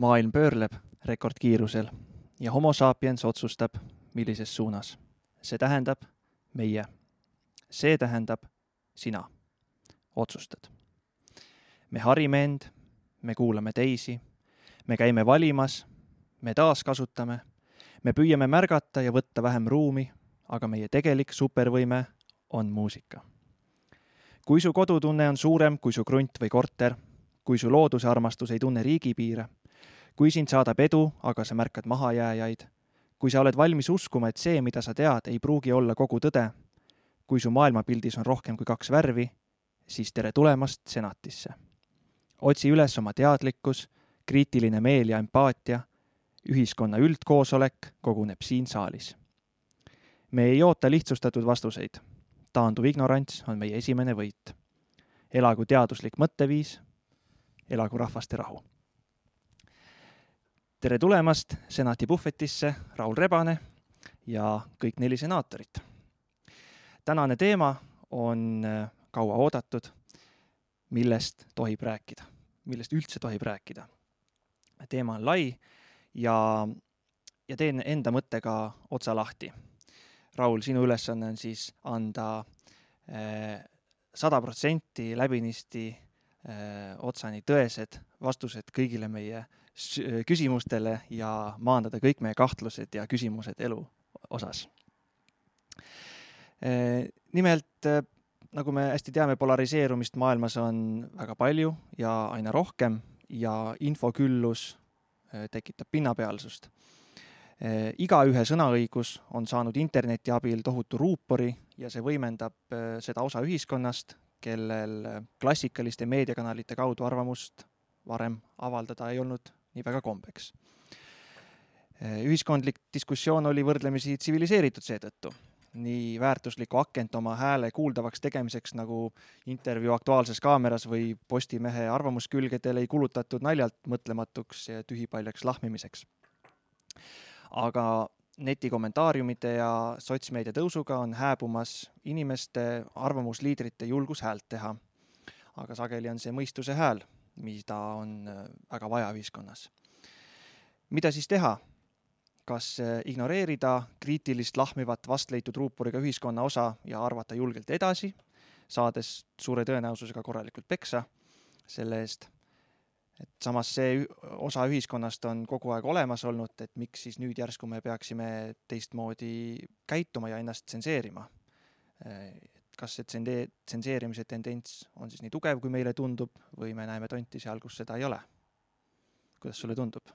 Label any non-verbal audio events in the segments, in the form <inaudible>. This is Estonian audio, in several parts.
maailm pöörleb rekordkiirusel ja homo sapiens otsustab, millises suunas. see tähendab meie. see tähendab sina. otsustad. me harime end, me kuulame teisi, me käime valimas, me taaskasutame, me püüame märgata ja võtta vähem ruumi, aga meie tegelik supervõime on muusika. kui su kodutunne on suurem kui su krunt või korter, kui su looduse armastus ei tunne riigipiire kui sind saadab edu, aga sa märkad mahajääjaid, kui sa oled valmis uskuma, et see, mida sa tead, ei pruugi olla kogu tõde, kui su maailmapildis on rohkem kui kaks värvi, siis tere tulemast senatisse. otsi üles oma teadlikkus, kriitiline meel ja empaatia, ühiskonna üldkoosolek koguneb siin saalis. me ei oota lihtsustatud vastuseid. taanduv ignorants on meie esimene võit. elagu teaduslik mõtteviis, elagu rahvaste rahu tere tulemast senati puhvetisse, Raul Rebane ja kõik neli senaatorit. tänane teema on äh, kaua oodatud, millest tohib rääkida, millest üldse tohib rääkida. teema on lai ja, ja teen enda mõttega otsa lahti. Raul, sinu ülesanne on siis anda äh, sada protsenti läbinisti äh, otsani tõesed vastused kõigile meie küsimustele ja maandada kõik meie kahtlused ja küsimused elu osas. nimelt, nagu me hästi teame, polariseerumist maailmas on väga palju ja aina rohkem ja infoküllus tekitab pinnapealsust. igaühe sõnaõigus on saanud interneti abil tohutu ruupori ja see võimendab seda osa ühiskonnast, kellel klassikaliste meediakanalite kaudu arvamust varem avaldada ei olnud nii väga kombeks. ühiskondlik diskussioon oli võrdlemisi tsiviliseeritud seetõttu. nii väärtuslikku akent oma hääle kuuldavaks tegemiseks nagu intervjuu Aktuaalses Kaameras või Postimehe arvamuskülgedel ei kulutatud naljalt mõtlematuks ja tühipaljaks lahmimiseks. aga netikommentaariumide ja sotsmeedia tõusuga on hääbumas inimeste, arvamusliidrite julgus häält teha. aga sageli on see mõistuse hääl mida on äh, väga vaja ühiskonnas. mida siis teha? kas äh, ignoreerida kriitilist lahmivat vastleitud ruuporiga ühiskonna osa ja arvata julgelt edasi, saades suure tõenäosusega korralikult peksa selle eest, et samas see osa ühiskonnast on kogu aeg olemas olnud, et miks siis nüüd järsku me peaksime teistmoodi käituma ja ennast tsenseerima äh, kas see tsende-, tsenseerimise tendents on siis nii tugev, kui meile tundub, või me näeme tonti seal, kus seda ei ole? kuidas sulle tundub?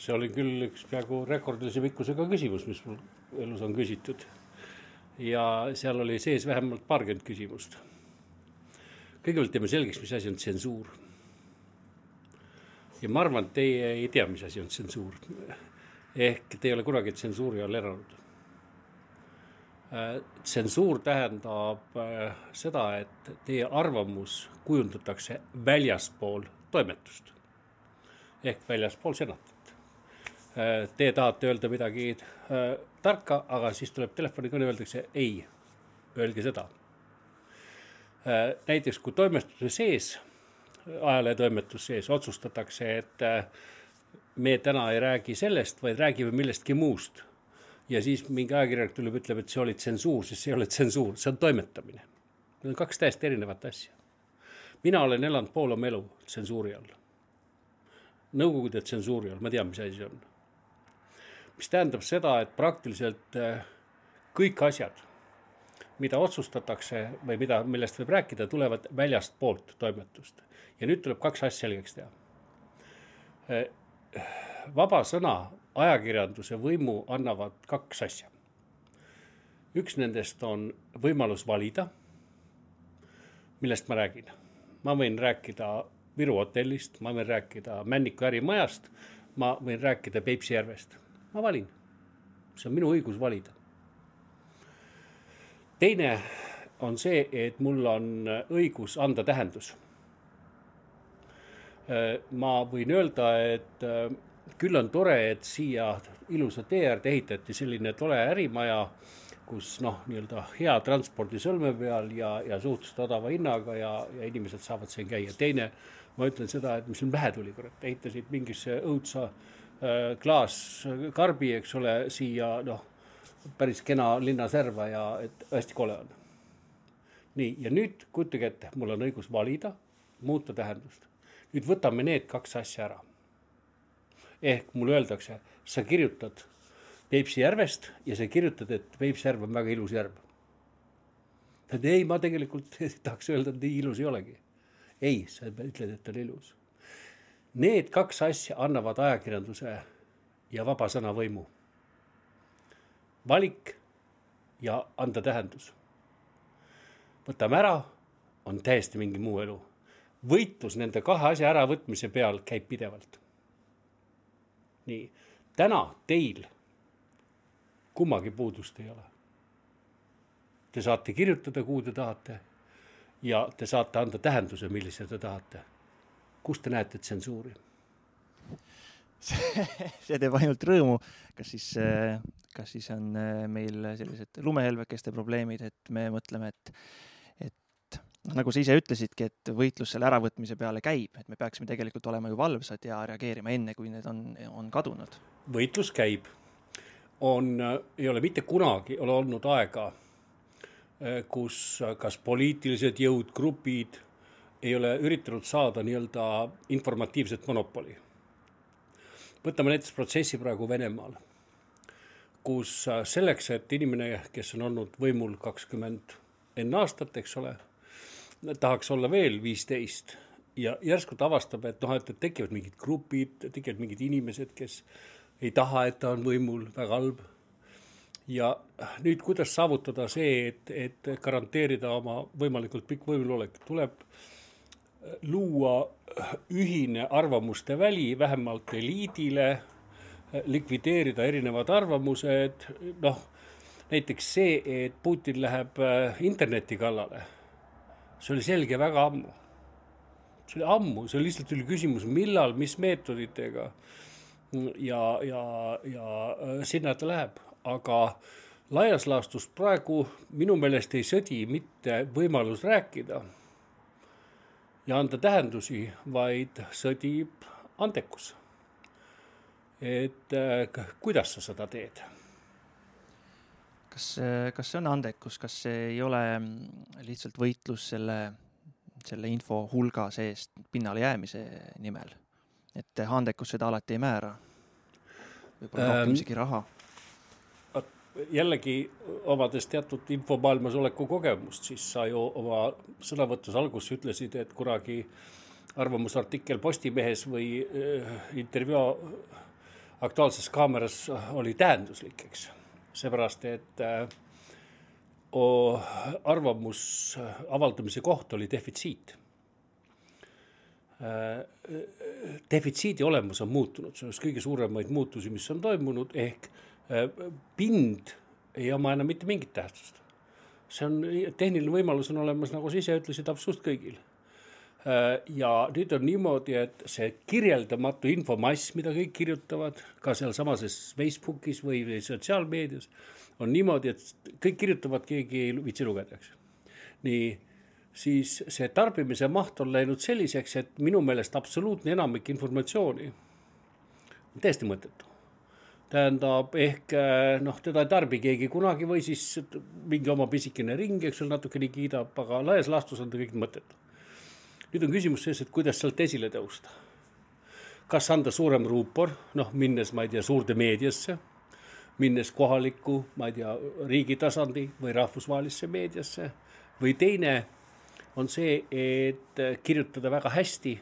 see oli küll üks peaaegu rekordilise pikkusega küsimus, mis mul elus on küsitud. ja seal oli sees vähemalt paarkümmend küsimust. kõigepealt teeme selgeks, mis asi on tsensuur. ja ma arvan, et teie ei tea, mis asi on tsensuur. ehk te ei ole kunagi tsensuuri all elanud tsensuur tähendab äh, seda, et teie arvamus kujundatakse väljaspool toimetust ehk väljaspool senatit. Äh, te tahate öelda midagi tarka, aga siis tuleb telefonikõne, öeldakse ei, öelge seda. näiteks kui toimetuse sees, ajalehetoimetuse sees otsustatakse, et me täna ei räägi sellest, vaid räägime millestki muust ja siis mingi ajakirjanik tuleb, ütleb, et see oli tsensuur, siis see ei ole tsensuur, see on toimetamine. Need on kaks täiesti erinevat asja. mina olen elanud pool oma elu tsensuuri all. Nõukogude tsensuuri all, ma tean, mis asi see on. mis tähendab seda, et praktiliselt äh, kõik asjad, mida otsustatakse või mida, millest võib rääkida, tulevad väljastpoolt toimetust. ja nüüd tuleb kaks asja selgeks teha. Äh, vaba sõna ajakirjanduse võimu annavad kaks asja. üks nendest on võimalus valida, millest ma räägin. ma võin rääkida Viru hotellist, ma võin rääkida Männiku ärimajast, ma võin rääkida Peipsi järvest, ma valin. see on minu õigus valida. teine on see, et mul on õigus anda tähendus. ma võin öelda, et küll on tore, et siia ilusa tee äärde ehitati selline tore ärimaja, kus noh, nii-öelda hea transpordi sõlme peal ja, ja suhteliselt odava hinnaga ja, ja inimesed saavad siin käia. teine ma ütlen seda, et mis neil pähe tuli, kurat, ehitasid mingisse õudsa äh, klaaskarbi, eks ole, siia noh, päris kena linnaserva ja et hästi kole on. nii, ja nüüd kujutage ette, mul on õigus valida, muuta tähendust. nüüd võtame need kaks asja ära. Ehk mulle öeldakse, sa kirjutad Peipsi järvest ja sa kirjutad, et Peipsi järv on väga ilus järv. et ei, ma tegelikult <laughs> tahaks öelda, et nii ilus ei olegi. ei, sa ütled, et ta on ilus. Need kaks asja annavad ajakirjanduse ja vaba sõna võimu. valik ja anda tähendus. võtame ära, on täiesti mingi muu elu. võitlus nende kahe asja äravõtmise peal käib pidevalt. Nii, täna teil kummagi puudust ei ole. Te saate kirjutada, kuhu te tahate ja te saate anda tähenduse, millise te tahate. kus te näete tsensuuri? <laughs> see teeb ainult rõõmu, kas siis, kas siis on meil sellised lumehelbekeste probleemid, et me mõtleme, et, nagu sa ise ütlesidki, et võitlus selle äravõtmise peale käib, et me peaksime tegelikult olema ju valvsad ja reageerima enne, kui need on, on kadunud. võitlus käib on, ei ole mitte kunagi ole olnud aega, eh, kus kas poliitilised jõud, grupid ei ole üritanud saada nii-öelda informatiivset monopoli. võtame näiteks protsessi praegu Venemaal, kus selleks, et inimene, kes on olnud võimul kakskümmend enne aastat, eks ole, tahaks olla veel viisteist ja järsku ta avastab, et noh, et tekivad mingid grupid, tekivad mingid inimesed, kes ei taha, et ta on võimul, väga halb. ja nüüd, kuidas saavutada see, et, et garanteerida oma võimalikult pikk võimulolek, tuleb luua ühine arvamuste väli vähemalt eliidile, likvideerida erinevad arvamused, noh, näiteks see, et Putin läheb äh, interneti kallale, see oli selge väga ammu. see oli ammu, see lihtsalt oli küsimus, millal, mis meetoditega ja, ja, ja äh, sinna ta läheb, aga laias laastus praegu minu meelest ei sõdi mitte võimalus rääkida ja anda tähendusi, vaid sõdib andekus. et äh, kuidas sa seda teed? Kas, kas see on andekus, kas see ei ole mm, lihtsalt võitlus selle, selle info hulga seest pinnale jäämise nimel? et andekus seda alati ei määra. võib-olla rohkem ähm, isegi raha. jällegi, omades teatud infomaailmas oleku kogemust, siis sa ju oma sõnavõtus alguses ütlesid, et kunagi arvamusartikkel Postimehes või äh, intervjuu Aktuaalses Kaameras oli tähenduslik, eks. Seepärast, et äh, arvamus avaldamise koht oli defitsiit Äh, defitsiidi olemus on muutunud, see on üks kõige suuremaid muutusi, mis on toimunud, ehk äh, pind ei oma enam mitte mingit tähtsust. see on, tehniline võimalus on olemas, nagu sa ise ütlesid, absoluutselt kõigil. Äh, ja nüüd on niimoodi, et see kirjeldamatu infomass, mida kõik kirjutavad, ka sealsamas Facebookis või, sotsiaalmeedias, on niimoodi, et kõik kirjutavad, keegi ei viitsi lugeda, eks. nii siis see tarbimise maht on läinud selliseks, et minu meelest absoluutne enamik informatsiooni on täiesti mõttetu. tähendab, ehk eh, noh, teda ei tarbi keegi kunagi või siis mingi oma pisikene ring, eks ole, natukene kiidab, aga laias laastus on ta kõik mõttetu. Nüüd on küsimus selles, et kuidas sealt esile tõusta. kas anda suurem ruupor, noh, minnes, ma ei tea, suurde meediasse, minnes kohalikku, ma ei tea, riigi tasandi või rahvusvahelisse meediasse või teine on see, et kirjutada väga hästi,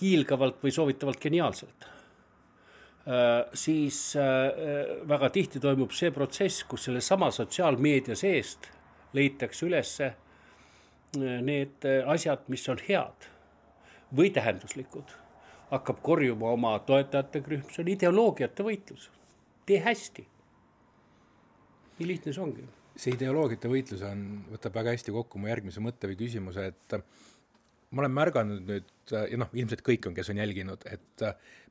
hiilgavalt või soovitavalt geniaalselt. Äh, siis äh, väga tihti toimub see protsess, kus sellesama sotsiaalmeedia seest leitakse ülesse need asjad, mis on head või tähenduslikud, hakkab korjuma oma toetajate rühm, see on ideoloogiate võitlus. tee hästi. nii lihtne see ongi see ideoloogiate võitlus on, võtab väga hästi kokku mu järgmise mõtte või küsimuse, et ma olen märganud nüüd ja noh, ilmselt kõik on, kes on jälginud, et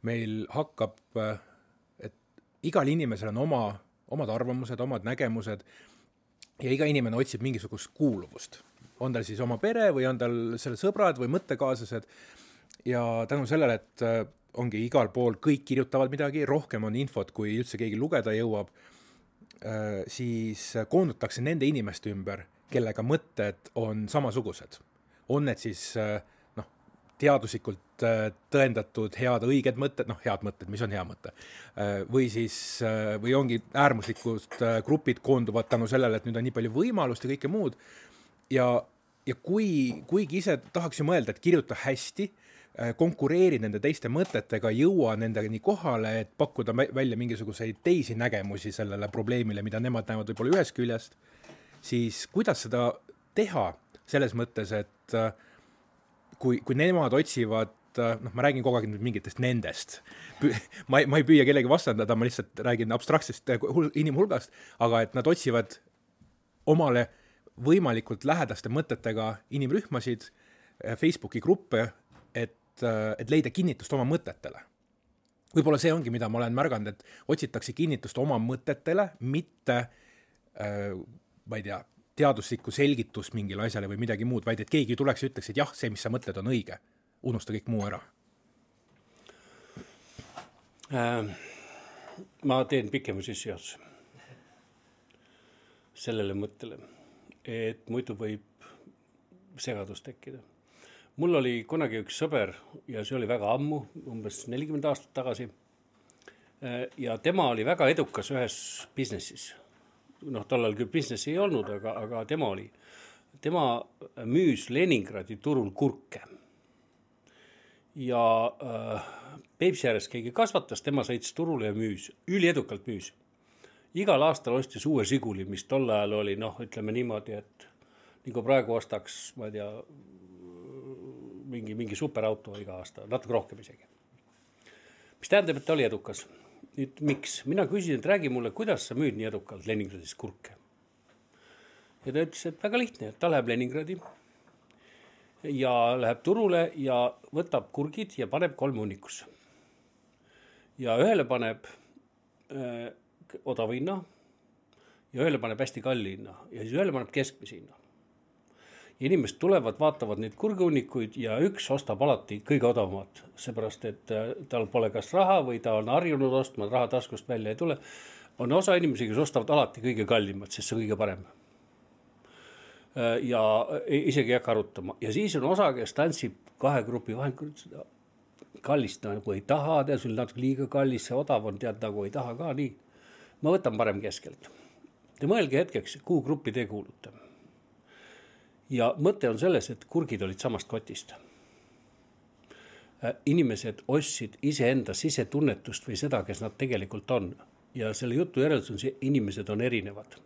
meil hakkab, et igal inimesel on oma, omad arvamused, omad nägemused ja iga inimene otsib mingisugust kuuluvust. On tal siis oma pere või on tal seal sõbrad või mõttekaaslased ja tänu sellele, et äh, ongi igal pool kõik kirjutavad midagi, rohkem on infot, kui üldse keegi lugeda jõuab, äh, siis koondutakse nende inimeste ümber, kellega mõtted on samasugused. on need siis noh, teaduslikult tõendatud head õiged mõtted, noh, head mõtted, mis on hea mõte, või siis, või ongi äärmuslikud grupid koonduvad tänu sellele, et nüüd on nii palju võimalust ja kõike muud ja, ja kui, kuigi ise tahaks ju mõelda, et kirjuta hästi, äh, konkureeri nende teiste mõtetega, jõua nendeni kohale, et pakkuda välja mingisuguseid teisi nägemusi sellele probleemile, mida nemad näevad võib-olla ühest küljest, siis kuidas seda teha selles mõttes, et äh, kui, kui nemad otsivad äh, noh, ma räägin kogu aeg nüüd mingitest nendest. ma ei, ma ei püüa kellegi vastandada, ma lihtsalt räägin abstraktsest inimhulgast, aga et nad otsivad omale võimalikult lähedaste mõtetega inimrühmasid, eh, Facebooki gruppe, et, eh, et leida kinnitust oma mõtetele. võib-olla see ongi, mida ma olen märganud, et otsitakse kinnitust oma mõtetele, mitte äh, ma ei tea, teaduslikku selgitust mingile asjale või midagi muud, vaid et keegi tuleks ja ütleks, et jah, see, mis sa mõtled, on õige. unusta kõik muu ära äh,. ma teen pikema sissejuhatuse sellele mõttele et muidu võib segadus tekkida. mul oli kunagi üks sõber ja see oli väga ammu, umbes nelikümmend aastat tagasi. ja tema oli väga edukas ühes business'is. noh, tollal küll business'i ei olnud, aga, aga tema oli. tema müüs Leningradi turul kurke. ja äh, Peipsi ääres keegi kasvatas, tema sõitis turule ja müüs, üliedukalt müüs igal aastal ostis uue Žiguli, mis tol ajal oli noh, ütleme niimoodi, et nagu praegu ostaks, ma ei tea, mingi, mingi superauto iga aasta, natuke rohkem isegi. mis tähendab, et ta oli edukas. nüüd miks, mina küsisin, et räägi mulle, kuidas sa müüd nii edukalt Leningradis kurke. ja ta ütles, et väga lihtne, et ta läheb Leningradi ja läheb turule ja võtab kurgid ja paneb kolm hunnikusse. ja ühele paneb äh, odava hinna ja ühele paneb hästi kalli hinna ja siis ühele paneb keskmise hinna. inimesed tulevad, vaatavad neid kurguhunnikuid ja üks ostab alati kõige odavamat, seepärast et äh, tal pole kas raha või ta on harjunud ostma, raha taskust välja ei tule. on osa inimesi, kes ostavad alati kõige kallimat, sest see on kõige parem äh, ja isegi ei hakka arutama ja siis on osa, kes tantsib kahe grupi vahel, kallist nagu ei taha, tead, sul natuke liiga kallis, see odav on, tead nagu ei taha ka nii ma võtan parem keskelt. Te mõelge hetkeks, kuhu gruppi te kuulute. ja mõte on selles, et kurgid olid samast kotist. Äh, inimesed ostsid iseenda sisetunnetust või seda, kes nad tegelikult on ja selle jutu järeldus on see, inimesed on erinevad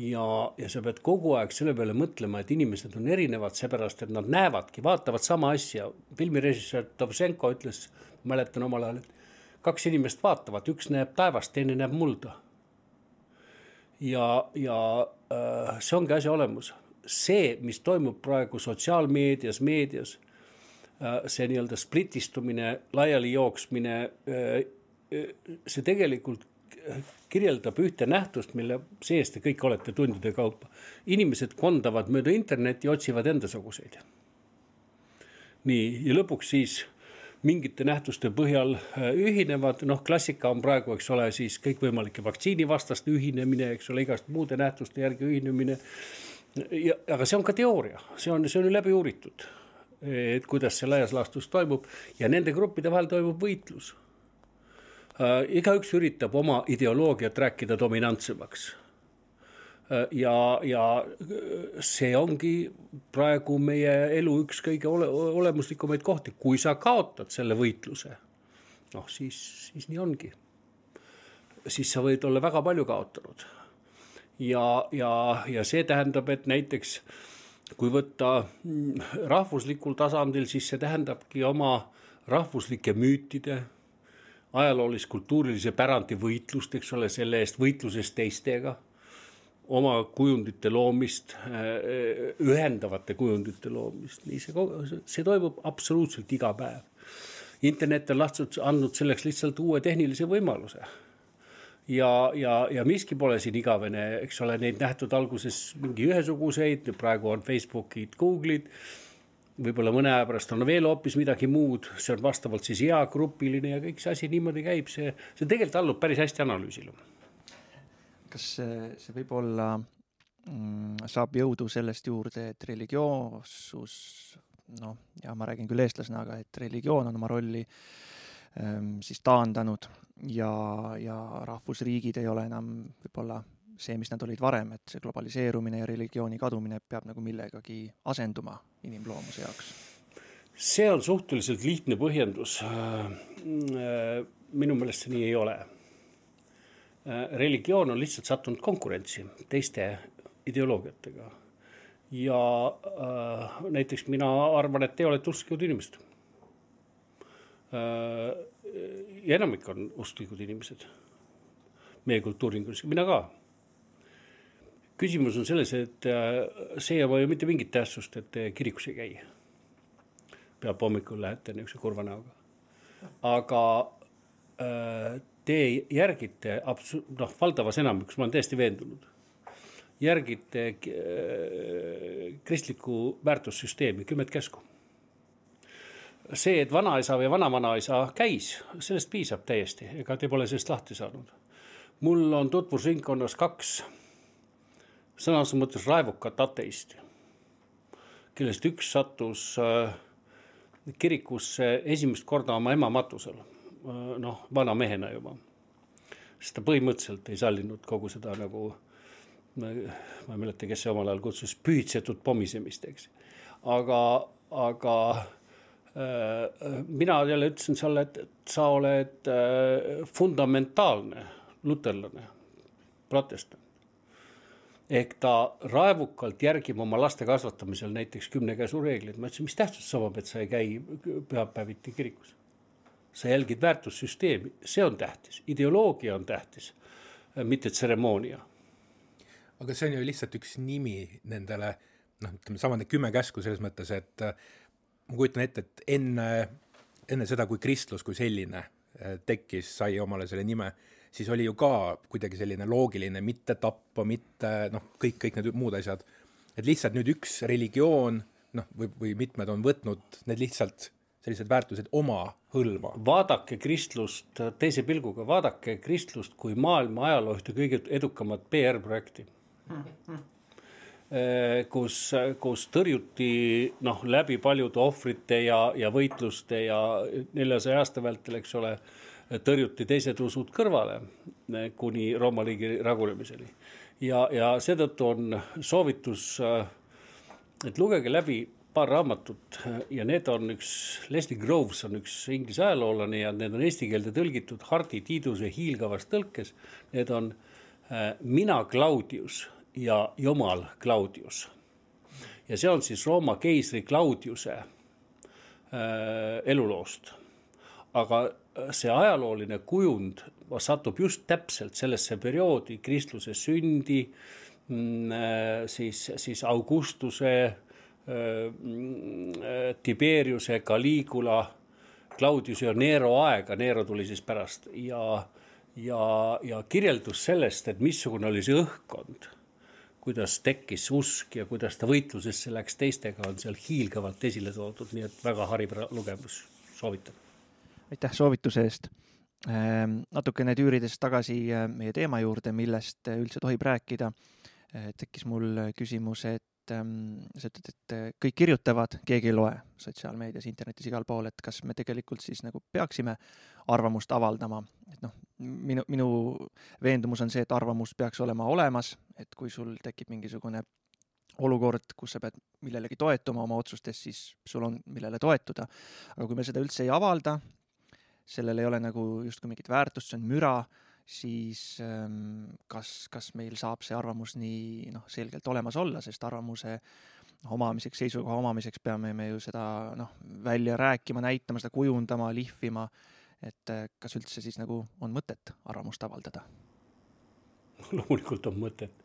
ja, ja sa pead kogu aeg selle peale mõtlema, et inimesed on erinevad, seepärast et nad näevadki, vaatavad sama asja. filmirežissöör Dovženko ütles, mäletan omal ajal, et kaks inimest vaatavad, üks näeb taevast, teine näeb mulda. ja, ja äh, see ongi asja olemus. see, mis toimub praegu sotsiaalmeedias, meedias äh,, see nii-öelda splitistumine, laialijooksmine äh,, see tegelikult kirjeldab ühte nähtust, mille sees te kõik olete tundide kaupa. inimesed kondavad mööda internetti otsivad endasuguseid. nii, ja lõpuks siis mingite nähtuste põhjal äh, ühinevad, noh, klassika on praegu, eks ole, siis kõikvõimalike vaktsiinivastaste ühinemine, eks ole, igast muude nähtuste järgi ühinemine. ja, aga see on ka teooria, see on, see on ju läbi uuritud. et kuidas see laias laastus toimub ja nende gruppide vahel toimub võitlus äh,. igaüks üritab oma ideoloogiat rääkida dominantsemaks ja, ja see ongi praegu meie elu üks kõige ole, olemuslikumaid kohti, kui sa kaotad selle võitluse, noh siis, siis nii ongi. siis sa võid olla väga palju kaotanud. ja, ja, ja see tähendab, et näiteks kui võtta rahvuslikul tasandil, siis see tähendabki oma rahvuslike müütide ajaloolis-kultuurilise pärandi võitlust, eks ole, selle eest võitluses teistega oma kujundite loomist, äh, ühendavate kujundite loomist, nii see, see toimub absoluutselt iga päev. internet on lahti andnud selleks lihtsalt uue tehnilise võimaluse. ja, ja, ja miski pole siin igavene, eks ole, neid nähtud alguses mingi ühesuguseid, praegu on Facebookid, Google'id võib-olla mõne aja pärast on veel hoopis midagi muud, see on vastavalt siis eagrupiline ja kõik see asi niimoodi käib, see, see tegelikult allub päris hästi analüüsile. Kas see, see võib olla mm,, saab jõudu sellest juurde, et religioossus, noh, ja ma räägin küll eestlasena, aga et religioon on oma rolli ähm, siis taandanud ja, ja rahvusriigid ei ole enam võib-olla see, mis nad olid varem, et see globaliseerumine ja religiooni kadumine peab nagu millegagi asenduma inimloomuse jaoks? see on suhteliselt lihtne põhjendus. minu meelest see nii ei ole. Religioon on lihtsalt sattunud konkurentsi teiste ideoloogiatega. ja äh, näiteks mina arvan, et te olete usklikud inimesed äh,. ja enamik on usklikud inimesed meie kultuuringus, mina ka küsimus on selles, et äh, see ei oma ju mitte mingit tähtsust, et te kirikus ei käi. peab hommikul lähete niisuguse kurva näoga. aga äh, te järgite absu-, noh, valdavas enamikus, ma olen täiesti veendunud, järgite äh, kristlikku väärtussüsteemi, kümmet käsku. see, et vanaisa või vanavanaisa käis, sellest piisab täiesti, ega te pole sellest lahti saanud. mul on tutvusringkonnas kaks sõna otseses mõttes raevukat ateisti, kellest üks sattus äh, kirikusse esimest korda oma ema matusel, noh, vana mehena juba. sest ta põhimõtteliselt ei sallinud kogu seda nagu, ma ei mäleta, kes see omal ajal kutsus, pühitsetud pommisemist, eks. aga, aga äh, mina jälle ütlesin sulle, et sa oled äh, fundamentaalne luterlane, protestant ehk ta raevukalt järgib oma laste kasvatamisel näiteks kümne käsu reegleid, ma ütlesin, mis tähtsust see omab, et sa ei käi pühapäeviti kirikus. Sa jälgid väärtussüsteemi, see on tähtis, ideoloogia on tähtis, mitte tseremoonia. aga see on ju lihtsalt üks nimi nendele noh, ütleme sama need kümme käsku selles mõttes, et äh, ma kujutan ette, et enne, enne seda, kui kristlus kui selline äh, tekkis, sai omale selle nime siis oli ju ka kuidagi selline loogiline mitte tappa, mitte noh, kõik, kõik need muud asjad. et lihtsalt nüüd üks religioon noh, või, või mitmed on võtnud need lihtsalt sellised väärtused oma hõlma. vaadake kristlust teise pilguga, vaadake kristlust kui maailma ajaloo ühte kõige edukamat PR-projekti kus, kus tõrjuti noh, läbi paljude ohvrite ja, ja võitluste ja neljasaja aasta vältel, eks ole tõrjuti teised usud kõrvale eh, kuni Rooma riigi ragunemiseni. ja, ja seetõttu on soovitus, eh, et lugege läbi paar raamatut ja need on üks, Leslie Groves on üks inglise ajaloolane ja need on eesti keelde tõlgitud Hardi Tiiduse hiilgavas tõlkes. Need on äh, Mina Claudius ja Jumal Claudius. ja see on siis Rooma keisri Claudiuse äh, eluloost. aga see ajalooline kujund satub just täpselt sellesse perioodi, kristluse sündi, mm, äh, siis, siis Augustuse, äh, Tiberiuse, Caligula, Claudiuse ja Nero aega, Nero tuli siis pärast ja, ja, ja kirjeldus sellest, et missugune oli see õhkkond kuidas tekkis usk ja kuidas ta võitlusesse läks teistega, on seal hiilgavalt esile toodud, nii et väga hariv lugemus, soovitan aitäh soovituse eest. Ehm, natukene tüürides tagasi äh, meie teema juurde, millest äh, üldse tohib rääkida, äh, tekkis mul küsimus, et ehm, sa ütled, et kõik kirjutavad, keegi ei loe sotsiaalmeedias, internetis, igal pool, et kas me tegelikult siis nagu peaksime arvamust avaldama, et noh, minu, minu veendumus on see, et arvamus peaks olema olemas, et kui sul tekib mingisugune olukord, kus sa pead millelegi toetuma oma otsustes, siis sul on, millele toetuda. aga kui me seda üldse ei avalda, sellel ei ole nagu justkui mingit väärtust, see on müra, siis ähm, kas, kas meil saab see arvamus nii noh, selgelt olemas olla, sest arvamuse omamiseks, seisukoha omamiseks peame me ju seda noh, välja rääkima, näitama, seda kujundama, lihvima, et äh, kas üldse siis nagu on mõtet arvamust avaldada? <laughs> loomulikult on mõtet,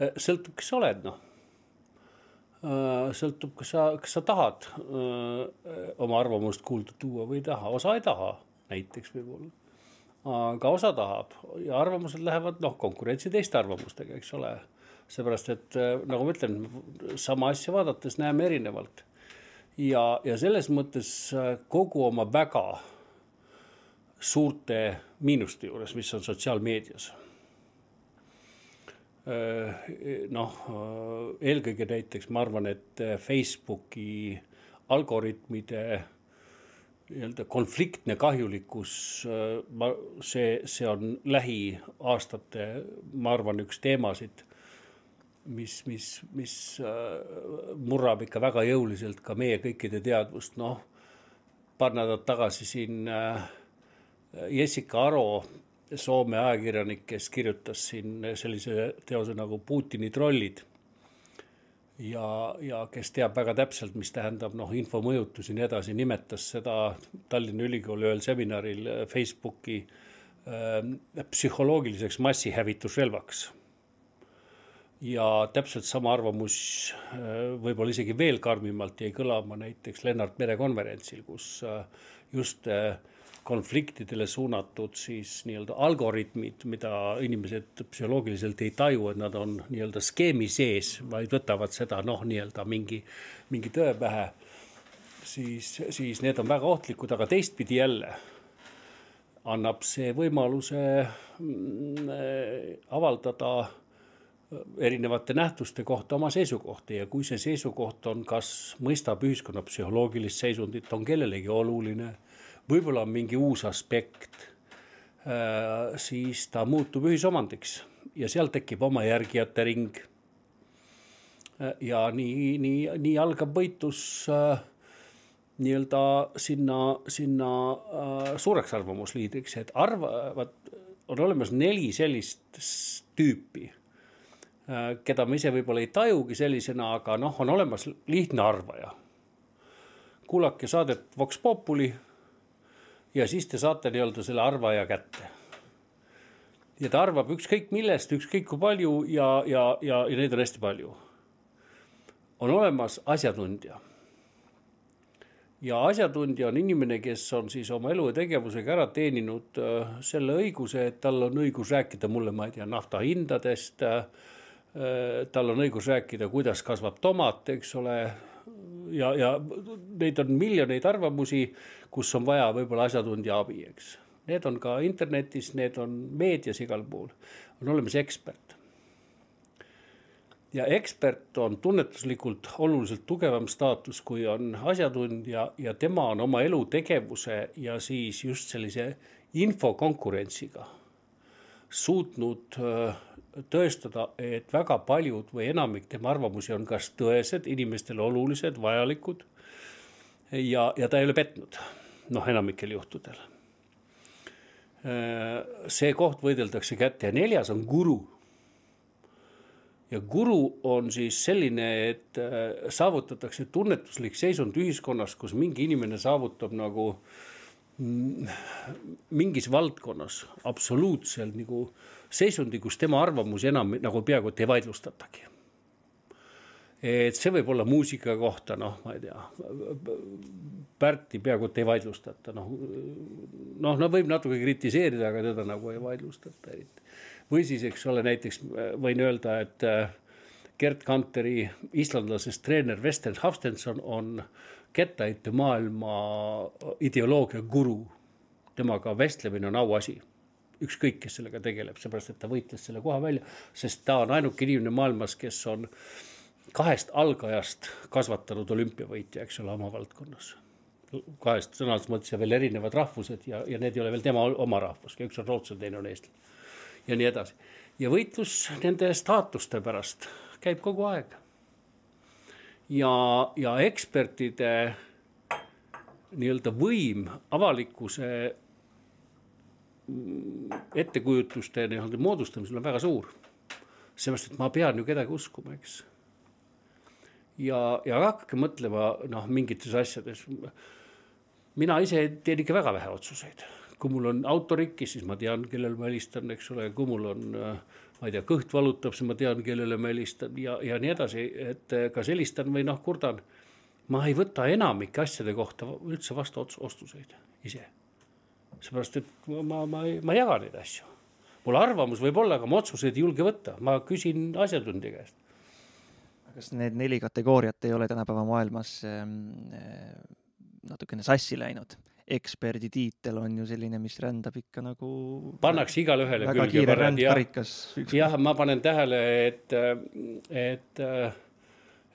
äh, sõltub, kes sa oled, noh äh, sõltub, kas sa, kas sa tahad öö, oma arvamust kuulda tuua või ei taha, osa ei taha näiteks võib-olla. Aga osa tahab ja arvamused lähevad noh, konkurentsi teiste arvamustega, eks ole. seepärast, et äh, nagu ma ütlen, sama asja vaadates näeme erinevalt. ja, ja selles mõttes äh, kogu oma väga suurte miinuste juures, mis on sotsiaalmeedias äh, noh, eelkõige näiteks ma arvan, et Facebooki algoritmide nii-öelda konfliktne kahjulikkus, äh, ma, see, see on lähiaastate, ma arvan, üks teemasid, mis, mis, mis äh, murrab ikka väga jõuliselt ka meie kõikide teadvust, noh. paar nädalat tagasi siin äh, Jessica Aro, Soome ajakirjanik, kes kirjutas siin sellise teose nagu Putini trollid ja, ja kes teab väga täpselt, mis tähendab noh, infomõjutus ja nii edasi, nimetas seda Tallinna Ülikooli ühel seminaril äh, Facebooki äh, psühholoogiliseks massihävitusrelvaks. ja täpselt sama arvamus äh, võib-olla isegi veel karmimalt jäi kõlama näiteks Lennart Mere konverentsil, kus äh, just äh, konfliktidele suunatud siis nii-öelda algoritmid, mida inimesed psühholoogiliselt ei taju, et nad on nii-öelda skeemi sees, vaid võtavad seda noh, nii-öelda mingi, mingi tõe pähe. siis, siis need on väga ohtlikud, aga teistpidi jälle annab see võimaluse mm, avaldada erinevate nähtuste kohta oma seisukohti ja kui see seisukoht on, kas mõistab ühiskonna psühholoogilist seisundit, on kellelegi oluline võib-olla on mingi uus aspekt, äh, siis ta muutub ühisomandiks ja seal tekib oma järgijate ring. Äh, ja nii, nii, nii algab võitlus äh, nii-öelda sinna, sinna suureks arvamusliidriks, et arvavad, on olemas neli sellist tüüpi keda ma ise võib-olla ei tajugi sellisena, aga noh, on olemas lihtne arvaja. kuulake saadet Vox Populi ja siis te saate nii-öelda selle arvaja kätte. ja ta arvab ükskõik millest, ükskõik kui palju ja, ja, ja, ja neid on hästi palju. on olemas asjatundja. ja asjatundja on inimene, kes on siis oma elu ja tegevusega ära teeninud äh, selle õiguse, et tal on õigus rääkida mulle, ma ei tea, nafta hindadest äh,. tal on õigus rääkida, kuidas kasvab tomat, eks ole ja, ja neid on miljoneid arvamusi, kus on vaja võib-olla asjatundja abi, eks. Need on ka internetis, need on meedias igal pool, on olemas ekspert. ja ekspert on tunnetuslikult oluliselt tugevam staatus, kui on asjatundja ja tema on oma elutegevuse ja siis just sellise infokonkurentsiga suutnud äh, tõestada, et väga paljud või enamik tema arvamusi on kas tõesed, inimestele olulised, vajalikud. ja, ja ta ei ole petnud, noh, enamikel juhtudel. see koht võideldakse kätte ja neljas on guru. ja guru on siis selline, et äh, saavutatakse tunnetuslik seisund ühiskonnas, kus mingi inimene saavutab nagu mingis valdkonnas absoluutselt nagu seisundi, kus tema arvamusi enam nagu peaaegu et ei vaidlustatagi. et see võib olla muusika kohta, noh, ma ei tea, Pärti peaaegu et ei vaidlustata, noh, noh, no võib natuke kritiseerida, aga teda nagu ei vaidlustata eriti. või siis, eks ole, näiteks võin öelda, et äh, Gerd Kanteri islandlasest treener Western Hafstenson on kettaheitmaailma ideoloogia guru. temaga vestlemine on auasi ükskõik, kes sellega tegeleb, seepärast et ta võitles selle koha välja, sest ta on ainuke inimene maailmas, kes on kahest algajast kasvatanud olümpiavõitja, eks ole, oma valdkonnas. kahest sõnades mõttes ja veel erinevad rahvused ja, ja need ei ole veel tema oma rahvus, üks on rootslane, teine on eestlane. ja nii edasi. ja võitlus nende staatuste pärast käib kogu aeg. ja, ja ekspertide nii-öelda võim avalikkuse ettekujutuste nii-öelda moodustamisel on väga suur. seepärast, et ma pean ju kedagi uskuma, eks. ja, ja hakake mõtlema noh, mingites asjades. mina ise teen ikka väga vähe otsuseid, kui mul on auto rikkis, siis ma tean, kellele ma helistan, eks ole, kui mul on ma ei tea, kõht valutab, siis ma tean, kellele ma helistan ja, ja nii edasi, et kas helistan või noh, kurdan. ma ei võta enamike asjade kohta üldse vastu otsuseid ise seepärast, et ma, ma, ma ei jaga neid asju. mul arvamus võib olla, aga ma otsuseid ei julge võtta, ma küsin asjatundja käest. kas need neli kategooriat ei ole tänapäeva maailmas ähm, äh, natukene sassi läinud? eksperdi tiitel on ju selline, mis rändab ikka nagu pannakse igale ühele väga kiire rändkarikas. jah, ma panen tähele, et, et,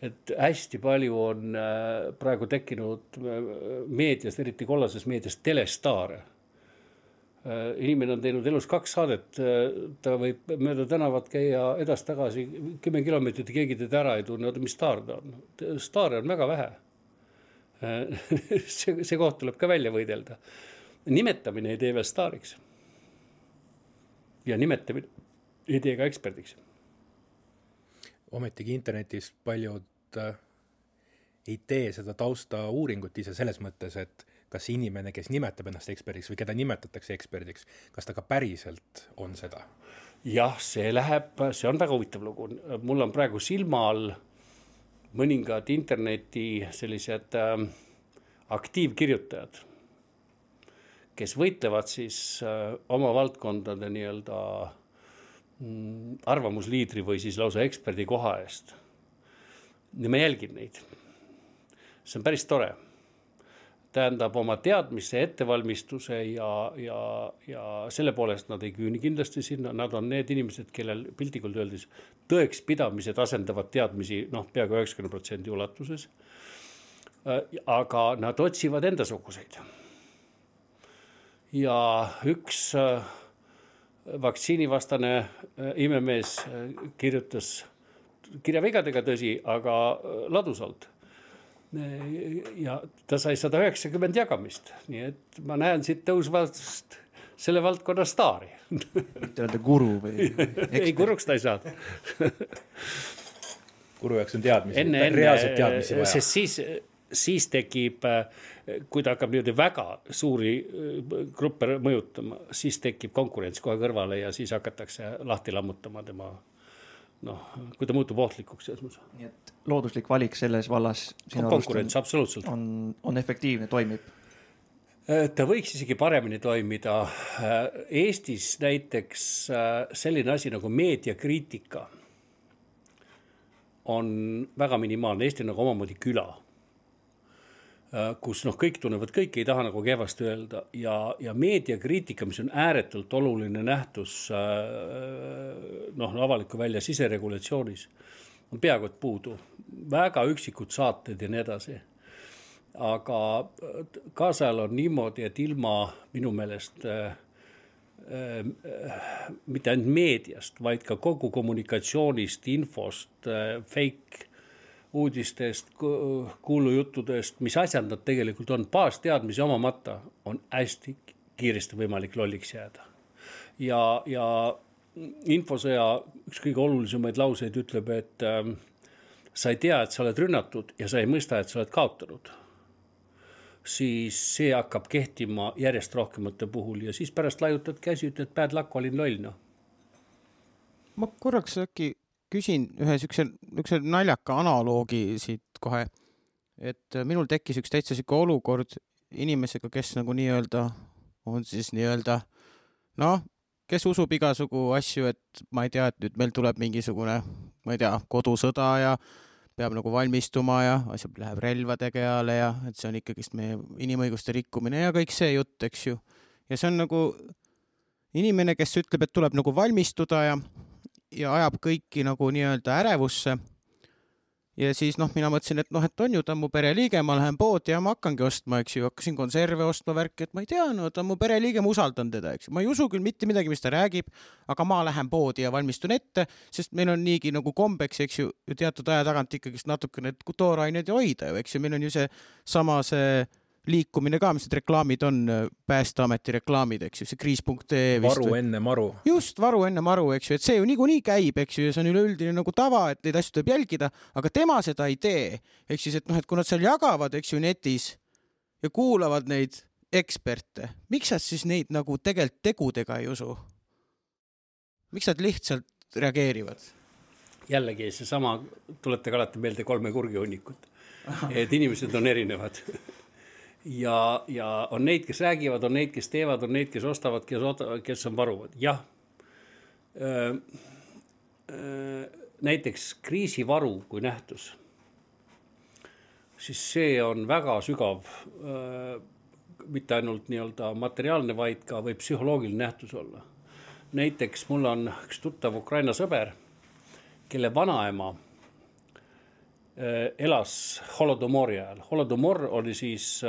et hästi palju on äh, praegu tekkinud äh, meedias, eriti kollases meedias, telestaare. Äh, inimene on teinud elus kaks saadet, ta võib mööda tänavat käia edasi-tagasi kümme kilomeetrit ja keegi teda ära ei tunne, oota, mis staar ta on? staare on väga vähe <laughs> see, see koht tuleb ka välja võidelda. nimetamine ei tee veel staariks. ja nimetamine ei tee ka eksperdiks. ometigi internetis paljud äh, ei tee seda taustauuringut ise selles mõttes, et kas inimene, kes nimetab ennast eksperdiks või keda nimetatakse eksperdiks, kas ta ka päriselt on seda? jah, see läheb, see on väga huvitav lugu, mul on praegu silma all mõningad interneti sellised äh, aktiivkirjutajad, kes võitlevad siis äh, oma valdkondade nii-öelda mm, arvamusliidri või siis lausa eksperdi koha eest. ja ma jälgin neid. see on päris tore tähendab oma teadmise, ettevalmistuse ja, ja, ja selle poolest nad ei küüni kindlasti sinna, nad on need inimesed, kellel piltlikult öeldes tõekspidamised asendavad teadmisi noh, peaaegu üheksakümne protsendi ulatuses. Äh, aga nad otsivad endasuguseid. ja üks äh, vaktsiinivastane äh, imemees kirjutas kirja vigadega, tõsi, aga ladusalt ja ta sai sada üheksakümmend jagamist, nii et ma näen siit tõusvast selle valdkonna staari. <laughs> mitte öelda guru või? <laughs> ei, guruks ta ei saanud <laughs> guru jaoks on teadmisi, reaalseid teadmisi vaja. sest siis, siis tekib, kui ta hakkab niimoodi väga suuri gruppe mõjutama, siis tekib konkurents kohe kõrvale ja siis hakatakse lahti lammutama tema noh, kui ta muutub ohtlikuks selles mõttes. nii et looduslik valik selles vallas. konkurents, absoluutselt. on, on efektiivne, toimib? Äh, ta võiks isegi paremini toimida. Äh, Eestis näiteks äh, selline asi nagu meediakriitika on väga minimaalne, Eesti on nagu omamoodi küla kus noh, kõik tunnevad kõike, ei taha nagu kehvasti öelda ja, ja meediakriitika, mis on ääretult oluline nähtus äh, noh, avaliku välja siseregulatsioonis, on peaaegu et puudu. väga üksikud saated ja nii edasi. aga äh, kaasajal on niimoodi, et ilma minu meelest äh, äh, mitte ainult meediast, vaid ka kogu kommunikatsioonist, infost äh,, fake uudistest, kuulujuttudest, mis asjad nad tegelikult on, baasteadmisi omamata, on hästi kiiresti võimalik lolliks jääda. ja, ja infosõja üks kõige olulisemaid lauseid ütleb, et äh, sa ei tea, et sa oled rünnatud ja sa ei mõista, et sa oled kaotanud. siis see hakkab kehtima järjest rohkemate puhul ja siis pärast laiutad käsi, ütled bad luck, olin loll, noh. ma korraks äkki küsin ühe siukse, niisuguse naljaka analoogi siit kohe. et minul tekkis üks täitsa sihuke olukord inimesega, kes nagu nii-öelda on siis nii-öelda noh, kes usub igasugu asju, et ma ei tea, et nüüd meil tuleb mingisugune, ma ei tea, kodusõda ja peab nagu valmistuma ja asjad läheb relvadega peale ja et see on ikkagist meie inimõiguste rikkumine ja kõik see jutt, eks ju. ja see on nagu inimene, kes ütleb, et tuleb nagu valmistuda ja ja ajab kõiki nagu nii-öelda ärevusse. ja siis noh, mina mõtlesin, et noh, et on ju, ta on mu pereliige, ma lähen poodi ja ma hakkangi ostma, eks ju, hakkasin konserve ostma, värki, et ma ei tea, no ta on mu pereliige, ma usaldan teda, eks ju, ma ei usu küll mitte midagi, mis ta räägib, aga ma lähen poodi ja valmistun ette, sest meil on niigi nagu kombeks, eks ju, teatud aja tagant ikkagist natukene tooraineid hoida ju, eks ju, meil on ju see sama see liikumine ka, mis need reklaamid on, Päästeameti reklaamid, eks ju, see kriis.ee vist. varu enne maru. just, varu enne maru, eks ju, et see ju niikuinii käib, eks ju, ja see on üleüldine nagu tava, et neid asju tuleb jälgida, aga tema seda ei tee. ehk siis, et noh, et kui nad seal jagavad, eks ju, netis ja kuulavad neid eksperte, miks nad siis neid nagu tegelikult tegudega ei usu? miks nad lihtsalt reageerivad? jällegi seesama, tuletage alati meelde kolme kurgihunnikut. <laughs> et inimesed on erinevad <laughs> ja, ja on neid, kes räägivad, on neid, kes teevad, on neid, kes ostavad, kes, kes on varuvad, jah. näiteks kriisivaru kui nähtus, siis see on väga sügav, mitte ainult nii-öelda materiaalne, vaid ka võib psühholoogiline nähtus olla. näiteks mul on üks tuttav Ukraina sõber, kelle vanaema elas Holodomori ajal. Holodomor oli siis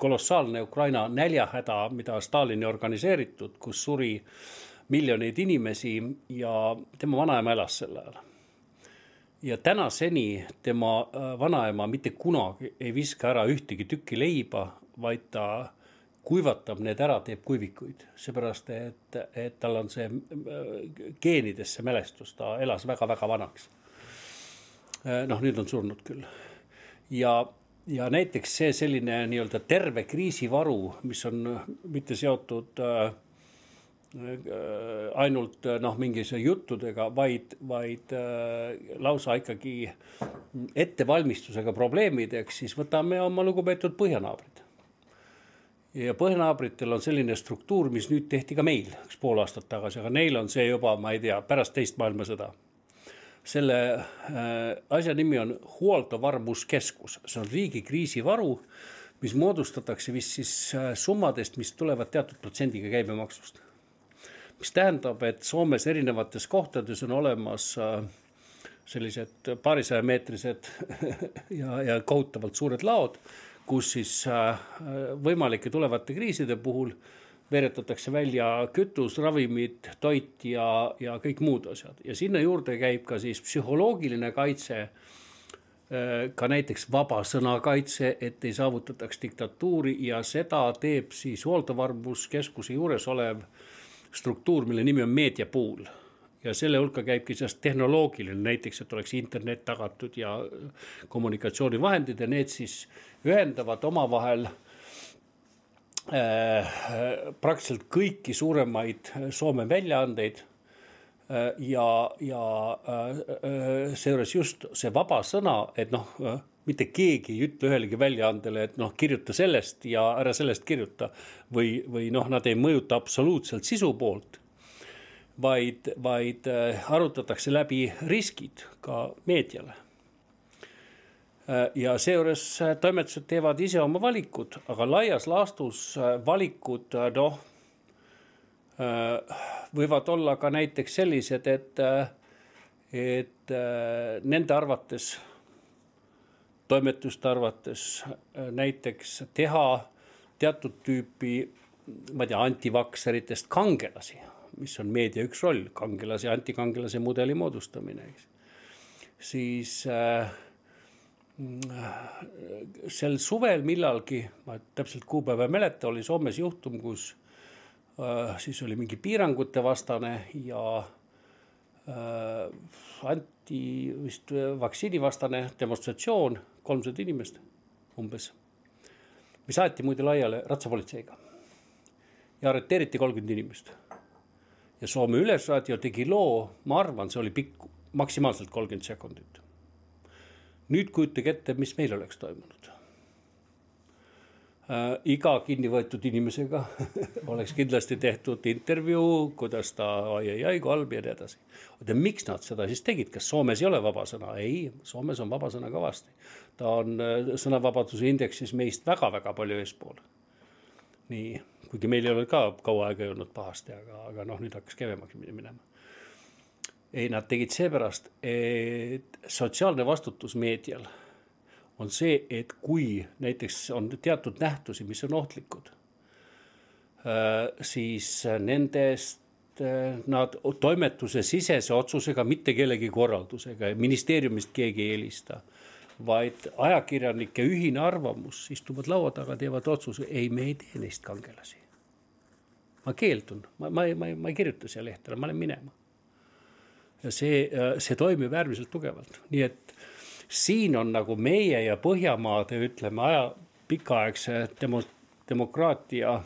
kolossaalne Ukraina näljahäda, mida Stalini organiseeritud, kus suri miljoneid inimesi ja tema vanaema elas sel ajal. ja tänaseni tema vanaema mitte kunagi ei viska ära ühtegi tükki leiba, vaid ta kuivatab need ära, teeb kuivikuid, seepärast et, et tal on see geenides see mälestus, ta elas väga-väga vanaks Äh, noh, nüüd on surnud küll. ja, ja näiteks see selline nii-öelda terve kriisivaru, mis on mitte seotud äh, äh ainult noh, mingisuguse juttudega, vaid, vaid äh, lausa ikkagi ettevalmistusega probleemideks, siis võtame oma lugupeetud põhjanaabrid. ja põhjanaabritel on selline struktuur, mis nüüd tehti ka meil üks pool aastat tagasi, aga neil on see juba, ma ei tea, pärast teist maailmasõda selle äh, asja nimi on Huoltovarmuskeskus, see on riigi kriisivaru, mis moodustatakse vist siis äh, summadest, mis tulevad teatud protsendiga käibemaksust. mis tähendab, et Soomes erinevates kohtades on olemas äh, sellised paarisaja meetrised <laughs> ja, ja kohutavalt suured laod, kus siis võimalike tulevate kriiside puhul veeretatakse välja kütus, ravimid, toit ja, ja kõik muud asjad ja sinna juurde käib ka siis psühholoogiline kaitse. Äh, ka näiteks vaba sõna kaitse, et ei saavutataks diktatuuri ja seda teeb siis hooldevarmuskeskuse juures olev struktuur, mille nimi on meediapool ja selle hulka käibki siis tehnoloogiline, näiteks, et oleks internet tagatud ja kommunikatsioonivahendid ja need siis ühendavad omavahel Äh, praktiliselt kõiki suuremaid Soome väljaandeid. Äh, ja, ja äh, seejuures just see vaba sõna, et noh, mitte keegi ei ütle ühelegi väljaandele, et noh, kirjuta sellest ja ära sellest kirjuta. või, või noh, nad ei mõjuta absoluutselt sisu poolt. vaid, vaid arutatakse läbi riskid ka meediale Äh, ja seejuures äh, toimetused teevad ise oma valikud, aga laias laastus äh, valikud noh, võivad olla ka näiteks sellised, et, et nende arvates, toimetuste arvates näiteks teha teatud tüüpi, ma ei tea, antivakseritest kangelasi, mis on meedia üks roll, kangelase antikangelase mudeli moodustamine, eks. siis äh, sel suvel millalgi, ma täpselt kuupäeva ei mäleta, oli Soomes juhtum, kus äh, siis oli mingi piirangute vastane ja äh, anti vist vaktsiinivastane demonstratsioon, kolmsada inimest umbes. mis aeti muide laiali ratsapolitseiga ja arreteeriti kolmkümmend inimest. ja Soome Ülesraadio tegi loo, ma arvan, see oli pikk, maksimaalselt kolmkümmend sekundit nüüd kujutage ette, mis meil oleks toimunud äh,. iga kinni võetud inimesega <laughs> oleks kindlasti tehtud intervjuu, kuidas ta ai-ai-ai kui halb ja nii edasi. oota, miks nad seda siis tegid, kas Soomes ei ole vaba sõna? ei, Soomes on vaba sõna kõvasti. ta on äh, sõnavabaduse indeksis meist väga-väga palju eespool. nii, kuigi meil ei ole ka kaua aega ei olnud pahasti, aga, aga noh, nüüd hakkas kehvemaks minema ei, nad tegid seepärast, et sotsiaalne vastutus meedial on see, et kui näiteks on teatud nähtusi, mis on ohtlikud, äh, siis nendest äh, nad toimetuse sisese otsusega, mitte kellegi korraldusega, ministeeriumist keegi ei helista, vaid ajakirjanike ühine arvamus, istuvad laua taga, teevad otsuse, ei, me ei tee neist kangelasi. ma keeldun, ma, ma, ma, ma ei kirjuta siia lehtele, ma lähen minema ja see, see toimib äärmiselt tugevalt, nii et siin on nagu meie ja Põhjamaade, ütleme aja, pikaaegse demo-, demokraatia äh,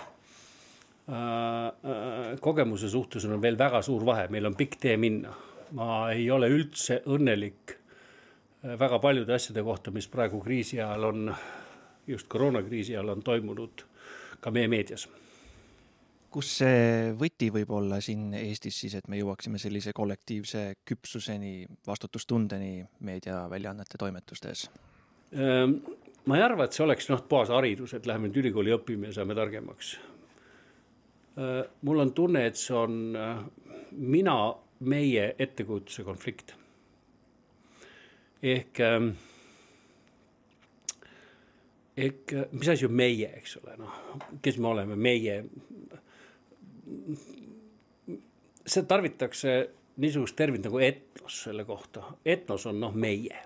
äh, kogemuse suhtes on veel väga suur vahe, meil on pikk tee minna. ma ei ole üldse õnnelik äh, väga paljude asjade kohta, mis praegu kriisi ajal on just koroonakriisi ajal on toimunud ka meie meedias kus see võti võib olla siin Eestis siis, et me jõuaksime sellise kollektiivse küpsuseni, vastutustundeni meediaväljaannete toimetustes? Ehm, ma ei arva, et see oleks noh, puhas haridus, et läheme nüüd ülikooli õpime ja saame targemaks. Ehm, mul on tunne, et see on äh, mina, meie ettekujutuse konflikt. ehk, ehm, ehk mis asi on meie, eks ole, noh, kes me oleme, meie seda tarvitakse niisugust terminit nagu etnos selle kohta. etnos on noh, meie.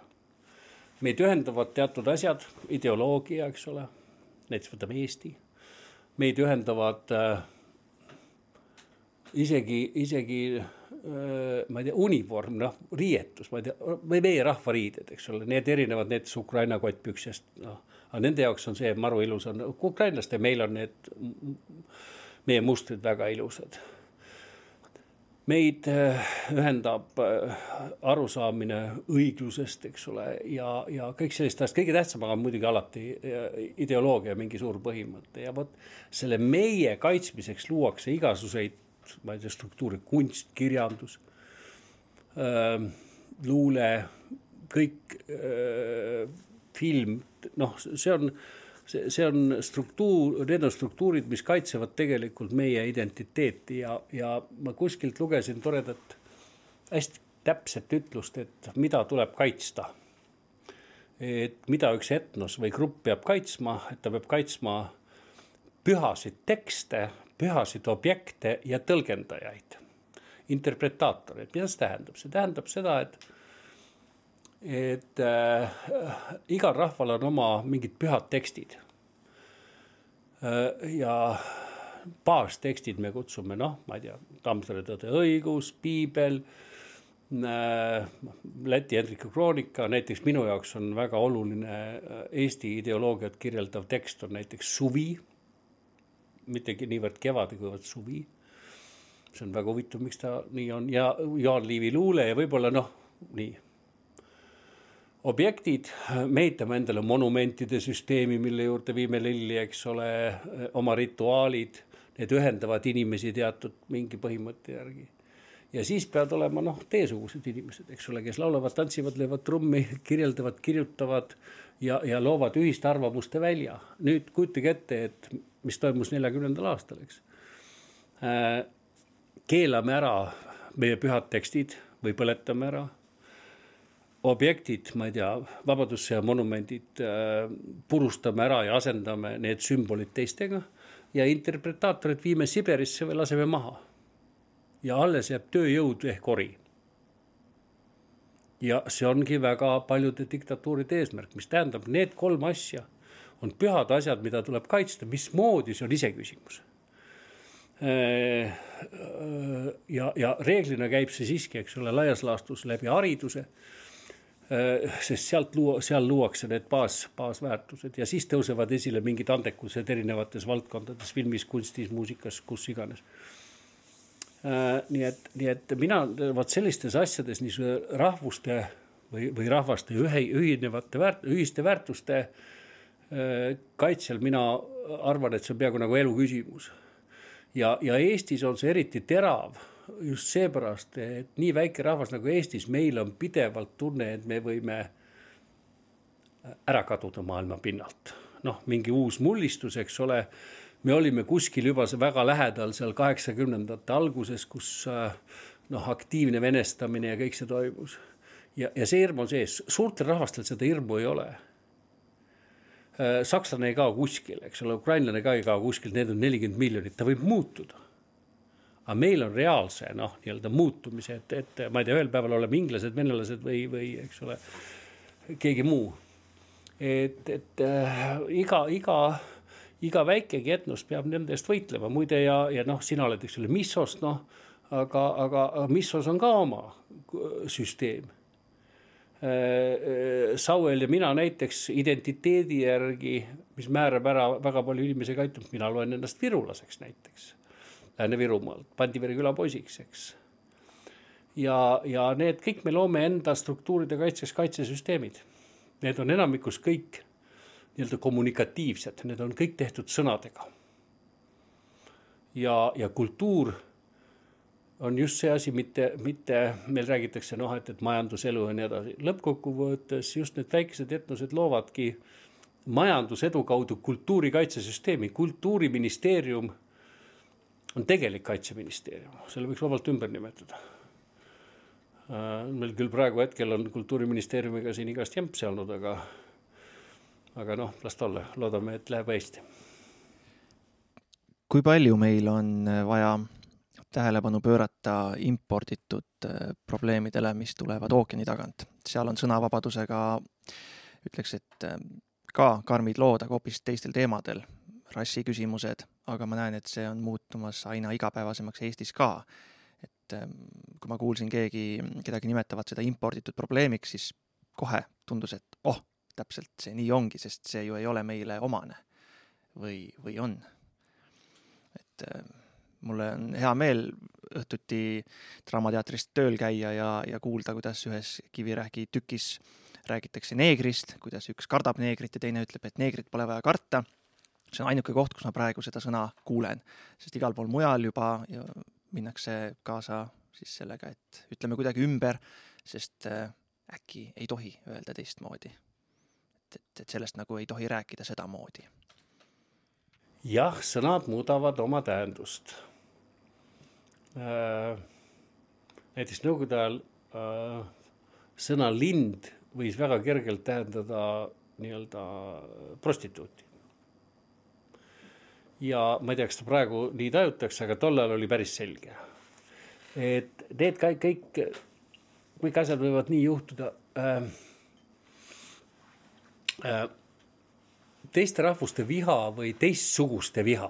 meid ühendavad teatud asjad, ideoloogia, eks ole. näiteks võtame Eesti. meid ühendavad äh, isegi, isegi äh, ma ei tea, univorm, noh, riietus, ma ei tea, või meie rahvariided, eks ole, need erinevad näiteks Ukraina kottpüksest, noh. aga nende jaoks on see maru ilus on, ukrainlaste, meil on need meie mustrid väga ilusad. meid äh, ühendab äh, arusaamine õiglusest, eks ole, ja, ja kõik sellist asjad, kõige tähtsam on muidugi alati äh, ideoloogia, mingi suur põhimõte. Ja vot selle meie kaitsmiseks luuakse igasuguseid, ma ei tea, struktuure, kunst, kirjandus, luule, kõik film, noh, see on see, see on struktuur, need on struktuurid, mis kaitsevad tegelikult meie identiteeti ja, ja ma kuskilt lugesin toredat, hästi täpset ütlust, et mida tuleb kaitsta. et mida üks etnos või grupp peab kaitsma, et ta peab kaitsma pühasid tekste, pühasid objekte ja tõlgendajaid, interpretaatoreid, mida see tähendab, see tähendab seda, et et äh, igal rahval on oma mingid pühad tekstid äh,. ja baastekstid me kutsume, noh, ma ei tea, Tammsaare Tõde õigus, piibel äh,. Läti Hendrika kroonika, näiteks minu jaoks on väga oluline äh, Eesti ideoloogiat kirjeldav tekst on näiteks Suvi. mittegi niivõrd kevade, kuivõrd suvi. see on väga huvitav, miks ta nii on ja Jaan Liivi luule ja võib-olla noh, nii objektid, me ehitame endale monumentide süsteemi, mille juurde viime lilli, eks ole, oma rituaalid, need ühendavad inimesi teatud mingi põhimõtte järgi. ja siis peavad olema noh, teiesugused inimesed, eks ole, kes laulavad, tantsivad, löövad trummi, kirjeldavad, kirjutavad ja, ja loovad ühist arvamuste välja. nüüd kujutage ette, et mis toimus neljakümnendal aastal, eks äh,. keelame ära meie pühad tekstid või põletame ära objektid, ma ei tea, Vabadussõja monumendid äh, purustame ära ja asendame need sümbolid teistega ja interpretaatorid viime Siberisse või laseme maha. ja alles jääb tööjõud ehk ori. ja see ongi väga paljude diktatuuride eesmärk, mis tähendab, need kolm asja on pühad asjad, mida tuleb kaitsta, mismoodi, see on iseküsimus äh, ja, ja reeglina käib see siiski, eks ole, laias laastus läbi hariduse Äh, sest sealt luua, seal luuakse need baas, baasväärtused ja siis tõusevad esile mingid andekused erinevates valdkondades, filmis, kunstis, muusikas, kus iganes. Äh, nii et, nii et mina vot sellistes asjades niisugune rahvuste või, või rahvaste ühe, ühinevate väärt-, ühiste väärtuste äh, kaitsel mina arvan, et see on peaaegu nagu elu küsimus. ja, ja Eestis on see eriti terav just seepärast, et nii väike rahvas nagu Eestis, meil on pidevalt tunne, et me võime ära kaduda maailma pinnalt. noh, mingi uus mullistus, eks ole. me olime kuskil juba väga lähedal seal kaheksakümnendate alguses, kus noh, aktiivne venestamine ja kõik see toimus. ja, ja see hirm on sees, suurtel rahvastel seda hirmu ei ole sakslane ei kao kuskile, eks ole, ukrainlane ka ei kao kuskil, need on nelikümmend miljonit, ta võib muutuda aga meil on reaalse noh, nii-öelda muutumise, et, et ma ei tea, ühel päeval oleme inglased, venelased või, või eks ole, keegi muu. et, et äh, iga, iga, iga väikegi etnos peab nende eest võitlema, muide ja, ja noh, sina oled, eks ole, Missost, noh, aga, aga Missos on ka oma süsteem äh, äh, Sauel ja mina näiteks identiteedi järgi, mis määrab ära väga palju inimese käitumist, mina loen ennast virulaseks näiteks Lääne-Virumaalt, Pandivere küla poisiks, eks. ja, ja need kõik me loome enda struktuuride kaitseks kaitsesüsteemid. Need on enamikus kõik nii-öelda kommunikatiivsed, need on kõik tehtud sõnadega. ja, ja kultuur on just see asi, mitte, mitte meil räägitakse noh, et, et majanduselu ja nii edasi, lõppkokkuvõttes just need väikesed etnosed loovadki majandusedu kaudu kultuurikaitsesüsteemi, kultuuriministeerium on tegelik kaitseministeerium, selle võiks vabalt ümber nimetada. Äh, meil küll praegu hetkel on kultuuriministeeriumiga siin igast jämpsi olnud, aga, aga noh, las ta olla, loodame, et läheb hästi. kui palju meil on vaja tähelepanu pöörata imporditud äh, probleemidele, mis tulevad ookeani tagant. seal on sõnavabadusega, ütleks, et äh, ka karmid lood, aga hoopis teistel teemadel, rassiküsimused, aga ma näen, et see on muutumas aina igapäevasemaks Eestis ka. et ähm, kui ma kuulsin keegi, kedagi nimetavat seda imporditud probleemiks, siis kohe tundus, et oh, täpselt see nii ongi, sest see ju ei ole meile omane. või, või on. et äh, mulle on hea meel õhtuti Draamateatrist tööl käia ja, ja kuulda, kuidas ühes Kivirähki tükis räägitakse neegrist, kuidas üks kardab neegrit ja teine ütleb, et neegrit pole vaja karta. See on ainuke koht, kus ma praegu seda sõna kuulen, sest igal pool mujal juba minnakse kaasa siis sellega, et ütleme kuidagi ümber, sest äh, äkki ei tohi öelda teistmoodi. et, et, et sellest nagu ei tohi rääkida sedamoodi jah, sõnad muudavad oma tähendust äh,. näiteks nõukogude ajal äh, sõna lind võis väga kergelt tähendada nii-öelda prostituuti. Ja ma ei tea, kas ta praegu nii tajutakse, aga tol ajal oli päris selge. et need kõik, kõik, kõik asjad võivad nii juhtuda äh,. Äh, teiste rahvuste viha või teistsuguste viha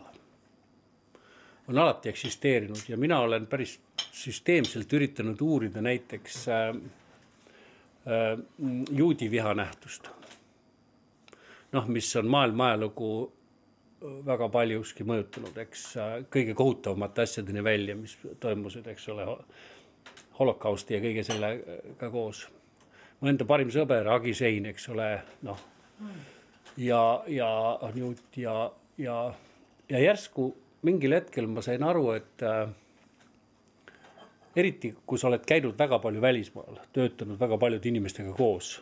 on alati eksisteerinud ja mina olen päris süsteemselt üritanud uurida näiteks äh, äh, juudi viha nähtust. noh, mis on maailma ajalugu väga paljuski mõjutanud, eks kõige kohutavamate asjadeni välja, mis toimusid, eks ole, holokausti ja kõige sellega koos. mu enda parim sõber Agi Sein, eks ole, noh mm ja, ja nüüd ja, ja, ja järsku mingil hetkel ma sain aru, et äh, eriti kui sa oled käinud väga palju välismaal, töötanud väga paljude inimestega koos.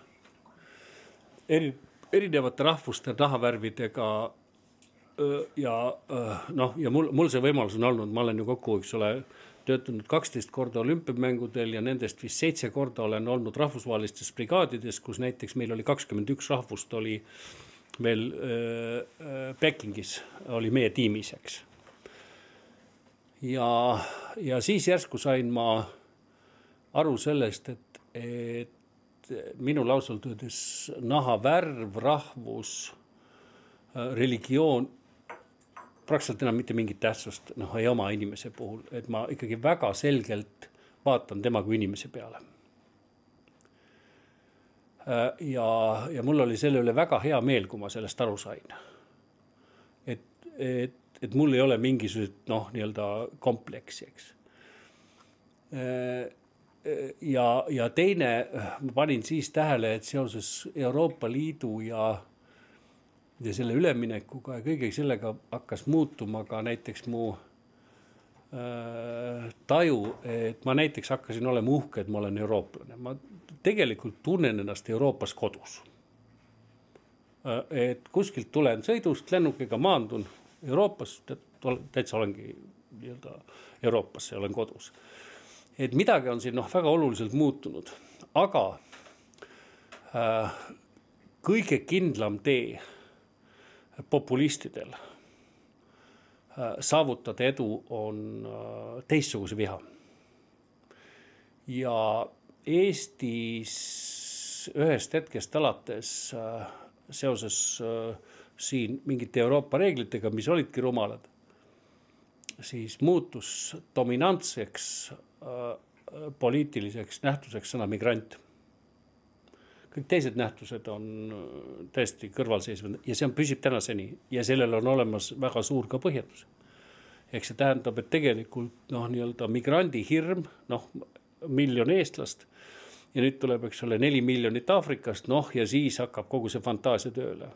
eri, erinevate rahvuste nahavärvidega ja noh, ja mul, mul see võimalus on olnud, ma olen ju kokku, eks ole, töötanud kaksteist korda olümpiamängudel ja nendest vist seitse korda olen olnud rahvusvahelistes brigaadides, kus näiteks meil oli kakskümmend üks rahvust oli meil äh, Pekingis oli meie tiimis, eks. ja, ja siis järsku sain ma aru sellest, et, et minul ausalt öeldes nahavärv, rahvus, religioon praktiliselt enam mitte mingit tähtsust noh, ei oma inimese puhul, et ma ikkagi väga selgelt vaatan tema kui inimese peale Äh, ja, ja mul oli selle üle väga hea meel, kui ma sellest aru sain. et, et, et mul ei ole mingisugust noh, nii-öelda kompleksi, eks. Äh, ja, ja teine, ma panin siis tähele, et seoses Euroopa Liidu ja, ja selle üleminekuga ja kõige sellega hakkas muutuma ka näiteks mu äh, taju, et ma näiteks hakkasin olema uhke, et ma olen eurooplane, ma tegelikult tunnen ennast Euroopas kodus. et kuskilt tulen sõidust, lennukiga maandun Euroopas, täitsa olengi nii-öelda Euroopas ja olen kodus. et midagi on siin noh, väga oluliselt muutunud, aga äh, kõige kindlam tee populistidel saavutada edu on äh, teistsuguse viha. ja Eestis ühest hetkest alates äh, seoses äh, siin mingite Euroopa reeglitega, mis olidki rumalad, siis muutus dominantseks poliitiliseks nähtuseks sõna migrant. Kõik teised nähtused on täiesti kõrvalseisvad ja see on, püsib tänaseni ja sellel on olemas väga suur ka põhjendus. ehk see tähendab, et tegelikult noh, nii-öelda migrandi hirm, noh miljon eestlast. ja nüüd tuleb, eks ole, neli miljonit Aafrikast, noh ja siis hakkab kogu see fantaasia tööle.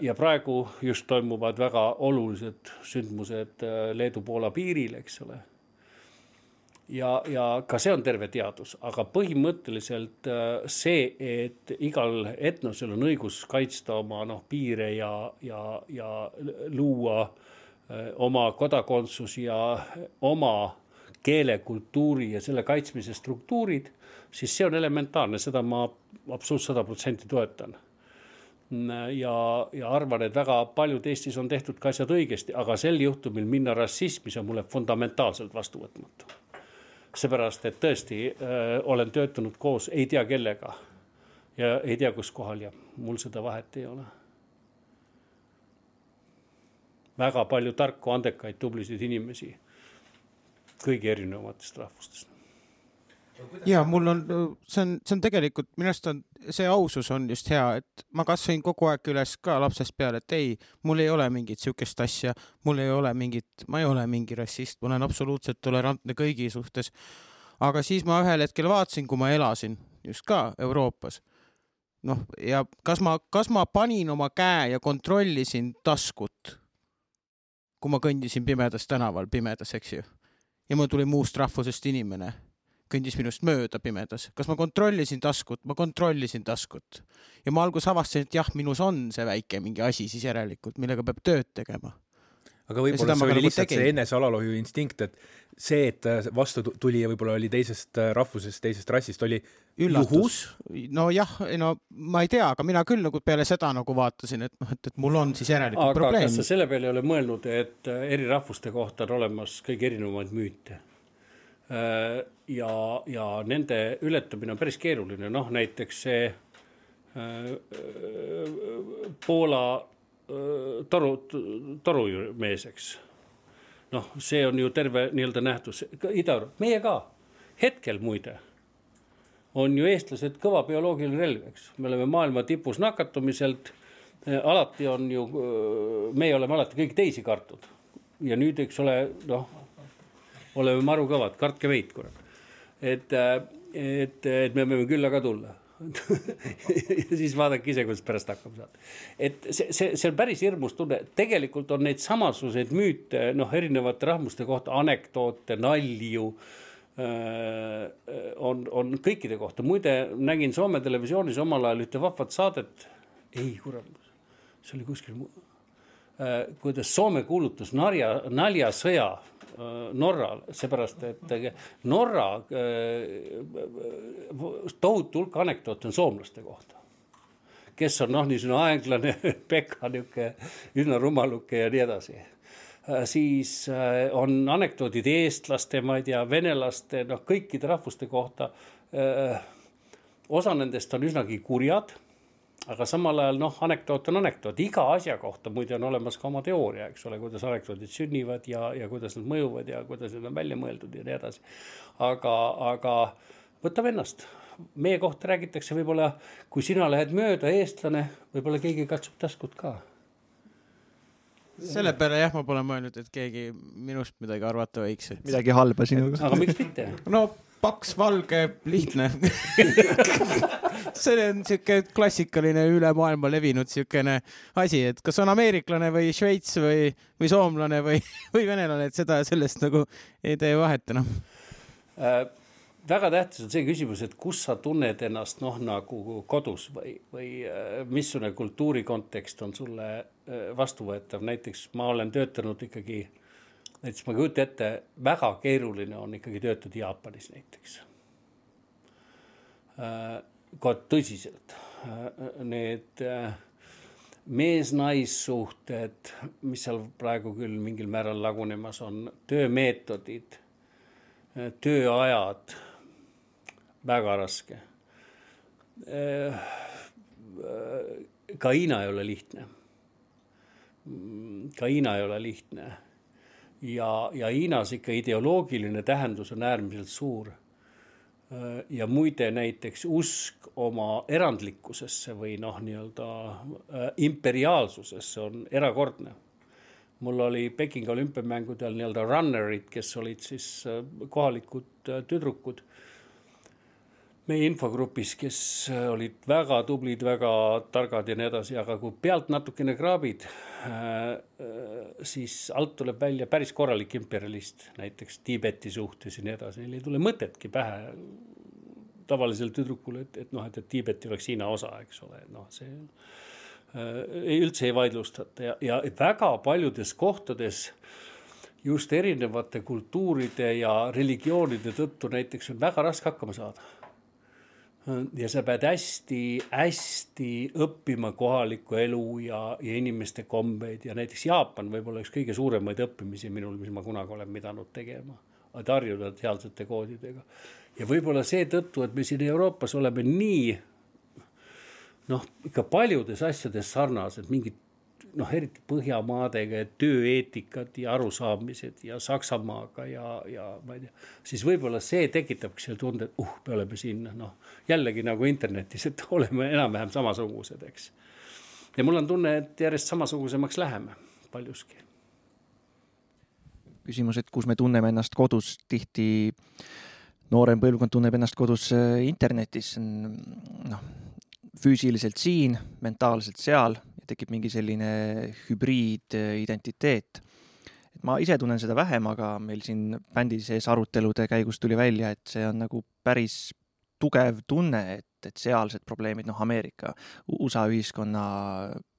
ja praegu just toimuvad väga olulised sündmused Leedu-Poola piiril, eks ole ja, ja ka see on terve teadus, aga põhimõtteliselt see, et igal etnosel on õigus kaitsta oma noh, piire ja, ja, ja luua oma kodakondsus ja oma keele, kultuuri ja selle kaitsmise struktuurid, siis see on elementaarne, seda ma absoluutselt sada protsenti toetan. ja, ja arvan, et väga paljud Eestis on tehtud ka asjad õigesti, aga sel juhtumil minna rassismi, see on mulle fundamentaalselt vastuvõtmatu. Seepärast, et tõesti öö, olen töötanud koos ei tea kellega ja ei tea, kus kohal ja mul seda vahet ei ole väga palju tarku, andekaid, tublisid inimesi kõigi erinevatest rahvustest. Ja mul on, see on, see on tegelikult minu arust on see ausus on just hea, et ma kasvasin kogu aeg üles ka lapsest peale, et ei, mul ei ole mingit siukest asja, mul ei ole mingit, ma ei ole mingi rassist, ma olen absoluutselt tolerantne kõigi suhtes. aga siis ma ühel hetkel vaatasin, kui ma elasin just ka Euroopas. Noh, ja kas ma, kas ma panin oma käe ja kontrollisin taskut, kui ma kõndisin pimedas tänaval, pimedas, eks ju? Ja mul tuli muust rahvusest inimene, kõndis minust mööda pimedas. kas ma kontrollisin taskut? ma kontrollisin taskut. ja ma alguses avastasin, et jah, minus on see väike mingi asi siis järelikult, millega peab tööd tegema aga võib-olla see oli nagu lihtsalt tegin. see enesealalhoiu instinkt, et see, et vastu tuli ja võib-olla oli teisest rahvusest, teisest rassist, oli üllatus. nojah, no ma ei tea, aga mina küll nagu peale seda nagu vaatasin, et noh, et, et mul on siis järelikult aga probleem. kas sa selle peale ei ole mõelnud, et eri rahvuste kohta on olemas kõige erinevaid müüte? Äh, ja, ja nende ületamine on päris keeruline, noh näiteks see äh, äh, Poola toru, torumees, eks. noh, see on ju terve nii-öelda nähtus, Ida-Euroopa, meie ka, hetkel muide on ju eestlased kõva bioloogiline relv, eks, me oleme maailma tipus nakatumiselt. alati on ju, meie oleme alati kõiki teisi kartnud ja nüüd, eks ole, noh, oleme maru kõvad, kartke meid, kurat. et, et, et me võime külla ka tulla <laughs> ja siis vaadake ise, kuidas pärast hakkama saate. et see, see, see on päris hirmus tunne, tegelikult on neid samasuguseid müüte, noh, erinevate rahvuste kohta, anekdoote, nalju äh, on, on kõikide kohta, muide nägin Soome televisioonis omal ajal ühte vahvat saadet. ei, kurat, see oli kuskil äh,, kuidas Soome kuulutas narja, naljasõja Äh, Norral, seepärast et Norra äh, tohutu hulk anekdoote on soomlaste kohta. kes on noh, niisugune aeglane, <laughs> peka nihuke üsna rumaluke ja nii edasi äh, siis on anekdoodid eestlaste, ma ei tea, venelaste, noh, kõikide rahvuste kohta. osa nendest on üsnagi kurjad aga samal ajal noh, anekdoot on anekdoot, iga asja kohta muide on olemas ka oma teooria, eks ole, kuidas anekdoodid sünnivad ja, ja kuidas nad mõjuvad ja kuidas need on välja mõeldud ja nii edasi. aga, aga võta ennast, meie kohta räägitakse võib-olla, kui sina lähed mööda, eestlane, võib-olla keegi katsub taskut ka selle peale jah, ma pole mõelnud, et keegi minust midagi arvata võiks et.... midagi halba sinuga. aga miks mitte? no paks, valge, lihtne see on siuke klassikaline üle maailma levinud siukene asi, et kas on ameeriklane või Šveits või, või soomlane või, või venelane, et seda, sellest nagu ei tee vahet enam äh,. väga tähtis on see küsimus, et kus sa tunned ennast noh, nagu kodus või, või äh, missugune kultuuri kontekst on sulle äh, vastuvõetav, näiteks ma olen töötanud ikkagi näiteks ma ei kujuta ette, väga keeruline on ikkagi töötada Jaapanis näiteks äh, ka tõsiselt. Need äh, mees-naissuhted, mis seal praegu küll mingil määral lagunemas on, töömeetodid, tööajad, väga raske. ka Hiina ei ole lihtne. ka Hiina ei ole lihtne ja, ja Hiinas ikka ideoloogiline tähendus on äärmiselt suur Äh, ja muide näiteks usk oma erandlikkusesse või noh, nii-öelda äh, imperiaalsusesse on erakordne. mul oli Pekingi olümpiamängudel nii-öelda runner'id, kes olid siis äh, kohalikud tüdrukud. meie infogrupis, kes olid väga tublid, väga targad ja nii edasi, aga kui pealt natukene kraabid, siis alt tuleb välja päris korralik imperialist, näiteks Tiibeti suhtes ja nii edasi, neil ei tule mõtetki pähe tavalisele tüdrukule, et, et noh, et, et Tiibet ei oleks Hiina osa, eks ole, noh, see äh, üldse ei vaidlustata ja, ja väga paljudes kohtades just erinevate kultuuride ja religioonide tõttu näiteks on väga raske hakkama saada. Ja sa pead hästi-hästi õppima kohalikku elu ja, ja inimeste kombeid ja näiteks Jaapan võib-olla üks kõige suuremaid õppimisi minul, mis ma kunagi olen pidanud tegema. et harjuda sealsete koodidega ja võib-olla seetõttu, et me siin Euroopas oleme nii noh, ikka paljudes asjades sarnased, mingid noh, eriti Põhjamaadega ja tööeetikad ja arusaamised ja Saksamaaga ja, ja ma ei tea, siis võib-olla see tekitabki selle tunde, et uh, me oleme siin noh, jällegi nagu internetis, et <laughs> oleme enam-vähem samasugused, eks. ja mul on tunne, et järjest samasugusemaks läheme paljuski. küsimus, et kus me tunneme ennast kodus tihti noorem põlvkond tunneb ennast kodus äh, internetis, noh, füüsiliselt siin, mentaalselt seal tekib mingi selline hübriididentiteet. et ma ise tunnen seda vähem, aga meil siin bändi sees arutelude käigus tuli välja, et see on nagu päris tugev tunne, et, et sealsed probleemid, noh, Ameerika, USA ühiskonna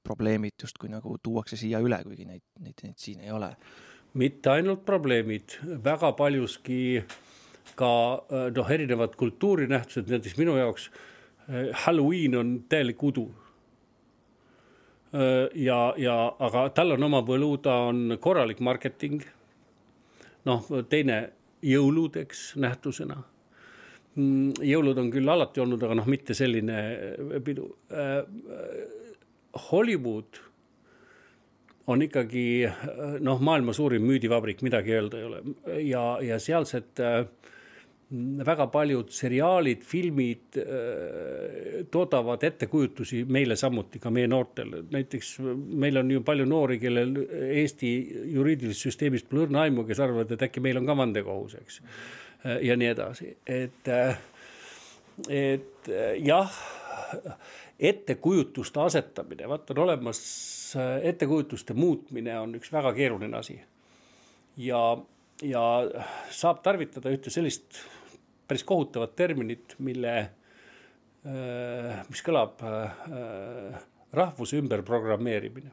probleemid justkui nagu tuuakse siia üle, kuigi neid, neid, neid siin ei ole. mitte ainult probleemid, väga paljuski ka noh, erinevad kultuurinähtused, näiteks minu jaoks äh, Halloween on täielik udu. Äh, ja, ja aga tal on oma võlu, ta on korralik marketing. noh, teine jõulud, eks nähtusena. Mm, jõulud on küll alati olnud, aga noh, mitte selline pidu. Hollywood on ikkagi noh, maailma suurim müüdivabrik, midagi öelda ei ole ja, ja sealsed äh, väga paljud seriaalid, filmid äh, toodavad ettekujutusi meile samuti, ka meie noortele. näiteks meil on ju palju noori, kellel Eesti juriidilisest süsteemist pole õrna aimu, kes arvavad, et äkki meil on ka vandekohus, eks. Äh, ja nii edasi, et, äh, et jah, ettekujutuste asetamine, vaata on olemas, ettekujutuste muutmine on üks väga keeruline asi. ja, ja saab tarvitada ühte sellist päris kohutavat terminit, mille, äh, mis kõlab äh, rahvuse ümberprogrammeerimine.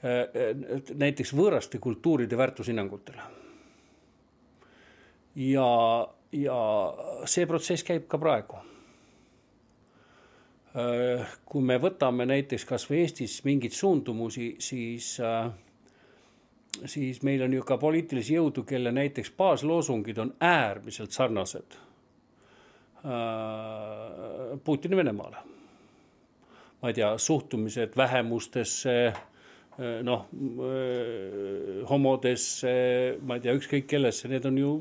Äh, näiteks võõraste kultuuride väärtushinnangutele. ja, ja see protsess käib ka praegu kui me võtame näiteks kasvõi Eestis mingeid suundumusi, siis äh, siis meil on ju ka poliitilisi jõudu, kelle näiteks baasloosungid on äärmiselt sarnased äh, Putini Venemaale. ma ei tea, suhtumised vähemustesse, äh, noh, äh, homodesse, ma ei tea, ükskõik kellesse, need on ju,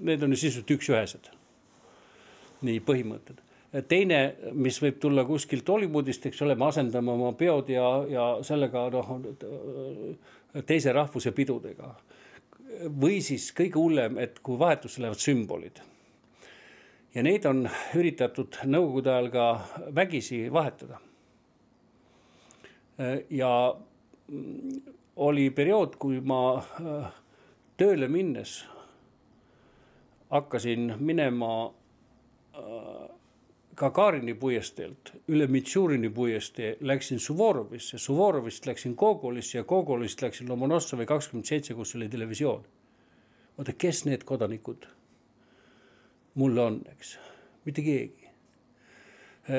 need on ju sisuliselt üks-ühesed. nii põhimõtted teine, mis võib tulla kuskilt Hollywoodist, eks ole, me asendame oma peod ja, ja sellega noh teise rahvuse pidudega. või siis kõige hullem, et kui vahetusse lähevad sümbolid. ja neid on üritatud nõukogude ajal ka vägisi vahetada. ja oli periood, kui ma äh, tööle minnes hakkasin minema äh, Gagarini puiesteelt üle Mitšurini puiestee läksin Suvorovisse, Suvorovist läksin Gogolisse ja Gogolist läksin Lomonossovi kakskümmend seitse, kus oli televisioon. oota, kes need kodanikud mul on, eks, mitte keegi.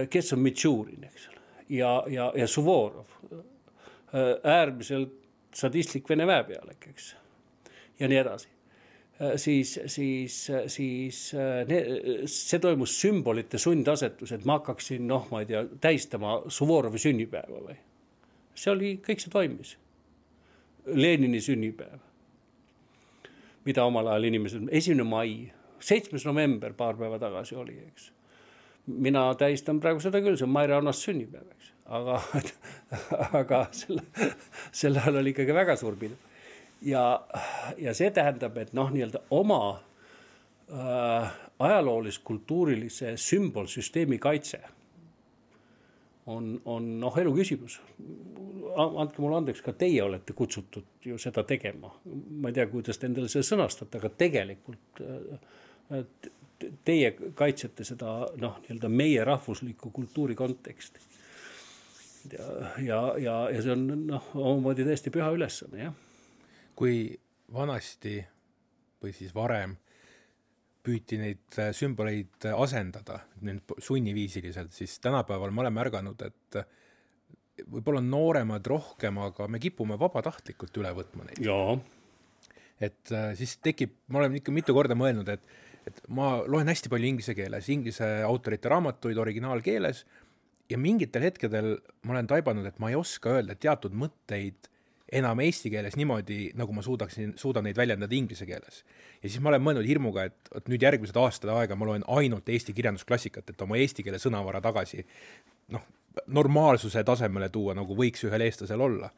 kes on Mitšurin, eks? Ole, ja, ja, ja Suvorov, äärmiselt sadistlik Vene väepealik, eks, ja nii edasi. Äh, siis, siis, siis äh, see toimus sümbolite sundasetus, et ma hakkaksin, noh, ma ei tea, tähistama Suvorovi sünnipäeva või. see oli, kõik see toimis. Lenini sünnipäev, mida omal ajal inimesed, esimene mai, seitsmes november paar päeva tagasi oli, eks. mina tähistan praegu seda küll, see on Maire Annast sünnipäev, eks, aga, <laughs> aga selle, sel ajal oli ikkagi väga suur pidu ja, ja see tähendab, et noh, nii-öelda oma äh, ajaloolis-kultuurilise sümbolsüsteemi kaitse on, on noh, elu küsimus. andke mulle andeks, ka teie olete kutsutud ju seda tegema. ma ei tea, kuidas te endale seda sõnastate, aga tegelikult äh, teie kaitsete seda noh, nii-öelda meie rahvusliku kultuuri konteksti. ja, ja, ja, ja see on noh, omamoodi täiesti püha ülesanne, jah. Kui vanasti või siis varem püüti neid äh, sümboleid äh, asendada nüüd sunniviisiliselt, siis tänapäeval ma olen märganud, et äh, võib-olla nooremad rohkem, aga me kipume vabatahtlikult üle võtma neid. et siis tekib, ma olen ikka mitu korda mõelnud, et, et ma loen hästi palju inglise keeles, inglise autorite raamatuid originaalkeeles ja mingitel hetkedel ma olen taibanud, et ma ei oska öelda teatud mõtteid enam eesti keeles niimoodi, nagu ma suudaksin, suudan neid väljendada inglise keeles. ja siis ma olen mõelnud hirmuga, et vot nüüd järgmised aastad aega ma loen ainult eesti kirjandusklassikat, et oma eesti keele sõnavara tagasi noh, normaalsuse tasemele tuua, nagu võiks ühel eestlasel olla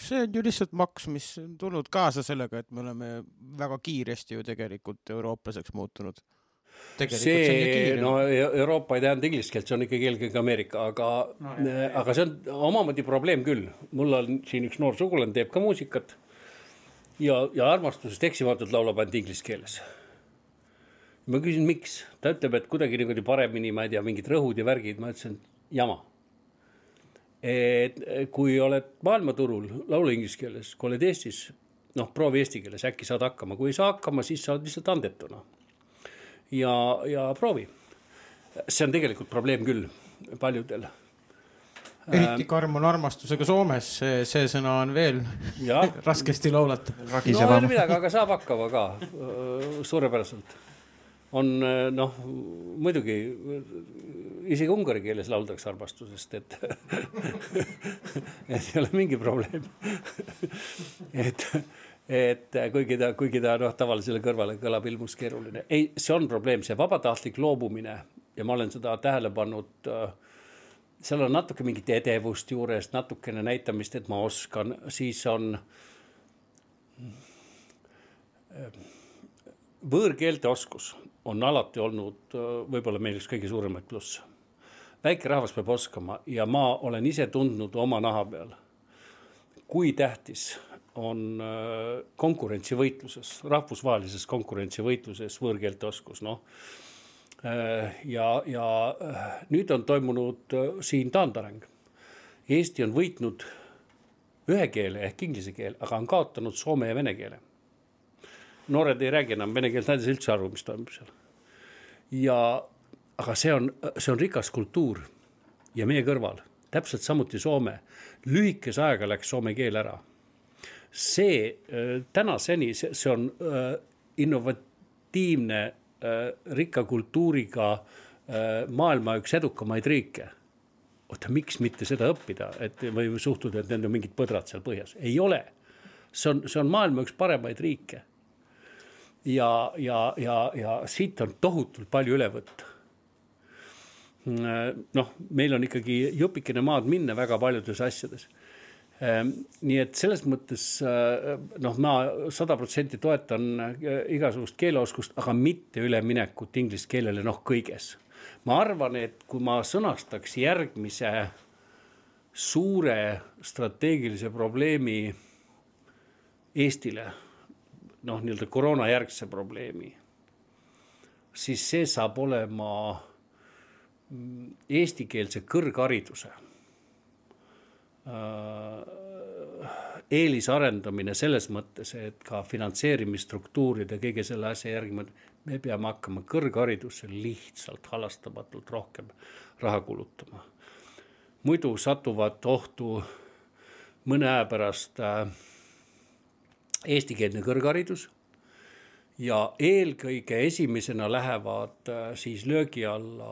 see on ju lihtsalt maks, mis on tulnud kaasa sellega, et me oleme väga kiiresti ju tegelikult eurooplaseks muutunud see, no Euroopa ei tähenda inglise keelt, see on ikkagi eelkõige Ameerika, aga no,, aga see on omamoodi probleem küll. mul on siin üks noor sugulane, teeb ka muusikat. ja, ja armastusest eksimatult laulab ainult inglise keeles. ma küsin, miks, ta ütleb, et kuidagi niimoodi paremini, ma ei tea, mingid rõhud ja värgid, ma ütlesin, jama. et kui oled maailmaturul laulu inglise keeles, kui oled Eestis, noh, proovi eesti keeles, äkki saad hakkama, kui ei saa hakkama, siis sa oled lihtsalt andetuna ja, ja proovi. see on tegelikult probleem küll paljudel eriti ähm, karm on armastusega Soomes, see, see sõna on veel ja. <laughs> raskesti laulatav. no ei ole midagi, aga saab hakkama ka suurepäraselt. on noh, muidugi isegi ungari keeles lauldakse armastusest, et <laughs> et ei ole mingi probleem <laughs> et et äh, kuigi ta, kuigi ta noh, tavalisele kõrvale kõlab ilmus keeruline. ei, see on probleem, see vabatahtlik loobumine ja ma olen seda tähele pannud äh, seal on natuke mingit edevust juures, natukene näitamist, et ma oskan, siis on äh, võõrkeelte oskus on alati olnud võib-olla meil üks kõige suuremaid plusse. väike rahvas peab oskama ja ma olen ise tundnud oma naha peal, kui tähtis on äh, konkurentsivõitluses, rahvusvahelises konkurentsivõitluses võõrkeelte oskus, noh. Äh, ja, ja äh, nüüd on toimunud siin taandareng. Eesti on võitnud ühe keele ehk inglise keel, aga on kaotanud soome ja vene keele. noored ei räägi enam vene keelt, nad ei saa üldse aru, mis toimub seal. ja, aga see on, see on rikas kultuur ja meie kõrval, täpselt samuti Soome. lühikese ajaga läks soome keel ära see äh, tänaseni, see on äh, innovatiivne, äh, rikka kultuuriga maailma üks edukamaid riike oota, miks mitte seda õppida, et või suhtuda, et need on mingid põdrad seal põhjas, ei ole. see on, see on maailma üks paremaid riike. ja, ja, ja, ja siit on tohutult palju üle võtta. noh, meil on ikkagi jupikene maad minna väga paljudes asjades nii et selles mõttes äh, noh, ma sada protsenti toetan äh, igasugust keeleoskust, aga mitte üleminekut inglise keelele noh kõiges. ma arvan, et kui ma sõnastaks järgmise suure strateegilise probleemi Eestile, noh, nii-öelda koroonajärgse probleemi, siis see saab olema mm, eestikeelse kõrghariduse eelisarendamine selles mõttes, et ka finantseerimisstruktuuride, kõige selle asja järgi me peame hakkama kõrgharidusse lihtsalt halastamatult rohkem raha kulutama. muidu satuvad ohtu mõne aja pärast äh, eestikeelne kõrgharidus ja eelkõige esimesena lähevad äh, siis löögi alla,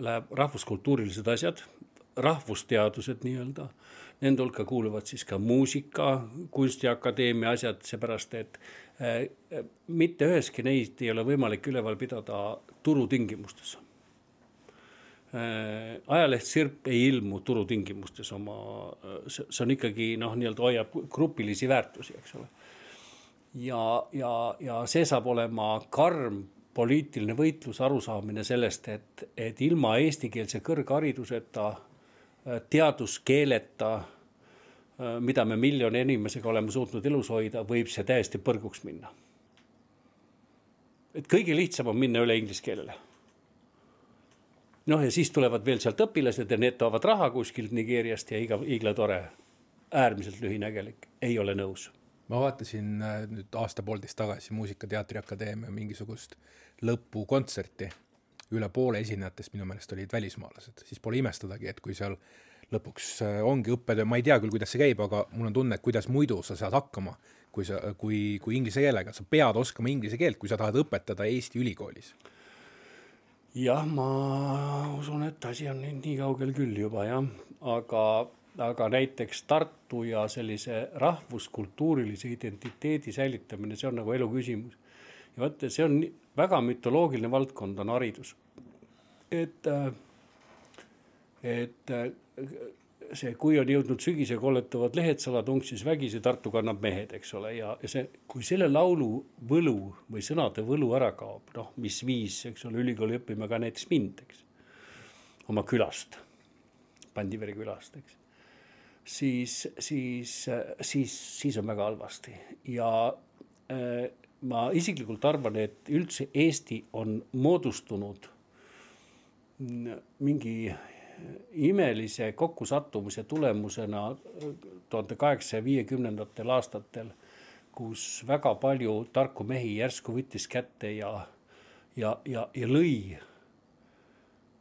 läheb rahvuskultuurilised asjad, rahvusteadused nii-öelda Nende hulka kuuluvad siis ka muusika, kunstiakadeemia asjad, seepärast et äh, mitte üheski neist ei ole võimalik üleval pidada turutingimustes äh,. ajaleht Sirp ei ilmu turutingimustes oma, see on ikkagi noh, nii-öelda hoiab grupilisi väärtusi, eks ole. ja, ja, ja see saab olema karm poliitiline võitlus, arusaamine sellest, et, et ilma eestikeelse kõrghariduseta, teaduskeeleta, mida me miljoni inimesega oleme suutnud elus hoida, võib see täiesti põrguks minna. et kõige lihtsam on minna üle inglise keelele noh, ja siis tulevad veel sealt õpilased ja need toovad raha kuskilt Nigeeriast ja iga, igla tore. äärmiselt lühinägelik, ei ole nõus. ma vaatasin äh, nüüd aasta-poolteist tagasi Muusikateatri Akadeemia mingisugust lõpukontserti. Üle poole esinejatest minu meelest olid välismaalased, siis pole imestadagi, et kui seal lõpuks äh, ongi õppetöö, ma ei tea küll, kuidas see käib, aga mul on tunne, et kuidas muidu sa saad hakkama, kui sa, kui, kui inglise keelega, sa pead oskama inglise keelt, kui sa tahad õpetada Eesti ülikoolis. Jah, ma usun, et asi on nüüd nii kaugel küll juba jah, aga, aga näiteks Tartu ja sellise rahvuskultuurilise identiteedi säilitamine, see on nagu elu küsimus. ja vot, see on väga mütoloogiline valdkond, on haridus. et, et see, kui on jõudnud sügise kolletavad lehed, salatung siis vägisi, Tartu kannab mehed, eks ole, ja, ja see, kui selle laulu võlu või sõnade võlu ära kaob, noh, mis viis, eks ole, ülikooli õppima ka näiteks mind, eks. oma külast, Pandivere külast, eks. siis, siis, siis, siis on väga halvasti ja äh, ma isiklikult arvan, et üldse Eesti on moodustunud mingi imelise kokkusattumuse tulemusena tuhande kaheksasaja viiekümnendatel aastatel, kus väga palju tarku mehi järsku võttis kätte ja, ja, ja, ja lõi,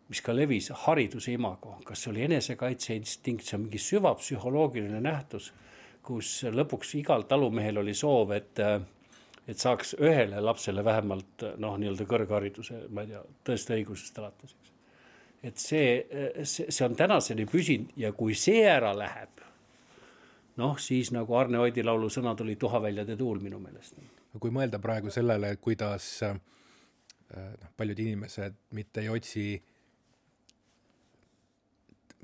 mis ka levis, hariduse imago, kas see oli enesekaitseinstinkt, see on mingi süvapsühholoogiline nähtus, kus lõpuks igal talumehel oli soov, et et saaks ühele lapsele vähemalt noh, nii-öelda kõrghariduse, ma ei tea, tõeste õigusest alates, eks et see, see, see on tänaseni püsinud ja kui see ära läheb, noh, siis nagu Arne Oidi laulu sõnad oli tuhaväljade tuul minu meelest. kui mõelda praegu sellele, kuidas äh, noh, paljud inimesed mitte ei otsi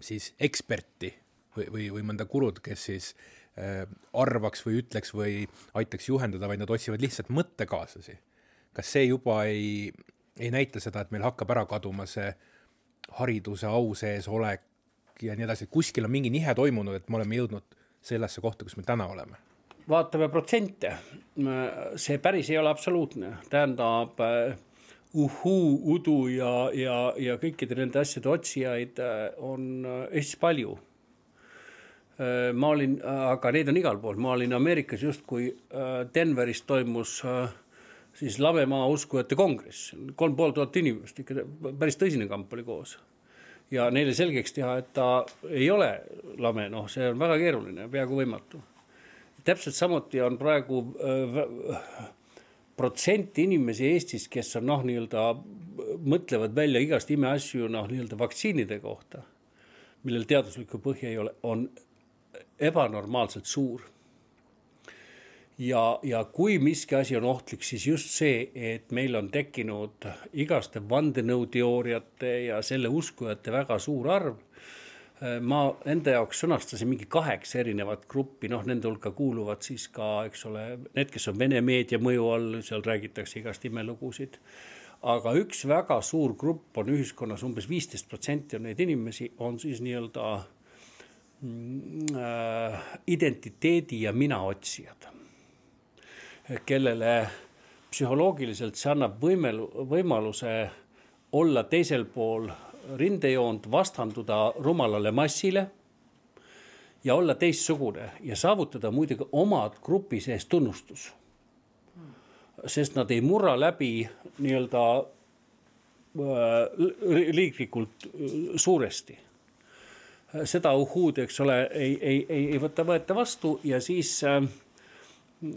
siis eksperti või, või, või mõnda kurud, kes siis äh, arvaks või ütleks või aitaks juhendada, vaid nad otsivad lihtsalt mõttekaaslasi. kas see juba ei, ei näita seda, et meil hakkab ära kaduma see äh, hariduse au sees olek ja nii edasi, kuskil on mingi nihe toimunud, et me oleme jõudnud sellesse kohta, kus me täna oleme? vaatame protsente, see päris ei ole absoluutne, tähendab uh, uhuu, udu ja, ja, ja kõikide nende asjade otsijaid uh, on Eestis palju. Ma olin, aga neid on igal pool, ma olin Ameerikas justkui Denveris toimus siis Lavemaa uskujate kongress, kolm pool tuhat inimest, ikka päris tõsine kamp oli koos. ja neile selgeks teha, et ta ei ole lame, noh, see on väga keeruline, peaaegu võimatu. täpselt samuti on praegu äh, protsent inimesi Eestis, kes on noh, nii-öelda mõtlevad välja igast imeasju, noh, nii-öelda vaktsiinide kohta, millel teaduslikku põhja ei ole, on ebanormaalselt suur ja, ja kui miski asi on ohtlik, siis just see, et meil on tekkinud igaste vandenõuteooriate ja selle uskujate väga suur arv. ma enda jaoks sõnastasin mingi kaheksa erinevat gruppi, noh, nende hulka kuuluvad siis ka, eks ole, need, kes on Vene meedia mõju all, seal räägitakse igast imelugusid. aga üks väga suur grupp on ühiskonnas umbes viisteist protsenti on neid inimesi, on siis nii-öelda identiteedi ja mina otsijad kellele psühholoogiliselt see annab võimel-, võimaluse olla teisel pool rindejoont, vastanduda rumalale massile ja olla teistsugune ja saavutada muidugi omad grupi sees tunnustus. sest nad ei murra läbi nii-öelda äh, riiklikult äh, suuresti. Seda uhhuud, eks ole, ei, ei, ei, ei võta, võeta vastu ja siis äh,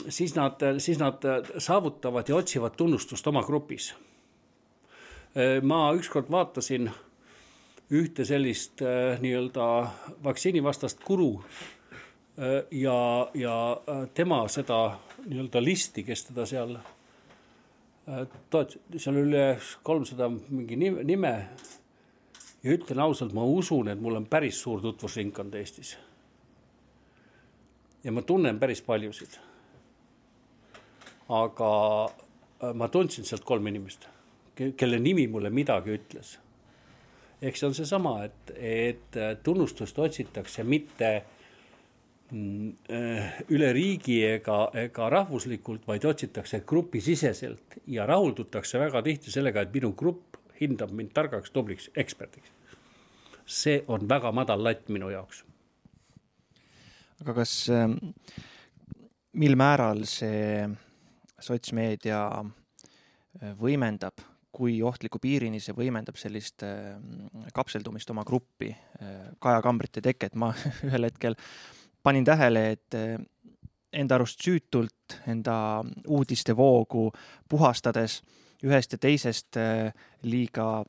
siis nad, siis nad saavutavad ja otsivad tunnustust oma grupis. ma ükskord vaatasin ühte sellist äh, nii-öelda vaktsiinivastast guru äh, ja, ja äh, tema seda nii-öelda listi, kes teda seal toetas, seal üle kolmsada mingi nime, nime. Ja ütlen ausalt, ma usun, et mul on päris suur tutvusringkond Eestis. ja ma tunnen päris paljusid aga äh, ma tundsin sealt kolm inimest. kelle nimi mulle midagi ütles. ehk see on seesama, et, et tunnustust otsitakse mitte mm, üle riigi ega, ega rahvuslikult, vaid otsitakse grupisiseselt ja rahuldutakse väga tihti sellega, et minu grupp hindab mind targaks, tubliks eksperdiks. See on väga madal latt minu jaoks. aga kas, ähm, mil määral see sotsmeedia äh, võimendab, kui ohtliku piirini see võimendab sellist ähm, kapseldumist oma gruppi, äh, Kaja Kambrite teket, ma <laughs> ühel hetkel panin tähele, et äh, enda arust süütult enda uudistevoogu puhastades ühest ja teisest liiga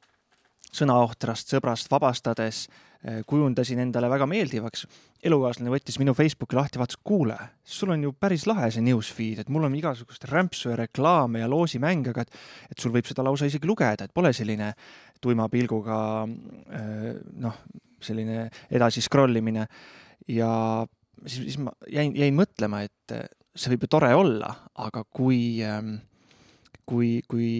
sõnaohtrast sõbrast vabastades äh, kujundasin endale väga meeldivaks. elukaaslane võttis minu Facebooki lahti, vaatas, kuule, sul on ju päris lahe see newsfeed, et mul on igasugust rämpsu ja reklaame ja loosimänge, aga et, et sul võib seda lausa isegi lugeda, et pole selline tuima pilguga äh, noh, selline edasi scroll imine. ja siis, siis ma jäin, jäin mõtlema, et see võib ju tore olla, aga kui ähm, kui, kui,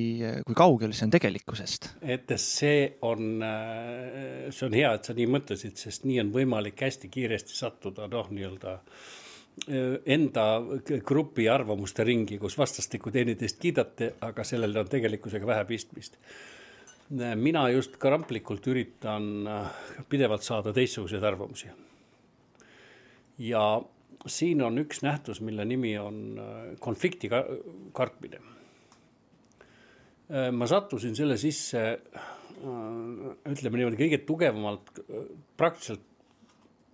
kui kaugel see on tegelikkusest? et see on, see on hea, et sa nii mõtlesid, sest nii on võimalik hästi kiiresti sattuda noh, nii-öelda enda grupi arvamuste ringi, kus vastastikku teineteist kiidate, aga sellel on tegelikkusega vähe pistmist. mina just kramplikult üritan pidevalt saada teistsuguseid arvamusi. ja siin on üks nähtus, mille nimi on konflikti kartmine Äh, ma sattusin selle sisse, äh, ütleme niimoodi kõige tugevamalt äh, praktiliselt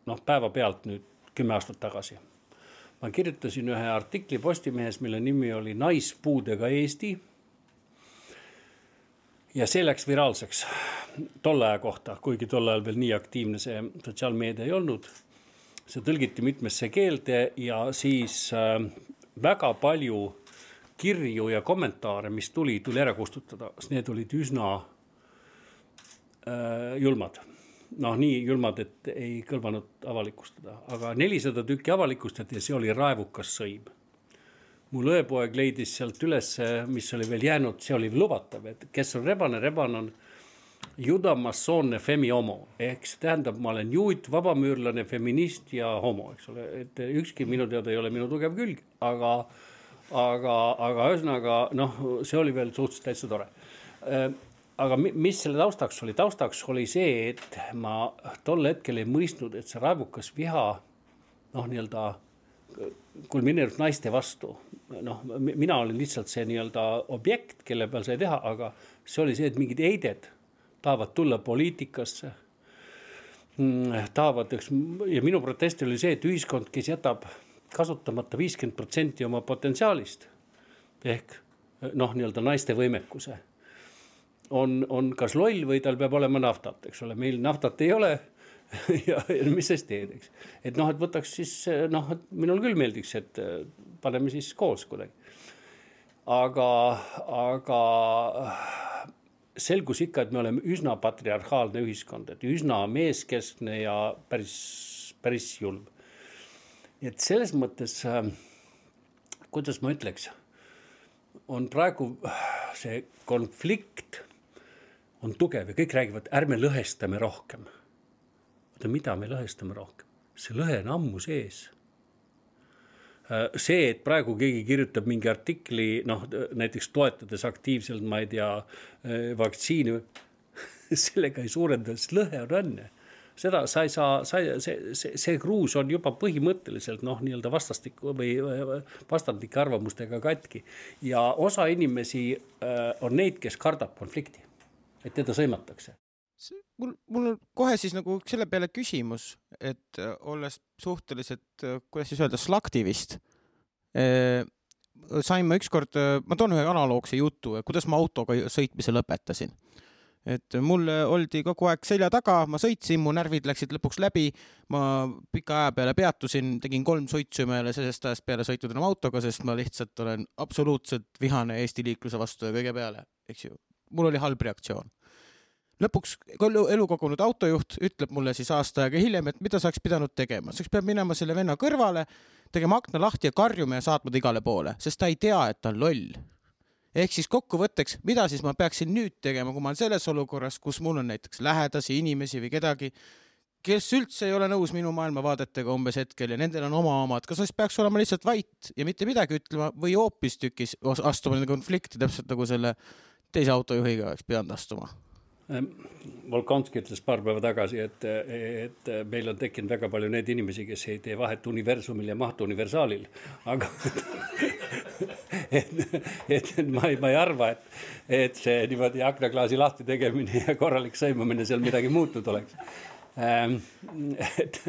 noh, päevapealt nüüd kümme aastat tagasi. ma kirjutasin ühe artikli Postimehes, mille nimi oli Naispuudega Eesti. ja see läks viraalseks tolle aja kohta, kuigi tol ajal veel nii aktiivne see sotsiaalmeedia ei olnud. see tõlgiti mitmesse keelde ja siis väga palju kirju ja kommentaare, mis tuli, tuli ära kustutada, sest need olid üsna äh, julmad. noh, nii julmad, et ei kõlvanud avalikustada, aga nelisada tükki avalikustati ja see oli raevukas sõim. mu õepoeg leidis sealt ülesse, mis oli veel jäänud, see oli lubatav, et kes on rebane, rebane on judamassoonne femiomo ehk see tähendab, ma olen juut, vabamüürlane, feminist ja homo, eks ole, et ükski minu teada ei ole minu tugev külg, aga aga, aga ühesõnaga noh, see oli veel suhteliselt täitsa tore. Äh, aga mis selle taustaks oli, taustaks oli see, et ma tol hetkel ei mõistnud, et see raevukas viha noh, nii-öelda kulmineerus naiste vastu. noh, mina olin lihtsalt see nii-öelda objekt, kelle peal sai teha, aga see oli see, et mingid heided tahavad tulla poliitikasse mm, tahavad, eks, ja minu protest oli see, et ühiskond, kes jätab kasutamata viiskümmend protsenti oma potentsiaalist ehk noh, nii-öelda naiste võimekuse. on, on kas loll või tal peab olema naftat, eks ole, meil naftat ei ole <laughs> ja, ja mis siis teed, eks. et noh, et võtaks siis noh, et minul küll meeldiks, et paneme siis koos kuidagi. aga, aga selgus ikka, et me oleme üsna patriarhaalne ühiskond, et üsna meeskeskne ja päris, päris julm et selles mõttes äh,, kuidas ma ütleks, on praegu see konflikt on tugev ja kõik räägivad, ärme lõhestame rohkem. oota, mida me lõhestame rohkem? see lõhe on ammu sees äh, see, et praegu keegi kirjutab mingi artikli, noh näiteks toetades aktiivselt, ma ei tea, äh, vaktsiini <laughs> sellega ei suurenda, sest lõhe on õnne seda sa ei saa, sa ei, see, see, see kruus on juba põhimõtteliselt noh, nii-öelda vastastikku või vastandlike arvamustega katki. ja osa inimesi äh, on neid, kes kardab konflikti, et teda sõimatakse. mul, mul on kohe siis nagu selle peale küsimus, et äh, olles suhteliselt, äh, kuidas siis öelda, slaktivist sain ma ükskord, ma toon ühe analoogse jutu, kuidas ma autoga sõitmise lõpetasin et mul oldi kogu aeg selja taga, ma sõitsin, mu närvid läksid lõpuks läbi, ma pika aja peale peatusin, tegin kolm suitsu ma ei ole sellest ajast peale sõitnud enam autoga, sest ma lihtsalt olen absoluutselt vihane Eesti liikluse vastu ja kõige peale, eks ju. mul oli halb reaktsioon. lõpuks elu kogunud autojuht ütleb mulle siis aasta aega hiljem, et mida sa oleks pidanud tegema, sa oleks pidanud minema selle venna kõrvale, tegema akna lahti ja karjuma ja saatma ta igale poole, sest ta ei tea, et ta on loll ehk siis kokkuvõtteks, mida siis ma peaksin nüüd tegema, kui ma olen selles olukorras, kus mul on näiteks lähedasi inimesi või kedagi, kes üldse ei ole nõus minu maailmavaadetega umbes hetkel ja nendel on oma omad, kas siis peaks olema lihtsalt vait ja mitte midagi ütlema või hoopistükkis astuma nende konflikti, täpselt nagu selle teise autojuhiga oleks pidanud astuma? Ehm, Volkonski ütles paar päeva tagasi, et, et meil on tekkinud väga palju neid inimesi, kes ei tee vahet universumil ja mahtuniversaalil, aga <laughs> et, et, ma ei, ma ei arva, et, et see niimoodi aknaklaasi lahti tegemine ja korralik sõimamine seal midagi muutnud oleks Ähm, et,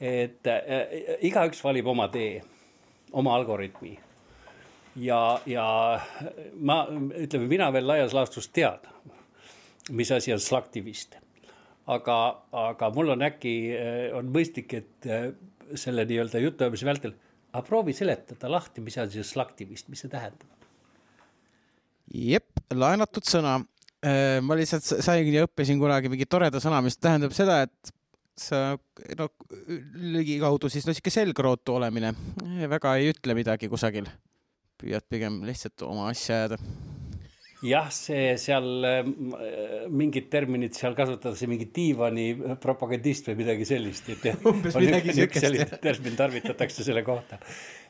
et äh, igaüks valib oma tee, oma algoritmi. ja, ja ma, ütleme, mina veel laias laastus tean, mis asi on slaktivist. aga, aga mul on äkki, äh, on mõistlik, et äh, selle nii-öelda jutuajamise vältel, aga proovi seletada lahti, mis on slaktivist, mis see tähendab? jep, laenatud sõna Äh, ma lihtsalt sain ja õppisin kunagi mingi toreda sõna, mis tähendab seda, et sa no ligikaudu siis no sihuke selgrootu olemine, väga ei ütle midagi kusagil, püüad pigem lihtsalt oma asja ajada. Jah, see seal äh, mingid terminid seal kasutatakse, mingi diivani propagandist või midagi sellist, et <laughs> umbes midagi siukest. sellist termin tarvitatakse selle kohta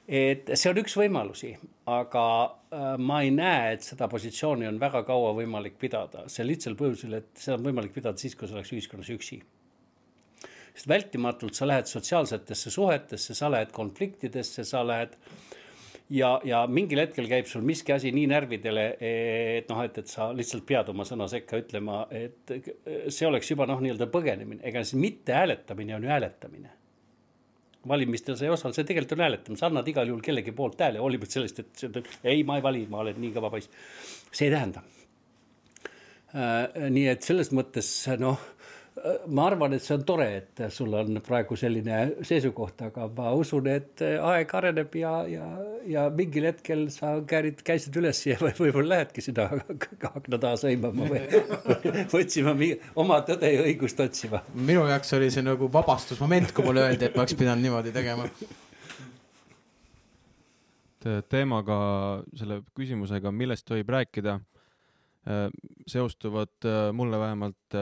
et see on üks võimalusi, aga äh, ma ei näe, et seda positsiooni on väga kaua võimalik pidada, sel lihtsal põhjusel, et seda on võimalik pidada siis, kui sa oleks ühiskonnas üksi. sest vältimatult sa lähed sotsiaalsetesse suhetesse, sa lähed konfliktidesse, sa lähed ja, ja mingil hetkel käib sul miski asi nii närvidele, et noh, et, et sa lihtsalt pead oma sõna sekka ütlema, et see oleks juba noh, nii-öelda põgenemine, ega siis mitte hääletamine on ju hääletamine valimistel sa ei osale, see tegelikult on hääletamine, sa annad igal juhul kellegi poolt hääle, hoolimata sellest, et ei, ma ei vali, ma olen nii kõva poiss. see ei tähenda äh,. nii et selles mõttes noh ma arvan, et see on tore, et sul on praegu selline seisukoht, aga ma usun, et aeg areneb ja, ja, ja mingil hetkel sa käärid käisid üles ja <laughs> võib-olla lähedki sinna <laughs> akna taha sõimama või, või <laughs> otsima oma tõde ja õigust otsima. minu jaoks oli see nagu vabastusmoment, kui mulle öeldi, et ma oleks pidanud niimoodi tegema teemaga, selle küsimusega, millest tohib rääkida, seostuvad mulle vähemalt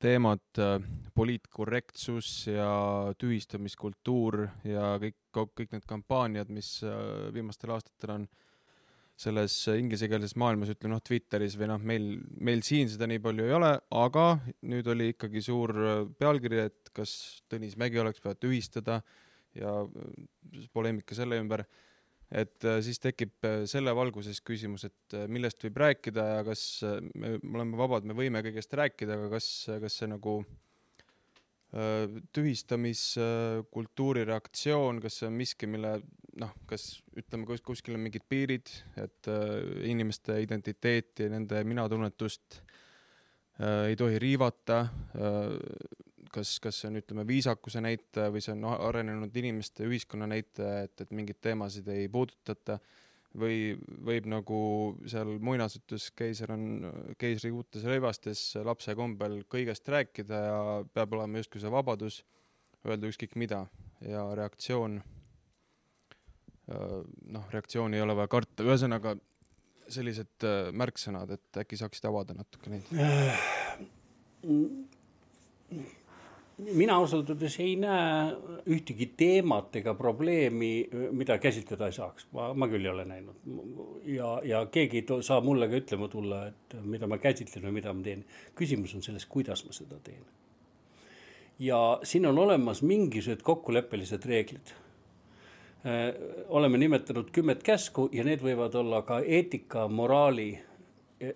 teemad, äh, poliitkorrektsus ja tühistamiskultuur ja kõik, kõik need kampaaniad, mis äh, viimastel aastatel on selles inglisekeelses maailmas, ütleme noh, Twitteris või noh, meil, meil siin seda nii palju ei ole, aga nüüd oli ikkagi suur äh, pealkiri, et kas Tõnis Mägi oleks vaja tühistada ja poleemika selle ümber et äh, siis tekib äh, selle valguses küsimus, et äh, millest võib rääkida ja kas me, me oleme vabad, me võime kõigest rääkida, aga kas, kas see nagu tühistamiskultuuri reaktsioon, kas see on miski, mille noh, kas ütleme, kuskil on mingid piirid, et inimeste identiteeti nende minatunnetust ei tohi riivata kas, kas see on, ütleme, viisakuse näitaja või see on arenenud inimeste, ühiskonna näitaja, et, et mingeid teemasid ei puudutata või võib nagu seal muinasjutuskeiser on keisri uutes rõivastes lapse kombel kõigest rääkida ja peab olema justkui see vabadus öelda ükskõik mida ja reaktsioon, noh, reaktsiooni ei ole vaja karta, ühesõnaga sellised märksõnad, et äkki saaksid avada natuke neid? Mina ausalt öeldes ei näe ühtegi teemat ega probleemi, mida käsitleda ei saaks, ma, ma küll ei ole näinud. ja, ja keegi ei saa mulle ka ütlema tulla, et mida ma käsitlen või mida ma teen. küsimus on selles, kuidas ma seda teen. ja siin on olemas mingisugused kokkuleppelised reeglid. oleme nimetanud kümmet käsku ja need võivad olla ka eetika, moraali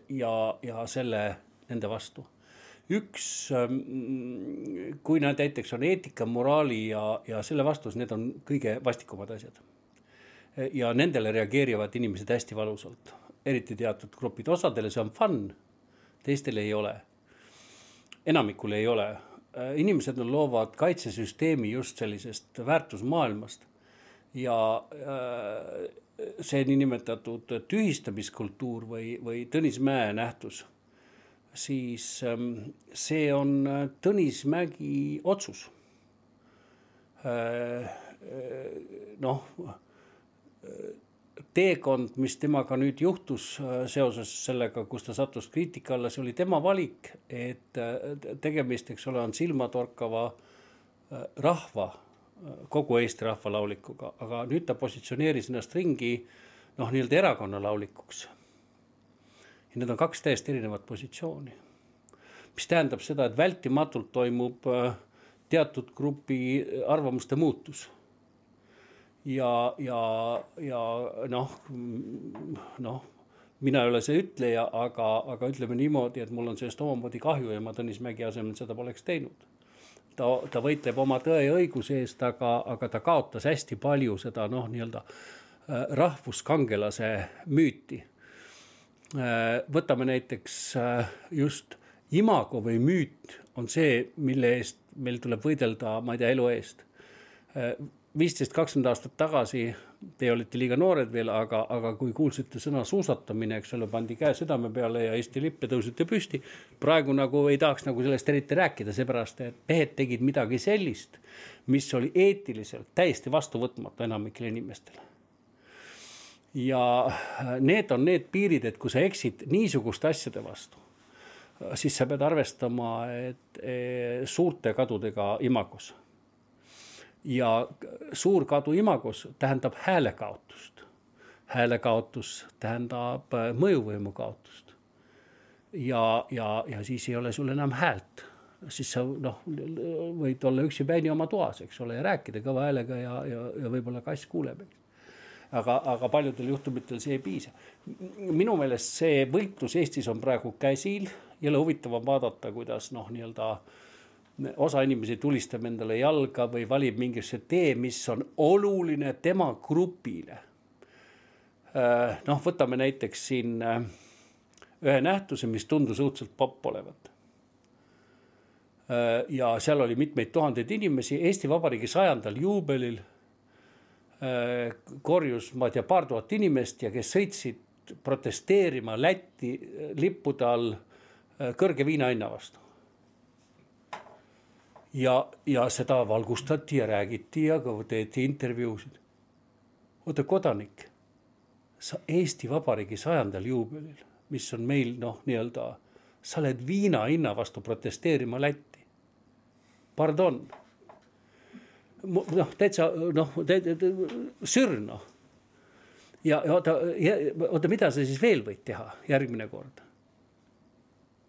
ja, ja selle, nende vastu üks, ähm, kui nad näiteks on eetika, moraali ja, ja selle vastu, siis need on kõige vastikumad asjad. ja nendele reageerivad inimesed hästi valusalt, eriti teatud grupid, osadele see on fun, teistele ei ole. enamikule ei ole. inimesed loovad kaitsesüsteemi just sellisest väärtusmaailmast ja äh, see niinimetatud tühistamiskultuur või, või Tõnis Mäe nähtus siis ähm, see on äh, Tõnis Mägi otsus. Äh, äh, noh, teekond, mis temaga nüüd juhtus seoses sellega, kus ta sattus kriitika alla, see oli tema valik, et tegemist, eks ole, on silmatorkava rahva, kogu Eesti rahva laulikuga, aga nüüd ta positsioneeris ennast ringi noh, nii-öelda erakonna laulikuks. Ja need on kaks täiesti erinevat positsiooni. mis tähendab seda, et vältimatult toimub teatud grupi arvamuste muutus ja, ja, ja noh, noh, mina ei ole see ütleja, aga, aga ütleme niimoodi, et mul on sellest omamoodi kahju ja ma Tõnis Mägi asemel seda poleks teinud. ta, ta võitleb oma tõe ja õiguse eest, aga, aga ta kaotas hästi palju seda noh, nii-öelda äh, rahvuskangelase müüti. Äh, võtame näiteks äh, just imago või müüt on see, mille eest meil tuleb võidelda, ma ei tea, elu eest viisteist, kakskümmend aastat tagasi, teie olite liiga noored veel, aga, aga kui kuulsite sõna suusatamine, eks ole, pandi käe südame peale ja Eesti lipp ja tõusite püsti. praegu nagu ei tahaks nagu sellest eriti rääkida, seepärast et mehed tegid midagi sellist, mis oli eetiliselt täiesti vastuvõtmatu enamikele inimestele. Ja need on need piirid, et kui sa eksid niisuguste asjade vastu, siis sa pead arvestama, et eh, suurte kadudega imagos ja suur kadu imagos tähendab häälekaotust. häälekaotus tähendab äh, mõjuvõimu kaotust. ja, ja, ja siis ei ole sul enam häält, siis sa noh, võid olla üksipäini oma toas, eks ole, ja rääkida kõva häälega ja, ja, ja võib-olla kass kuuleb, eks aga, aga paljudel juhtumitel see ei piisa. minu meelest see võitlus Eestis on praegu käsil, jõle huvitav on vaadata, kuidas noh, nii-öelda osa inimesi tulistab endale jalga või valib mingisuguse tee, mis on oluline tema grupile. Äh, noh, võtame näiteks siin äh, ühe nähtuse, mis tundus õudselt popp olevat. Äh, ja seal oli mitmeid tuhandeid inimesi Eesti Vabariigi sajandal juubelil. Korjus, ma ei tea, paar tuhat inimest ja kes sõitsid protesteerima Läti lippude all kõrge viina hinna vastu ja, ja seda valgustati ja räägiti ja teeti intervjuusid. oota, kodanik, sa Eesti Vabariigi sajandal juubelil, mis on meil noh, nii-öelda, sa oled viina hinna vastu protesteerima Lätti. Pardon. Noh, täitsa noh, sürn noh. ja oota, oota, mida sa siis veel võid teha järgmine kord?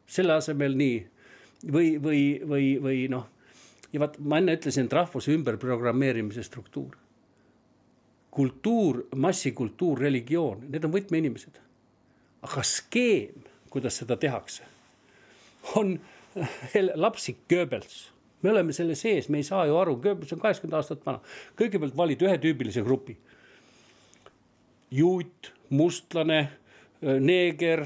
selle asemel nii või, või, või, või noh ja vaat ma enne ütlesin, et rahvuse ümberprogrammeerimise struktuur. kultuur, massikultuur, religioon, need on võtmeinimesed. aga skeem, kuidas seda tehakse, on <laughs> lapsik Goebbels me oleme selle sees, me ei saa ju aru, Goebbels on kaheksakümmend aastat vana. kõigepealt valid ühe tüübilise grupi. juut, mustlane, neeger,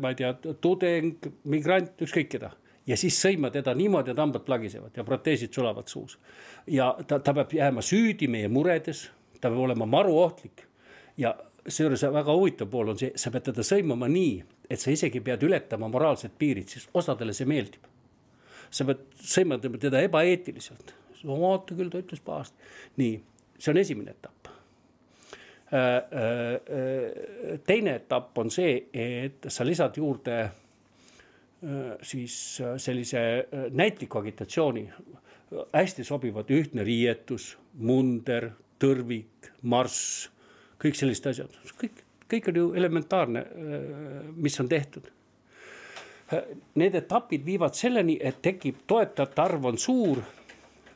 ma ei tea, tudeng, migrant, ükskõik keda ja siis sõima teda niimoodi, et hambad plagisevad ja proteesid sulavad suus. ja ta, ta peab jääma süüdi meie muredes, ta peab olema maruohtlik ja seejuures väga huvitav pool on see, sa pead teda sõimama nii, et sa isegi pead ületama moraalsed piirid, siis osadele see meeldib. Sa pead sõimama teda ebaeetiliselt, vaata küll, ta ütles pahasti. nii, see on esimene etapp äh, äh, äh, teine etapp on see, et sa lisad juurde siis sellise näitliku agitatsiooni hästi sobivad ühtne riietus, munder, tõrvik, marss, kõik sellised asjad, kõik, kõik on ju elementaarne, mis on tehtud. Need etapid viivad selleni, et tekib toetajate arv on suur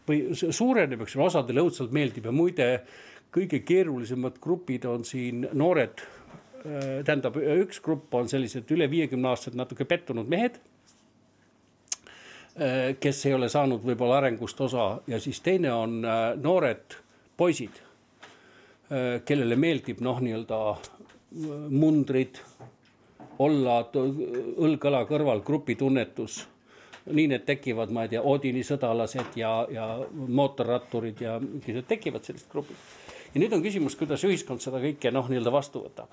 või suureneb, eks ole, osadele õudselt meeldib ja muide kõige keerulisemad grupid on siin noored Äh, tähendab, üks grupp on sellised üle viiekümne aastased natuke pettunud mehed. Äh, kes ei ole saanud võib-olla arengust osa ja siis teine on äh, noored poisid. kellele meeldib noh, nii-öelda mundrid, olla õlg õla kõrval grupitunnetus. Nii need tekivad, ma ei tea, Odini sõdalased ja, ja mootorratturid ja tekivad sellised grupid. ja nüüd on küsimus, kuidas ühiskond seda kõike noh, nii-öelda vastu võtab.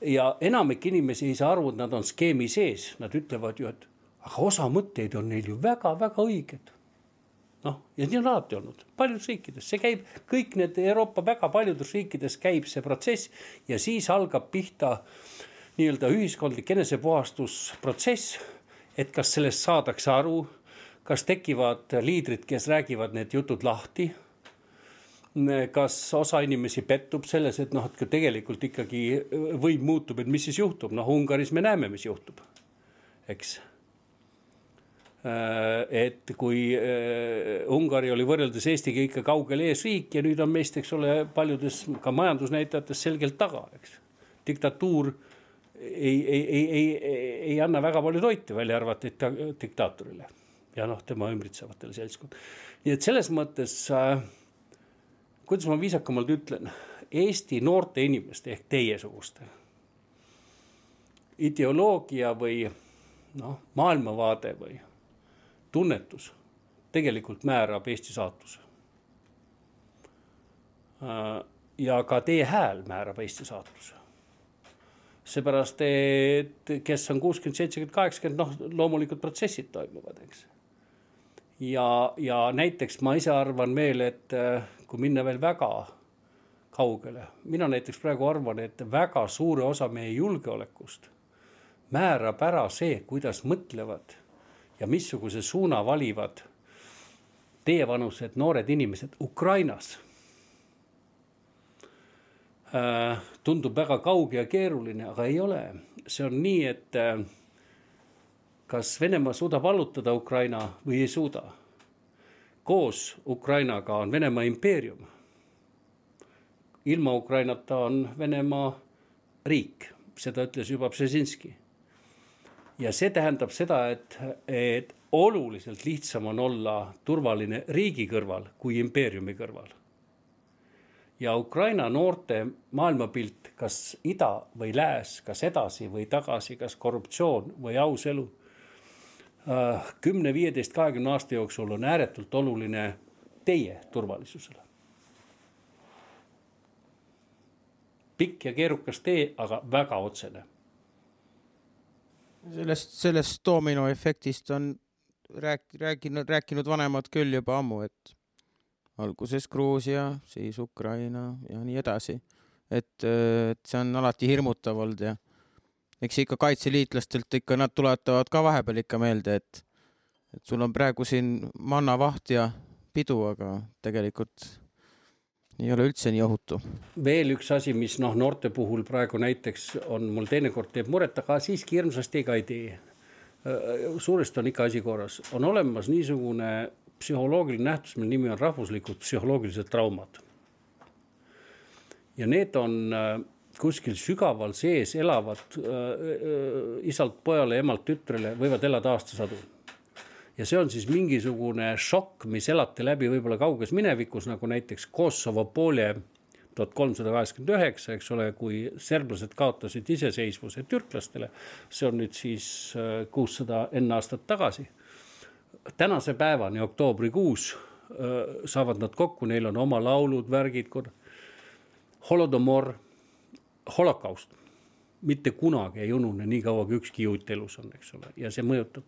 Ja enamik inimesi ei saa aru, et nad on skeemi sees, nad ütlevad ju, et aga osa mõtteid on neil ju väga-väga õiged. noh, ja nii on alati olnud, paljudes riikides, see käib, kõik need Euroopa väga paljudes riikides käib see protsess ja siis algab pihta nii-öelda ühiskondlik enesepuhastusprotsess. et kas sellest saadakse aru, kas tekivad liidrid, kes räägivad need jutud lahti kas osa inimesi pettub selles, et noh, et tegelikult ikkagi võim muutub, et mis siis juhtub, noh Ungaris me näeme, mis juhtub, eks et kui äh, Ungari oli võrreldes Eestiga ikka kaugel eesriik ja nüüd on meist, eks ole, paljudes ka majandusnäitajates selgelt taga, eks. diktatuur ei, ei, ei, ei, ei anna väga palju toitu, välja arvatud diktaatorile ja noh, tema ümbritsevatele seltskond. nii et selles mõttes äh,, kuidas ma viisakamalt ütlen, Eesti noorte inimeste ehk teiesuguste ideoloogia või noh, maailmavaade või tunnetus tegelikult määrab Eesti saatuse. Äh, ja ka teie hääl määrab Eesti saatuse. Seepärast, et kes on kuuskümmend, seitsekümmend, kaheksakümmend, noh, loomulikult protsessid toimuvad, eks. ja, ja näiteks ma ise arvan veel, et äh, kui minna veel väga kaugele, mina näiteks praegu arvan, et väga suure osa meie julgeolekust määrab ära see, kuidas mõtlevad ja missuguse suuna valivad teievanused noored inimesed Ukrainas äh,. Tundub väga kauge ja keeruline, aga ei ole, see on nii, et äh, kas Venemaa suudab allutada Ukraina või ei suuda. koos Ukrainaga on Venemaa impeerium. ilma Ukrainata on Venemaa riik, seda ütles juba Brzezinski ja see tähendab seda, et, et oluliselt lihtsam on olla turvaline riigi kõrval kui impeeriumi kõrval. Ja Ukraina noorte maailmapilt, kas ida või lääs, kas edasi või tagasi, kas korruptsioon või aus elu. Äh, kümne, viieteist, kahekümne aasta jooksul on ääretult oluline teie turvalisusele. pikk ja keerukas tee, aga väga otsene sellest, sellest dominoefektist on rääk-, rääkinud, rääkinud vanemad küll juba ammu, et alguses Gruusia, siis Ukraina ja nii edasi. et, et see on alati hirmutav olnud ja eks ikka kaitseliitlastelt ikka nad tuletavad ka vahepeal ikka meelde, et, et sul on praegu siin mannavaht ja pidu, aga tegelikult ei ole üldse nii ohutu. veel üks asi, mis noh, noorte puhul praegu näiteks on mul teinekord teeb muret, aga siiski hirmsasti ka ei tee. suuresti on ikka asi korras, on olemas niisugune psühholoogiline nähtus, mille nimi on rahvuslikud psühholoogilised traumad. ja need on kuskil sügaval sees elavad äh, isalt pojale, emalt tütrele, võivad elada aastasadu ja see on siis mingisugune šokk, mis elati läbi võib-olla kauges minevikus, nagu näiteks Kosovo poole tuhat kolmsada kaheksakümmend üheksa, eks ole, kui serblased kaotasid iseseisvuse türklastele. see on nüüd siis äh, kuussada enne aastat tagasi. Tänase päevani, oktoobrikuus saavad nad kokku, neil on oma laulud, värgid. Holodomor, holokaust, mitte kunagi ei unune nii kaua, kui ükski juut elus on, eks ole, ja see mõjutab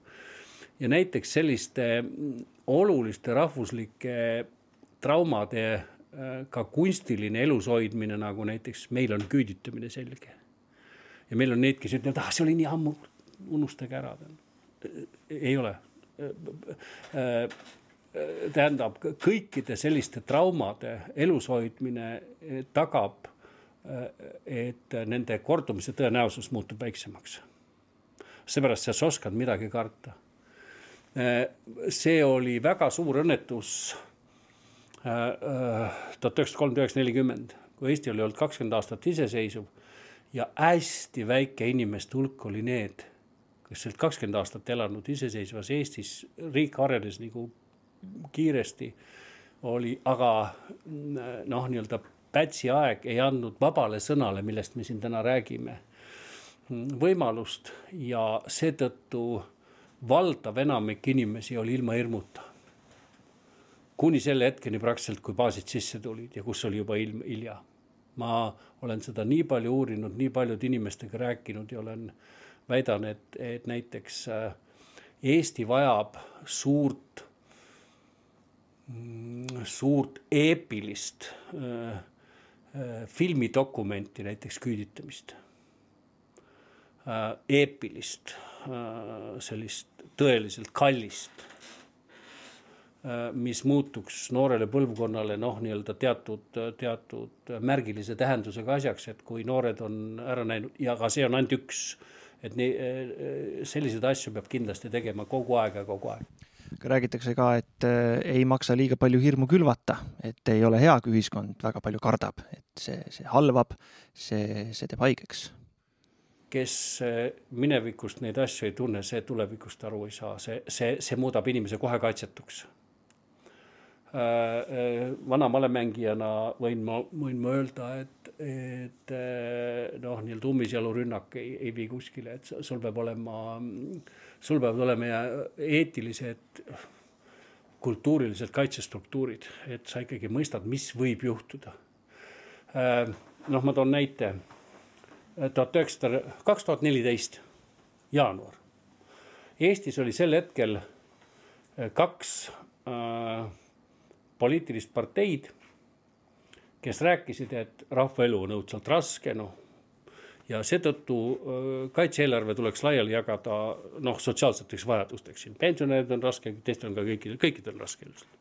ja näiteks selliste mm, oluliste rahvuslike traumade ka kunstiline elus hoidmine, nagu näiteks meil on küüditamine selge. ja meil on neid, kes ütlevad, ah, see oli nii ammu, unustage ära. ei ole. Tähendab, kõikide selliste traumade elus hoidmine tagab, et nende kordumise tõenäosus muutub väiksemaks. seepärast sa oskad midagi karta Äh, see oli väga suur õnnetus tuhat üheksasada kolmkümmend üheksa, nelikümmend, kui Eesti oli olnud kakskümmend aastat iseseisev ja hästi väike inimeste hulk oli need, kes olid kakskümmend aastat elanud iseseisvas Eestis, riik arenes nagu kiiresti, oli aga noh, nii-öelda Pätsi aeg ei andnud vabale sõnale, millest me siin täna räägime, võimalust ja seetõttu valdav enamik inimesi oli ilma hirmuta. kuni selle hetkeni praktiliselt, kui baasid sisse tulid ja kus oli juba ilm, hilja. ma olen seda nii palju uurinud, nii paljude inimestega rääkinud ja olen, väidan, et, et näiteks äh, Eesti vajab suurt mm, suurt eepilist äh, äh, filmidokumenti, näiteks küüditamist äh,. eepilist äh,, sellist tõeliselt kallist äh,, mis muutuks noorele põlvkonnale noh, nii-öelda teatud, teatud märgilise tähendusega asjaks, et kui noored on ära näinud ja ka see on ainult üks et nii, selliseid asju peab kindlasti tegema kogu aeg ja kogu aeg. Räägitakse ka, et äh, ei maksa liiga palju hirmu külvata, et ei ole hea, kui ühiskond väga palju kardab, et see, see halvab, see, see teeb haigeks. kes äh, minevikust neid asju ei tunne, see tulevikust aru ei saa, see, see, see muudab inimese kohe kaitsetuks. Äh, vana malemängijana võin ma, võin ma öelda, et, et noh, nii-öelda ummisjalurünnak ei, ei vii kuskile, et sul peab olema sul peavad olema eetilised, kultuurilised kaitsestruktuurid, et sa ikkagi mõistad, mis võib juhtuda. Äh, noh, ma toon näite. tuhat üheksasada, kaks tuhat neliteist, jaanuar. Eestis oli sel hetkel äh, kaks äh, poliitilist parteid, kes rääkisid, et rahva elu on õudselt raske, noh ja seetõttu kaitse-eelarve tuleks laiali jagada noh, sotsiaalseteks vajadusteks, siin pensionärid on raske, teistel on ka kõikidel, kõikidel on raske ilmselt.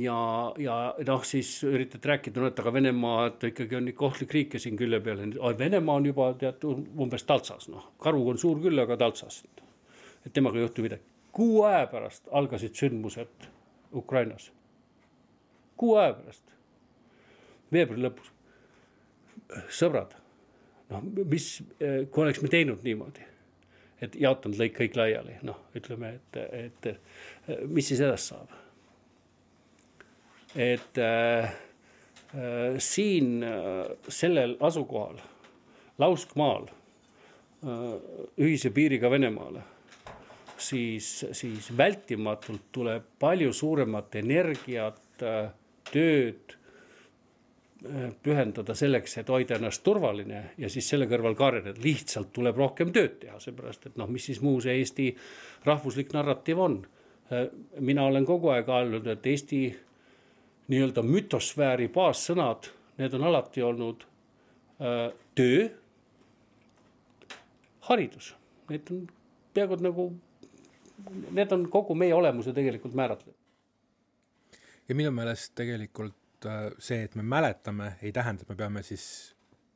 ja, ja noh, siis üritad rääkida, no et aga Venemaa, et ikkagi on ohtlik riik ja siin külje peal, Venemaa on juba tead umbes taltsas, noh, karu on suur küll, aga taltsas. et temaga ei juhtu midagi. kuu aja pärast algasid sündmused Ukrainas. kuu aja pärast, veebruari lõpus. sõbrad noh, mis, kui oleks me teinud niimoodi, et jaotanud lõik kõik laiali, noh, ütleme, et, et mis siis edasi saab. et äh, siin sellel asukohal, lauskmaal, ühise piiriga Venemaale, siis, siis vältimatult tuleb palju suuremat energiat, tööd pühendada selleks, et hoida ennast turvaline ja siis selle kõrval ka areneda, lihtsalt tuleb rohkem tööd teha, seepärast et noh, mis siis muu see Eesti rahvuslik narratiiv on. mina olen kogu aeg öelnud, et Eesti nii-öelda mütosfääri baassõnad, need on alati olnud öö, töö, haridus, need on peaaegu nagu, need on kogu meie olemuse tegelikult määratlenud. ja minu meelest tegelikult Äh, see, et me mäletame, ei tähenda, et me peame siis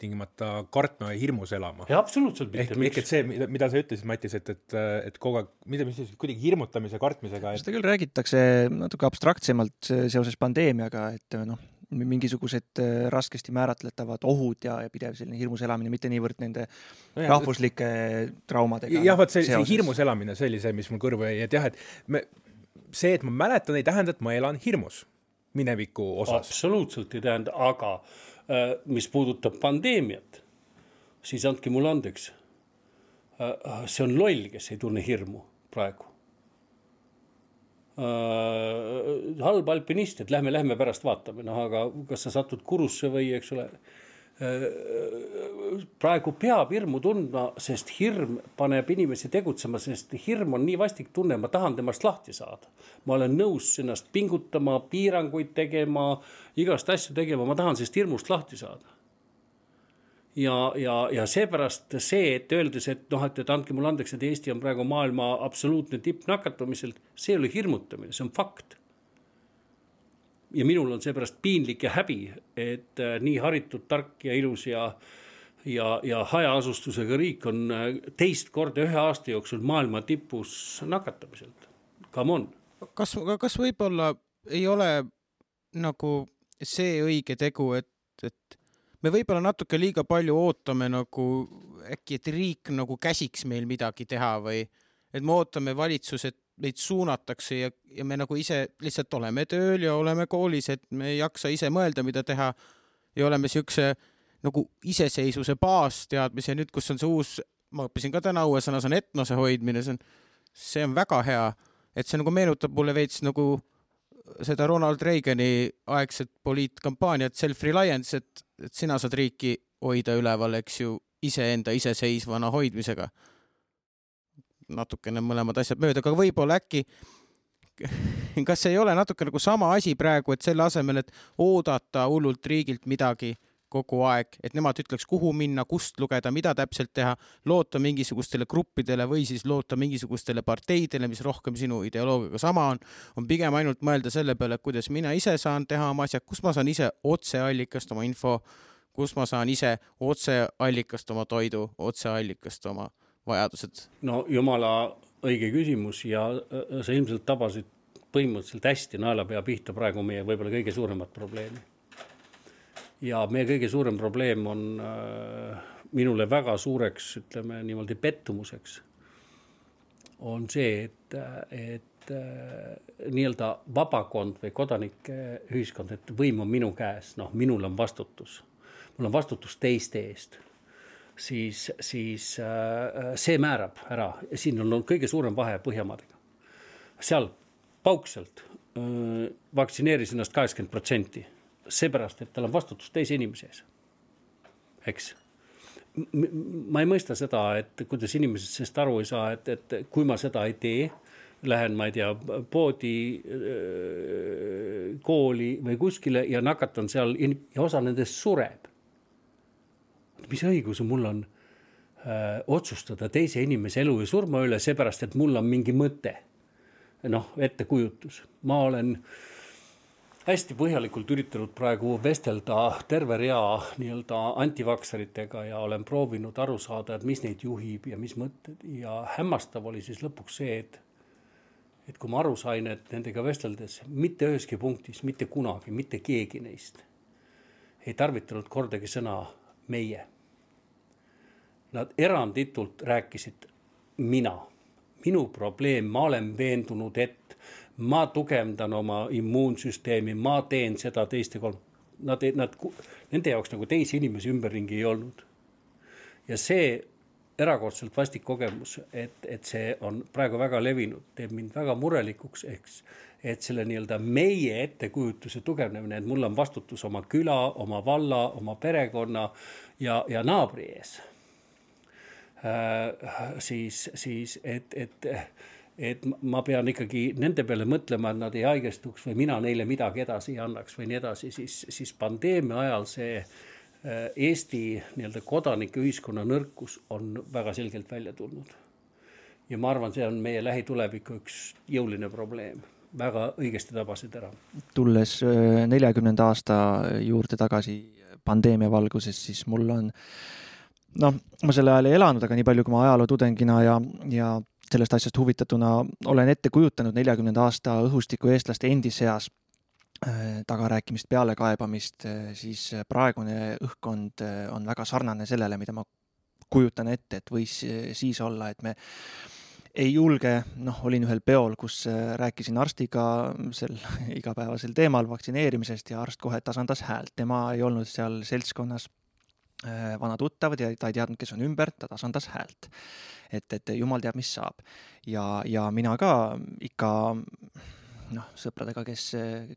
tingimata kartma ja hirmus elama. absoluutselt mitte. ehk, ehk et see, mida, mida sa ütlesid, Matis, et, et, et kogu aeg, mida, mis siis kuidagi hirmutamise, kartmisega et.... seda küll räägitakse natuke abstraktsemalt seoses pandeemiaga, et noh, mingisugused äh, raskesti määratletavad ohud ja, ja pidev selline hirmus elamine, mitte niivõrd nende no jah, rahvuslike traumadega. jah, vot see, see hirmus elamine, see oli see, mis mul kõrvu jäi, et jah, et me, see, et ma mäletan, ei tähenda, et ma elan hirmus mineviku osas. absoluutselt ei tähenda, aga äh, mis puudutab pandeemiat, siis andke mulle andeks. Äh, see on loll, kes ei tunne hirmu praegu. Äh, halb alpinist, et lähme, lähme pärast vaatame, noh, aga kas sa satud Kurusse või, eks ole praegu peab hirmu tundma, sest hirm paneb inimesi tegutsema, sest hirm on nii vastik tunne, ma tahan temast lahti saada. ma olen nõus ennast pingutama, piiranguid tegema, igast asju tegema, ma tahan sellest hirmust lahti saada. ja, ja, ja seepärast see, et öeldes, et noh, et, et andke mulle andeks, et Eesti on praegu maailma absoluutne tipp nakatumiselt, see ei ole hirmutamine, see on fakt ja minul on seepärast piinlik ja häbi, et äh, nii haritud, tark ja ilus ja ja, ja hajaasustusega riik on äh, teist korda ühe aasta jooksul maailma tipus nakatamiselt. Come on. kas, kas võib-olla ei ole nagu see õige tegu, et, et me võib-olla natuke liiga palju ootame nagu äkki, et riik nagu käsiks meil midagi teha või et me ootame valitsuselt meid suunatakse ja, ja me nagu ise lihtsalt oleme tööl ja oleme koolis, et me ei jaksa ise mõelda, mida teha. Ja oleme siukse nagu iseseisvuse baasteadmise, nüüd, kus on see uus, ma õppisin ka täna uue sõna, see on etnose hoidmine, see on, see on väga hea, et see nagu meenutab mulle veits nagu seda Ronald Reagani aegset poliitkampaaniat Self-Reliance, et, et sina saad riiki hoida üleval, eks ju, iseenda iseseisvana hoidmisega natukene mõlemad asjad mööda, aga võib-olla äkki <laughs> kas ei ole natuke nagu sama asi praegu, et selle asemel, et oodata hullult riigilt midagi kogu aeg, et nemad ütleks, kuhu minna, kust lugeda, mida täpselt teha, loota mingisugustele gruppidele või siis loota mingisugustele parteidele, mis rohkem sinu ideoloogiaga sama on, on pigem ainult mõelda selle peale, kuidas mina ise saan teha oma asjad, kus ma saan ise otseallikast oma info, kus ma saan ise otseallikast oma toidu, otseallikast oma vajadused. no jumala õige küsimus ja äh, sa ilmselt tabasid põhimõtteliselt hästi naelapea pihta praegu meie võib-olla kõige suuremat probleemi ja meie kõige suurem probleem on äh, minule väga suureks, ütleme niimoodi pettumuseks, on see, et, et äh, nii-öelda vabakond või kodanike ühiskond, et võim on minu käes, noh, minul on vastutus. mul on vastutus teiste eest siis, siis äh, see määrab ära, siin on olnud kõige suurem vahe Põhjamaadega. seal paukselt äh, vaktsineeris ennast kaheksakümmend protsenti seepärast, et tal on vastutus teise inimese ees. eks. ma ei mõista seda, et kuidas inimesed sellest aru ei saa, et, et kui ma seda ei tee, lähen, ma ei tea, poodi, kooli või kuskile ja nakatan seal ja osa nendest sureb. Mis õiguse mul on öö, otsustada teise inimese elu ja surma üle, seepärast et mul on mingi mõte. noh, ettekujutus, ma olen hästi põhjalikult üritanud praegu vestelda terve rea nii-öelda antivakseritega ja olen proovinud aru saada, et mis neid juhib ja mis mõtted ja hämmastav oli siis lõpuks see, et et kui ma aru sain, et nendega vesteldes mitte üheski punktis, mitte kunagi, mitte keegi neist ei tarvitanud kordagi sõna meie. Nad eranditult rääkisid mina, minu probleem, ma olen veendunud, et ma tugevdan oma immuunsüsteemi, ma teen seda, teist ja kolm. Nad, nad, nende jaoks nagu teisi inimesi ümberringi ei olnud. ja see erakordselt vastik kogemus, et, et see on praegu väga levinud, teeb mind väga murelikuks, eks. et selle nii-öelda meie ettekujutuse tugevnemine, et mul on vastutus oma küla, oma valla, oma perekonna ja, ja naabri ees. Siis, siis et, et et ma pean ikkagi nende peale mõtlema, et nad ei haigestuks või mina neile midagi edasi ei annaks või nii edasi, siis, siis pandeemia ajal see äh, Eesti nii-öelda kodanikeühiskonna nõrkus on väga selgelt välja tulnud. ja ma arvan, see on meie lähituleviku üks jõuline probleem, väga õigesti tabasid ära. tulles äh, neljakümnenda aasta juurde tagasi pandeemia valguses, siis mul on noh, ma sel ajal ei elanud, aga nii palju, kui ma ajalootudengina ja, ja sellest asjast huvitatuna olen ette kujutanud neljakümnenda aasta õhustiku eestlaste endi seas äh, tagarääkimist, pealekaebamist, äh, siis praegune õhkkond äh, on väga sarnane sellele, mida ma kujutan ette, et võis siis olla, et me ei julge, noh, olin ühel peol, kus rääkisin arstiga sel <laughs> igapäevasel teemal vaktsineerimisest ja arst kohe tasandas häält, tema ei olnud seal seltskonnas vana tuttav ja ta ei teadnud, kes on ümber, ta tasandas häält et, et jumal teab, mis saab. ja, ja mina ka ikka noh, sõpradega, kes,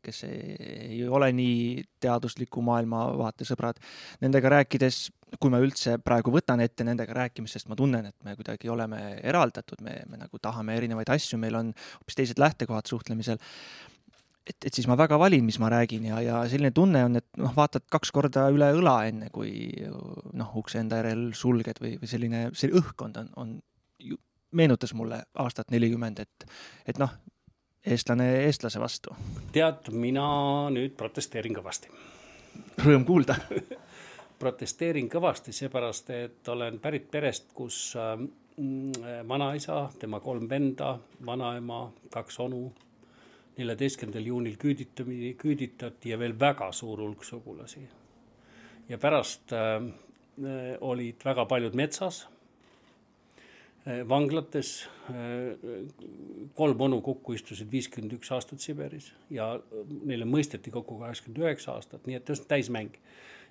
kes ei ole nii teadusliku maailmavaate sõbrad, nendega rääkides, kui ma üldse praegu võtan ette nendega rääkimist, sest ma tunnen, et me kuidagi oleme eraldatud, me, me nagu tahame erinevaid asju, meil on hoopis teised lähtekohad suhtlemisel et, et siis ma väga valin, mis ma räägin ja, ja selline tunne on, et noh, vaatad kaks korda üle õla, enne kui noh, ukse enda järel sulged või, või selline, see õhkkond on, on, meenutas mulle aastat nelikümmend, et, et noh, eestlane eestlase vastu. tead, mina nüüd protesteerin kõvasti. Rõõm kuulda <laughs> protesteerin kõvasti, seepärast et olen pärit perest, kus äh, vanaisa, tema kolm venda, vanaema, kaks onu neljateistkümnendal juunil küüditamine, küüditati ja veel väga suur hulk sugulasi. ja pärast äh, olid väga paljud metsas äh,, vanglates äh,. kolm onu kokku istusid viiskümmend üks aastat Siberis ja neile mõisteti kokku kaheksakümmend üheksa aastat, nii et just täismäng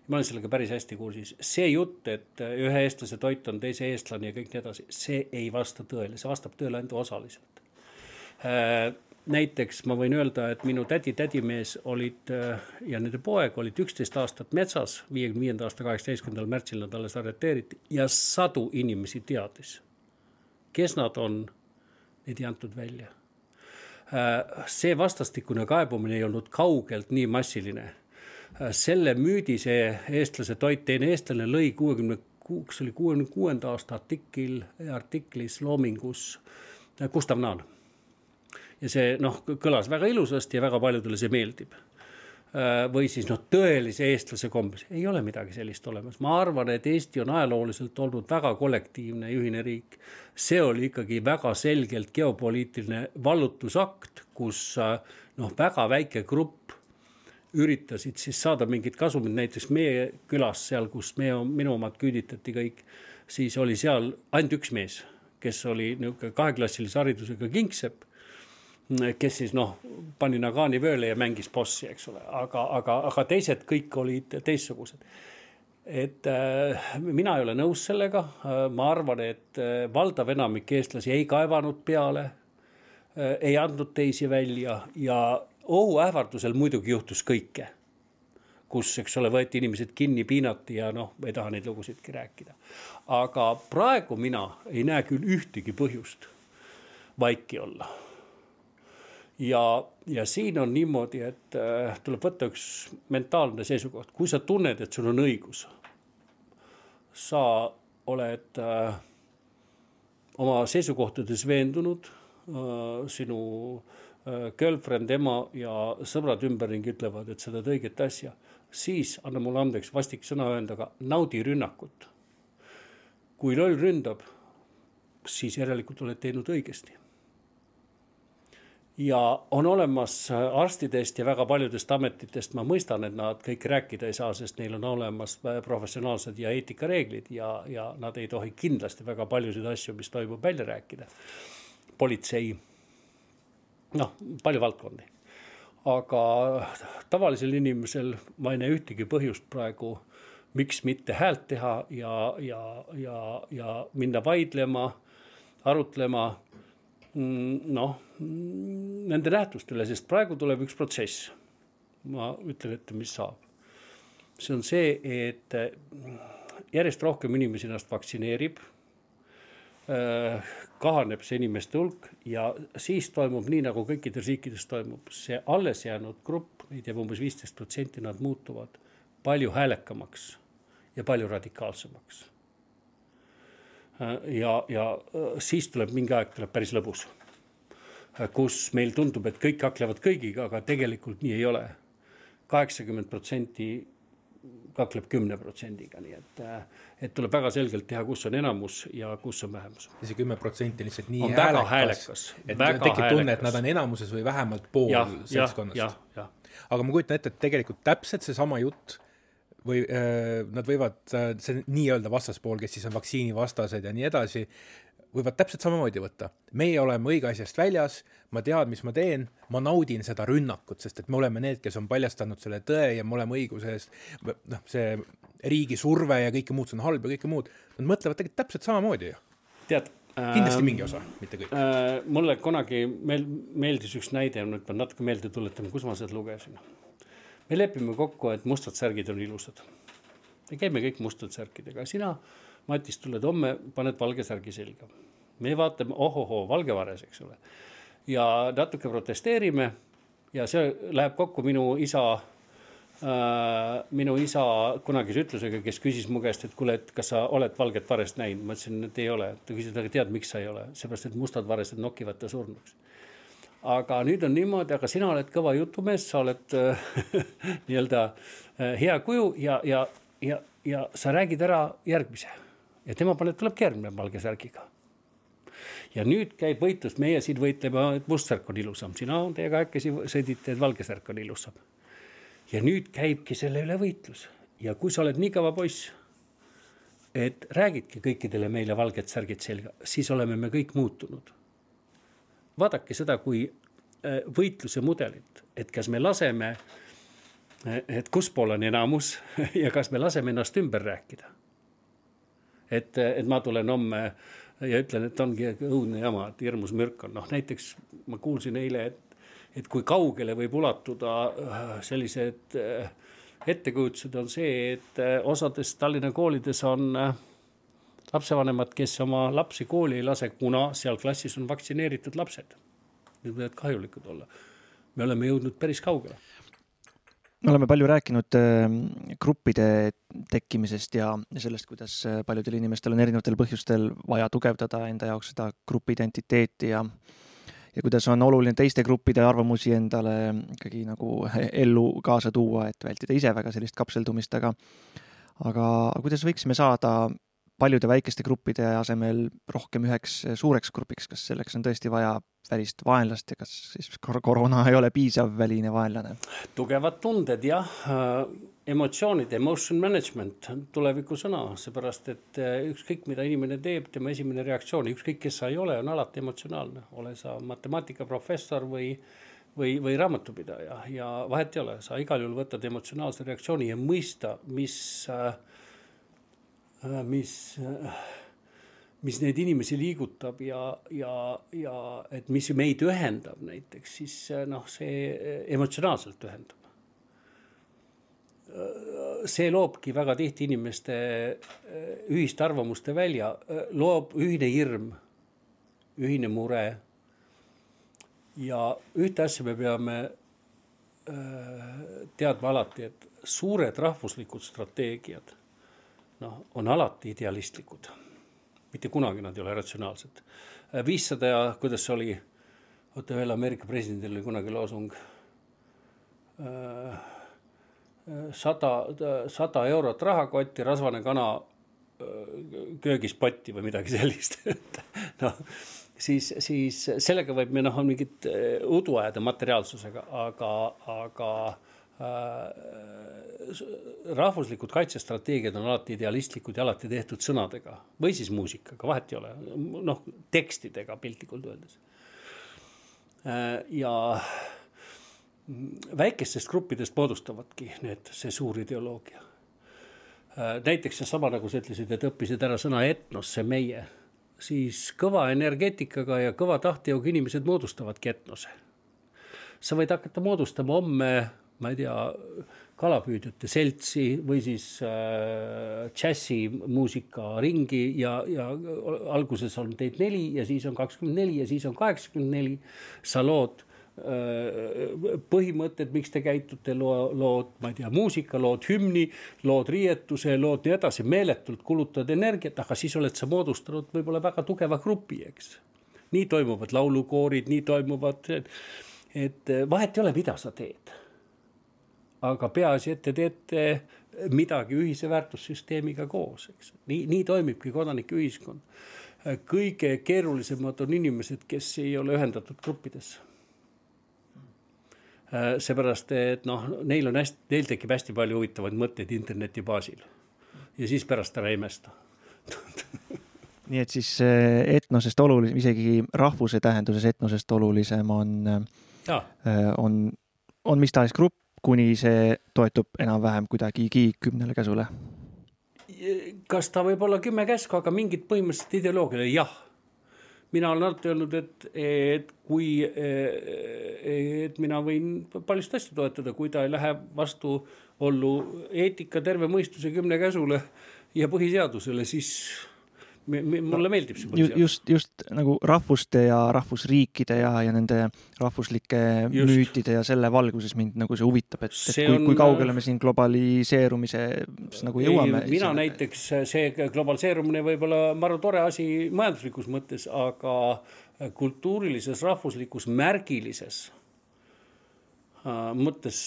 ma olen sellega päris hästi kursis, see jutt, et ühe eestlase toit on teise eestlane ja kõik nii edasi, see ei vasta tõele, see vastab tõele ainult osaliselt äh, näiteks ma võin öelda, et minu tädi-tädimees olid äh, ja nende poeg olid üksteist aastat metsas, viiekümne viienda aasta kaheksateistkümnendal märtsil nad alles arreteeriti ja sadu inimesi teadis, kes nad on, neid ei antud välja. see vastastikune kaebumine ei olnud kaugelt nii massiline. selle müüdi see eestlase toit, teine eestlane lõi kuuekümne kuuks oli kuuekümne kuuenda aasta artikkel, artiklis Loomingus Gustav Naan. Ja see noh, kõlas väga ilusasti ja väga paljudele see meeldib Äh, või siis noh, tõelise eestlase kombes, ei ole midagi sellist olemas. ma arvan, et Eesti on ajalooliselt olnud väga kollektiivne ja ühine riik. see oli ikkagi väga selgelt geopoliitiline vallutusakt, kus äh, noh, väga väike grupp üritasid siis saada mingit kasumit, näiteks meie külas seal, kus meie, minu omad küüditati kõik, siis oli seal ainult üks mees, kes oli niisugune kaheklassilise haridusega kingsepp kes siis noh, pani Nagani vööle ja mängis bossi, eks ole, aga, aga, aga teised kõik olid teistsugused. et äh, mina ei ole nõus sellega äh,, ma arvan, et äh, valdav enamik eestlasi ei kaevanud peale äh,, ei andnud teisi välja ja ohuähvardusel muidugi juhtus kõike. kus, eks ole, võeti inimesed kinni, piinati ja noh, ei taha neid lugusidki rääkida. aga praegu mina ei näe küll ühtegi põhjust vaiki olla ja, ja siin on niimoodi, et äh, tuleb võtta üks mentaalne seisukoht, kui sa tunned, et sul on õigus. sa oled äh, oma seisukohtades veendunud äh,, sinu äh, girlfriend, ema ja sõbrad ümberringi ütlevad, et sa teed õiget asja, siis anna mulle andeks vastik sõna öelda, aga naudi rünnakut. kui loll ründab, siis järelikult oled teinud õigesti ja on olemas äh, arstidest ja väga paljudest ametitest, ma mõistan, et nad kõik rääkida ei saa, sest neil on olemas äh, professionaalsed ja eetikareeglid ja, ja nad ei tohi kindlasti väga paljusid asju, mis toimub, välja rääkida. politsei, noh, palju valdkondi. aga tavalisel inimesel ma ei näe ühtegi põhjust praegu, miks mitte häält teha ja, ja, ja, ja minna vaidlema, arutlema noh, mm, nende nähtustele, sest praegu tuleb üks protsess. ma ütlen ette, mis saab. see on see, et järjest rohkem inimesi ennast vaktsineerib. Äh, kahaneb see inimeste hulk ja siis toimub nii, nagu kõikides riikides toimub, see alles jäänud grupp, neid jääb umbes viisteist protsenti, nad muutuvad palju häälekamaks ja palju radikaalsemaks ja, ja äh, siis tuleb mingi aeg, tuleb päris lõbus. Äh, kus meil tundub, et kõik kaklevad kõigiga, aga tegelikult nii ei ole. kaheksakümmend protsenti kakleb kümne protsendiga, nii et, et tuleb väga selgelt teha, kus on enamus ja kus on vähemus. ja see kümme protsenti lihtsalt nii on häälekas, häälekas, et tekib tunne, et nad on enamuses või vähemalt pool seltskonnast. aga ma kujutan ette, et tegelikult täpselt seesama jutt või nad võivad, äh, see nii-öelda vastaspool, kes siis on vaktsiinivastased ja nii edasi, võivad täpselt samamoodi võtta. meie oleme õige asjast väljas, ma tean, mis ma teen, ma naudin seda rünnakut, sest et me oleme need, kes on paljastanud selle tõe ja me oleme õiguse eest, noh, see riigi surve ja kõike muud, see on halb ja kõike muud. Nad mõtlevad tegelikult täpselt samamoodi ju. tead kindlasti mingi osa, mitte kõik äh,. mulle kunagi meel-, meeldis üks näide, nüüd pean natuke meelde tuletama, kus ma seda lugesin me lepime kokku, et mustad särgid on ilusad. me käime kõik mustad särkidega, sina, Matis, tuled homme, paned valge särgi selga. me vaatame, ohohoo, valge vares, eks ole. ja natuke protesteerime ja see läheb kokku minu isa äh, minu isa kunagise ütlusega, kes küsis mu käest, et kuule, et kas sa oled valget varest näinud, ma ütlesin, et ei ole. ta küsis, aga tead, miks sa ei ole, seepärast et mustad varesed nokivad ta surnuks aga nüüd on niimoodi, aga sina oled kõva jutumees, sa oled äh, <laughs> nii-öelda äh, hea kuju ja, ja, ja, ja sa räägid ära järgmise ja tema paneb, tulebki järgmine valge särgiga. ja nüüd käib võitlus, meie siin võitleme, et must särk on ilusam, sina teie kahekesi sõdite, et valge särk on ilusam. ja nüüd käibki selle üle võitlus ja kui sa oled nii kõva poiss, et räägidki kõikidele meile valged särgid selga, siis oleme me kõik muutunud vaadake seda kui äh, võitluse mudelit, et kas me laseme, äh, et kuspool on enamus <laughs> ja kas me laseme ennast ümber rääkida. et, äh, et ma tulen homme ja ütlen, et ongi õudne jama, et hirmus mürk on, noh näiteks ma kuulsin eile, et, et kui kaugele võib ulatuda sellised ettekujutused on see, et osades Tallinna koolides on lapsevanemad, kes oma lapsi kooli ei lase, kuna seal klassis on vaktsineeritud lapsed. need võivad kahjulikud olla. me oleme jõudnud päris kaugele me oleme palju rääkinud äh, gruppide tekkimisest ja sellest, kuidas äh, paljudel inimestel on erinevatel põhjustel vaja tugevdada enda jaoks seda grupi identiteeti ja ja kuidas on oluline teiste gruppide arvamusi endale ikkagi nagu ellu kaasa tuua, et vältida ise väga sellist kapseldumist, aga aga kuidas võiksime saada paljude väikeste gruppide asemel rohkem üheks suureks grupiks, kas selleks on tõesti vaja välist vaenlast ja kas siis koroona ei ole piisav väline vaenlane? tugevad tunded jah, äh, emotsioonid, emotion management, tuleviku sõna, seepärast et äh, ükskõik, mida inimene teeb, tema esimene reaktsioon, ükskõik, kes sa ei ole, on alati emotsionaalne, ole sa matemaatikaprofessor või või, või raamatupidaja. Ja vahet ei ole, sa igal juhul võtad emotsionaalse reaktsiooni ja mõista, mis Äh, mis, äh, mis neid inimesi liigutab ja, ja, ja et mis meid ühendab näiteks, siis äh, noh, see emotsionaalselt ühendab. see loobki väga tihti inimeste ühiste arvamuste välja, loob ühine hirm, ühine mure. ja ühte asja me peame teadma alati, et suured rahvuslikud strateegiad noh, on alati idealistlikud. mitte kunagi nad ei ole ratsionaalsed. viissada ja kuidas see oli, oota ühel Ameerika presidendil oli kunagi loosung äh, sada, sada eurot rahakotti, rasvane kana äh, köögis potti või midagi sellist <laughs> noh, siis, siis sellega võib, noh, on mingit äh, udu ajada materiaalsusega, aga, aga Äh, rahvuslikud kaitsestrateegiad on alati idealistlikud ja alati tehtud sõnadega või siis muusikaga, vahet ei ole, noh, tekstidega piltlikult öeldes. Äh, ja väikestest gruppidest moodustavadki need, see suur ideoloogia. Äh, näiteks seesama, nagu sa ütlesid, et õppisid ära sõna etnos, see meie, siis kõva energeetikaga ja kõva tahtejõuga inimesed moodustavadki etnose. sa võid hakata moodustama homme ma ei tea, kalapüüdjate seltsi või siis äh, džässimuusikaringi ja, ja alguses on teid neli ja siis on kakskümmend neli ja siis on kaheksakümmend neli. sa lood äh, põhimõtted, miks te käitute, loo, lood, ma ei tea, muusikalood, hümni, lood riietuse, lood nii edasi, meeletult kulutad energiat, aga siis oled sa moodustanud võib-olla väga tugeva grupi, eks. nii toimuvad laulukoorid, nii toimuvad, et vahet ei ole, mida sa teed aga peaasi, et te teete midagi ühise väärtussüsteemiga koos, eks. nii, nii toimibki kodanikuühiskond. kõige keerulisemad on inimesed, kes ei ole ühendatud gruppidesse. seepärast, et noh, neil on hästi, neil tekib hästi palju huvitavaid mõtteid interneti baasil. ja siis pärast ära imesta <laughs> nii et siis eh, etnosest olulisem, isegi rahvuse tähenduses etnosest olulisem on, eh, on, on mis tahes grupp, kuni see toetub enam-vähem kuidagigi kümnele käsule? kas ta võib olla kümme käsku, aga mingit põhimõtteliselt ideoloogiale, jah. mina olen alati öelnud, et, et kui, et mina võin paljust asju toetada, kui ta ei lähe vastuollu eetika, terve mõistuse kümne käsule ja põhiseadusele, siis mulle meeldib see põhiseadus. just, just nagu rahvuste ja rahvusriikide ja, ja nende rahvuslike just. müütide ja selle valguses mind nagu see huvitab, et, et kui, on... kui kaugele me siin globaliseerumises nagu jõuame. mina selle... näiteks, see globaliseerumine võib olla maru tore asi majanduslikus mõttes, aga kultuurilises, rahvuslikus, märgilises äh, mõttes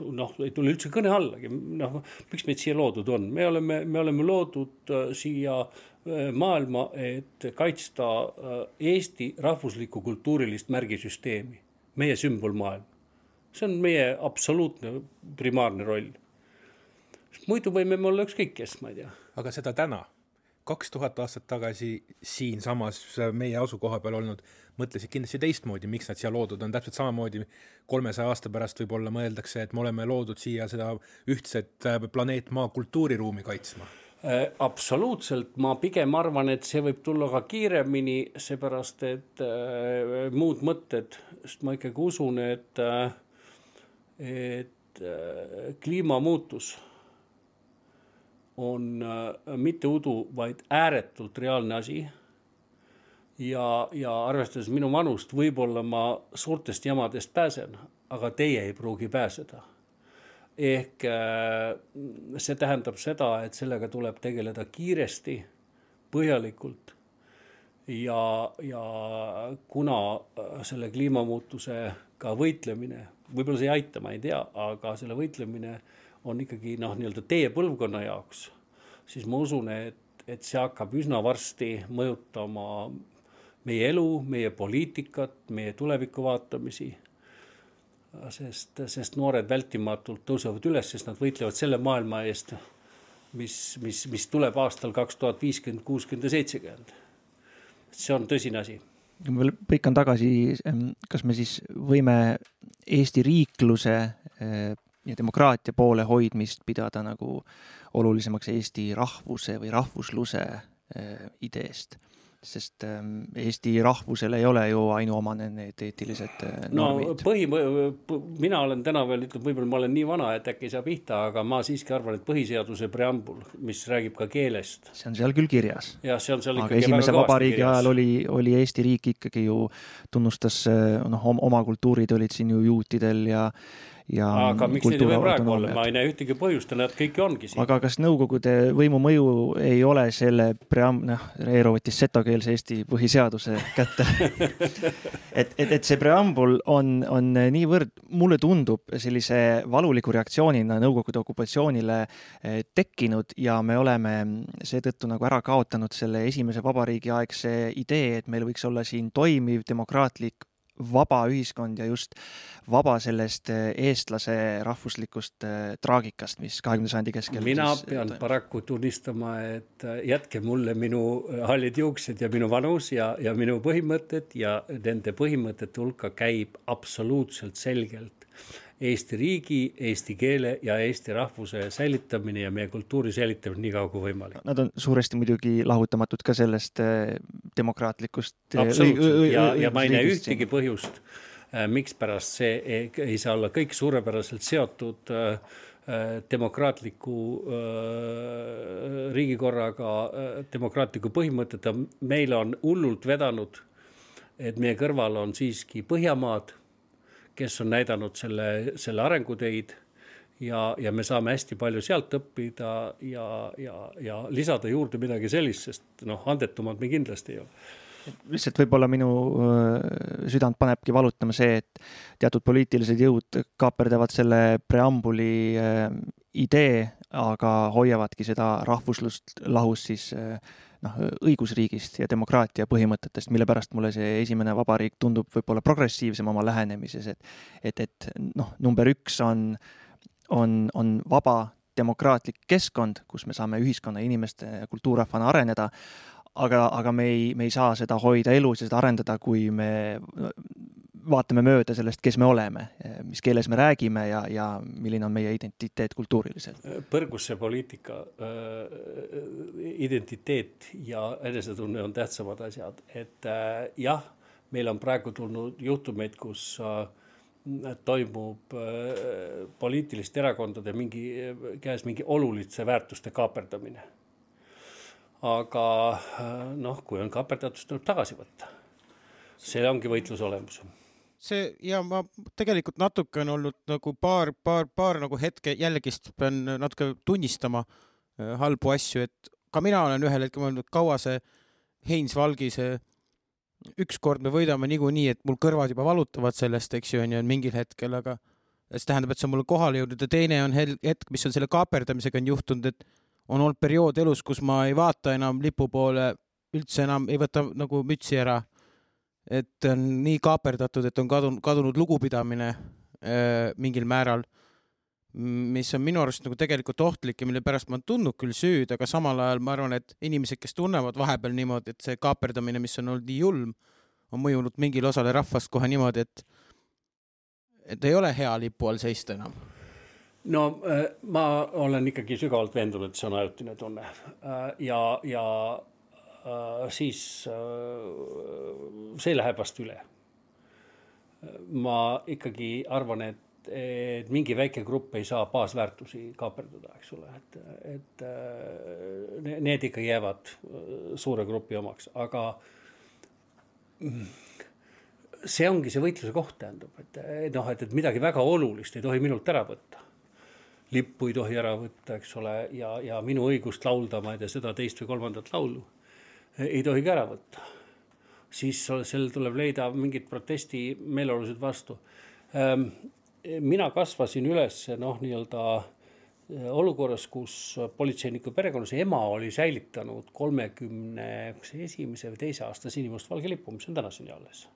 noh, ei tule üldse kõne allagi, noh, miks meid siia loodud on, me oleme, me oleme loodud äh, siia äh, maailma, et kaitsta äh, Eesti rahvuslikku kultuurilist märgisüsteemi, meie sümbolmaailm. see on meie absoluutne primaarne roll. muidu võime me olla ükskõik kes, ma ei tea. aga seda täna kaks tuhat aastat tagasi siinsamas meie asukoha peal olnud mõtlesid kindlasti teistmoodi, miks nad siia loodud on, täpselt samamoodi kolmesaja aasta pärast võib-olla mõeldakse, et me oleme loodud siia seda ühtset äh, planeet Maa kultuuriruumi kaitsma äh, absoluutselt, ma pigem arvan, et see võib tulla ka kiiremini, seepärast et äh, muud mõtted, sest ma ikkagi usun, et äh,, et äh, kliimamuutus on äh, mitte udu, vaid ääretult reaalne asi. ja, ja arvestades minu vanust, võib-olla ma suurtest jamadest pääsen, aga teie ei pruugi pääseda. Ehk äh, see tähendab seda, et sellega tuleb tegeleda kiiresti, põhjalikult ja, ja kuna selle kliimamuutusega võitlemine, võib-olla see ei aita, ma ei tea, aga selle võitlemine on ikkagi noh, nii-öelda teie põlvkonna jaoks, siis ma usun, et, et see hakkab üsna varsti mõjutama meie elu, meie poliitikat, meie tuleviku vaatamisi. Sest, sest noored vältimatult tõusevad üles, sest nad võitlevad selle maailma eest, mis, mis, mis tuleb aastal kaks tuhat viiskümmend, kuuskümmend ja seitsekümmend. see on tõsine asi ma põikan tagasi, kas me siis võime Eesti riikluse eh, ja demokraatia poole hoidmist pidada nagu olulisemaks Eesti rahvuse või rahvusluse eh, ideest? Sest ähm, Eesti rahvusel ei ole ju ainuomane need eetilised äh, normid. no põhi, mina olen täna veel, ütleme, võib-olla ma olen nii vana, et äkki ei saa pihta, aga ma siiski arvan, et põhiseaduse preambul, mis räägib ka keelest. see on seal küll kirjas. jah, see on seal aga esimese vabariigi ajal oli, oli Eesti riik ikkagi ju, tunnustas äh, noh, oma kultuurid olid siin ju juutidel ja aga miks neid ei või praegu olla, ma ei näe ühtegi põhjust ja nad kõik ongi siin. aga kas Nõukogude võimu mõju ei ole selle pream-, noh, Eero võttis setokeelse Eesti põhiseaduse kätte <laughs> et, et, et see preambul on, on niivõrd, mulle tundub sellise valuliku reaktsioonina Nõukogude okupatsioonile eh, tekkinud ja me oleme seetõttu nagu ära kaotanud selle esimese vabariigi aegse idee, et meil võiks olla siin toimiv demokraatlik vaba ühiskond ja just vaba sellest eh, eestlase rahvuslikust eh, traagikast, mis kahekümnenda sajandi keskel mina siis, pean toimus. paraku tunnistama, et jätke mulle minu hallid juuksed ja minu vanus ja, ja minu põhimõtted ja nende põhimõtete hulka käib absoluutselt selgelt Eesti riigi, eesti keele ja eesti rahvuse säilitamine ja meie kultuuri säilitamine nii kaua kui võimalik. Nad on suuresti muidugi lahutamatud ka sellest äh, demokraatlikust. Äh, absoluutselt ja, ja ma ei näe ühtegi põhjust, äh, mikspärast see ei, ei saa olla kõik suurepäraselt seotud demokraatliku riigikorraga, demokraatliku põhimõteta. meile on hullult vedanud, et meie kõrval on siiski Põhjamaad kes on näidanud selle, selle arenguteid ja, ja me saame hästi palju sealt õppida ja, ja, ja lisada juurde midagi sellist, sest noh, andetumad me kindlasti ei ole. lihtsalt võib-olla minu südant panebki valutama see, et teatud poliitilised jõud kaaperdavad selle preambuli idee, aga hoiavadki seda rahvuslust lahus siis noh, õigusriigist ja demokraatia põhimõtetest, mille pärast mulle see esimene vabariik tundub võib-olla progressiivsem oma lähenemises, et et, et noh, number üks on, on, on vaba demokraatlik keskkond, kus me saame ühiskonna, inimeste ja kultuurrahvana areneda, aga, aga me ei, me ei saa seda hoida elus ja seda arendada, kui me vaatame mööda sellest, kes me oleme, mis keeles me räägime ja, ja milline on meie identiteet kultuuriliselt. põrgus see poliitika äh,, identiteet ja enesetunne on tähtsamad asjad, et äh, jah, meil on praegu tulnud juhtumeid, kus äh, toimub äh, poliitiliste erakondade mingi käes mingi oluliste väärtuste kaaperdamine. aga äh, noh, kui on kaaperdatud, tuleb tagasi võtta. see ongi võitluse olemus see ja ma tegelikult natuke on olnud nagu paar, paar, paar nagu hetke jällegist pean natuke tunnistama äh, halbu asju, et ka mina olen ühel hetkel mõelnud, kaua see Heinz Valgi see ükskord me võidame niikuinii, et mul kõrvad juba valutavad sellest, eks ju, onju, mingil hetkel, aga see tähendab, et see on mulle kohale jõudnud ja teine on hetk, mis on selle kaaperdamisega on juhtunud, et on olnud periood elus, kus ma ei vaata enam lipu poole üldse enam, ei võta nagu mütsi ära et on nii kaaperdatud, et on kadunud, kadunud lugupidamine äh, mingil määral, mis on minu arust nagu tegelikult ohtlik ja mille pärast ma tundnud küll süüd, aga samal ajal ma arvan, et inimesed, kes tunnevad vahepeal niimoodi, et see kaaperdamine, mis on olnud nii julm, on mõjunud mingile osale rahvast kohe niimoodi, et et ei ole hea lipu all seista enam. No äh, ma olen ikkagi sügavalt veendunud, et see on ajutine tunne. Äh, ja, ja siis äh, see läheb vast üle. ma ikkagi arvan, et, et mingi väike grupp ei saa baasväärtusi kaaperdada, eks ole, et, et äh, need ikka jäävad suure grupi omaks, aga see ongi see võitluse koht, tähendab, et noh, et, et midagi väga olulist ei tohi minult ära võtta. lippu ei tohi ära võtta, eks ole, ja, ja minu õigust laulda, ma ei tea, seda teist või kolmandat laulu ei tohi ka ära võtta. siis sellel tuleb leida mingid protestimeeleolusid vastu. Ehm, mina kasvasin üles noh, nii-öelda eh, olukorras, kus politseiniku perekonnas ema oli säilitanud kolmekümne, esimese või teise aasta sinimustvalge lipu, mis on tänaseni alles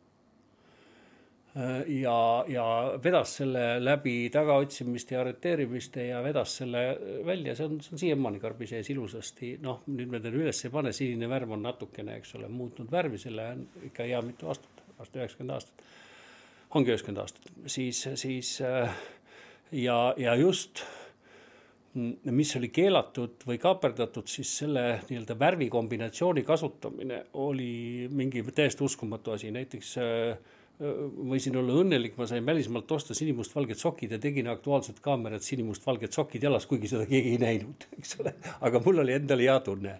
ja, ja vedas selle läbi tagaotsimiste ja arreteerimiste ja vedas selle välja, see on, see on siiamaani karbi sees ilusasti, noh, nüüd me teda üles ei pane, sinine värv on natukene, eks ole, muutnud värvi, selle on ikka hea mitu aastat, varsti üheksakümmend aastat. ongi üheksakümmend aastat, siis, siis ja, ja just mis oli keelatud või kaaperdatud, siis selle nii-öelda värvikombinatsiooni kasutamine oli mingi täiesti uskumatu asi, näiteks äh, võisin olla õnnelik, ma sain välismaalt osta sinimustvalged sokid ja tegin Aktuaalset kaamerat sinimustvalged sokid jalas, kuigi seda keegi ei näinud, <laughs> eks ole. aga mul oli endal hea tunne.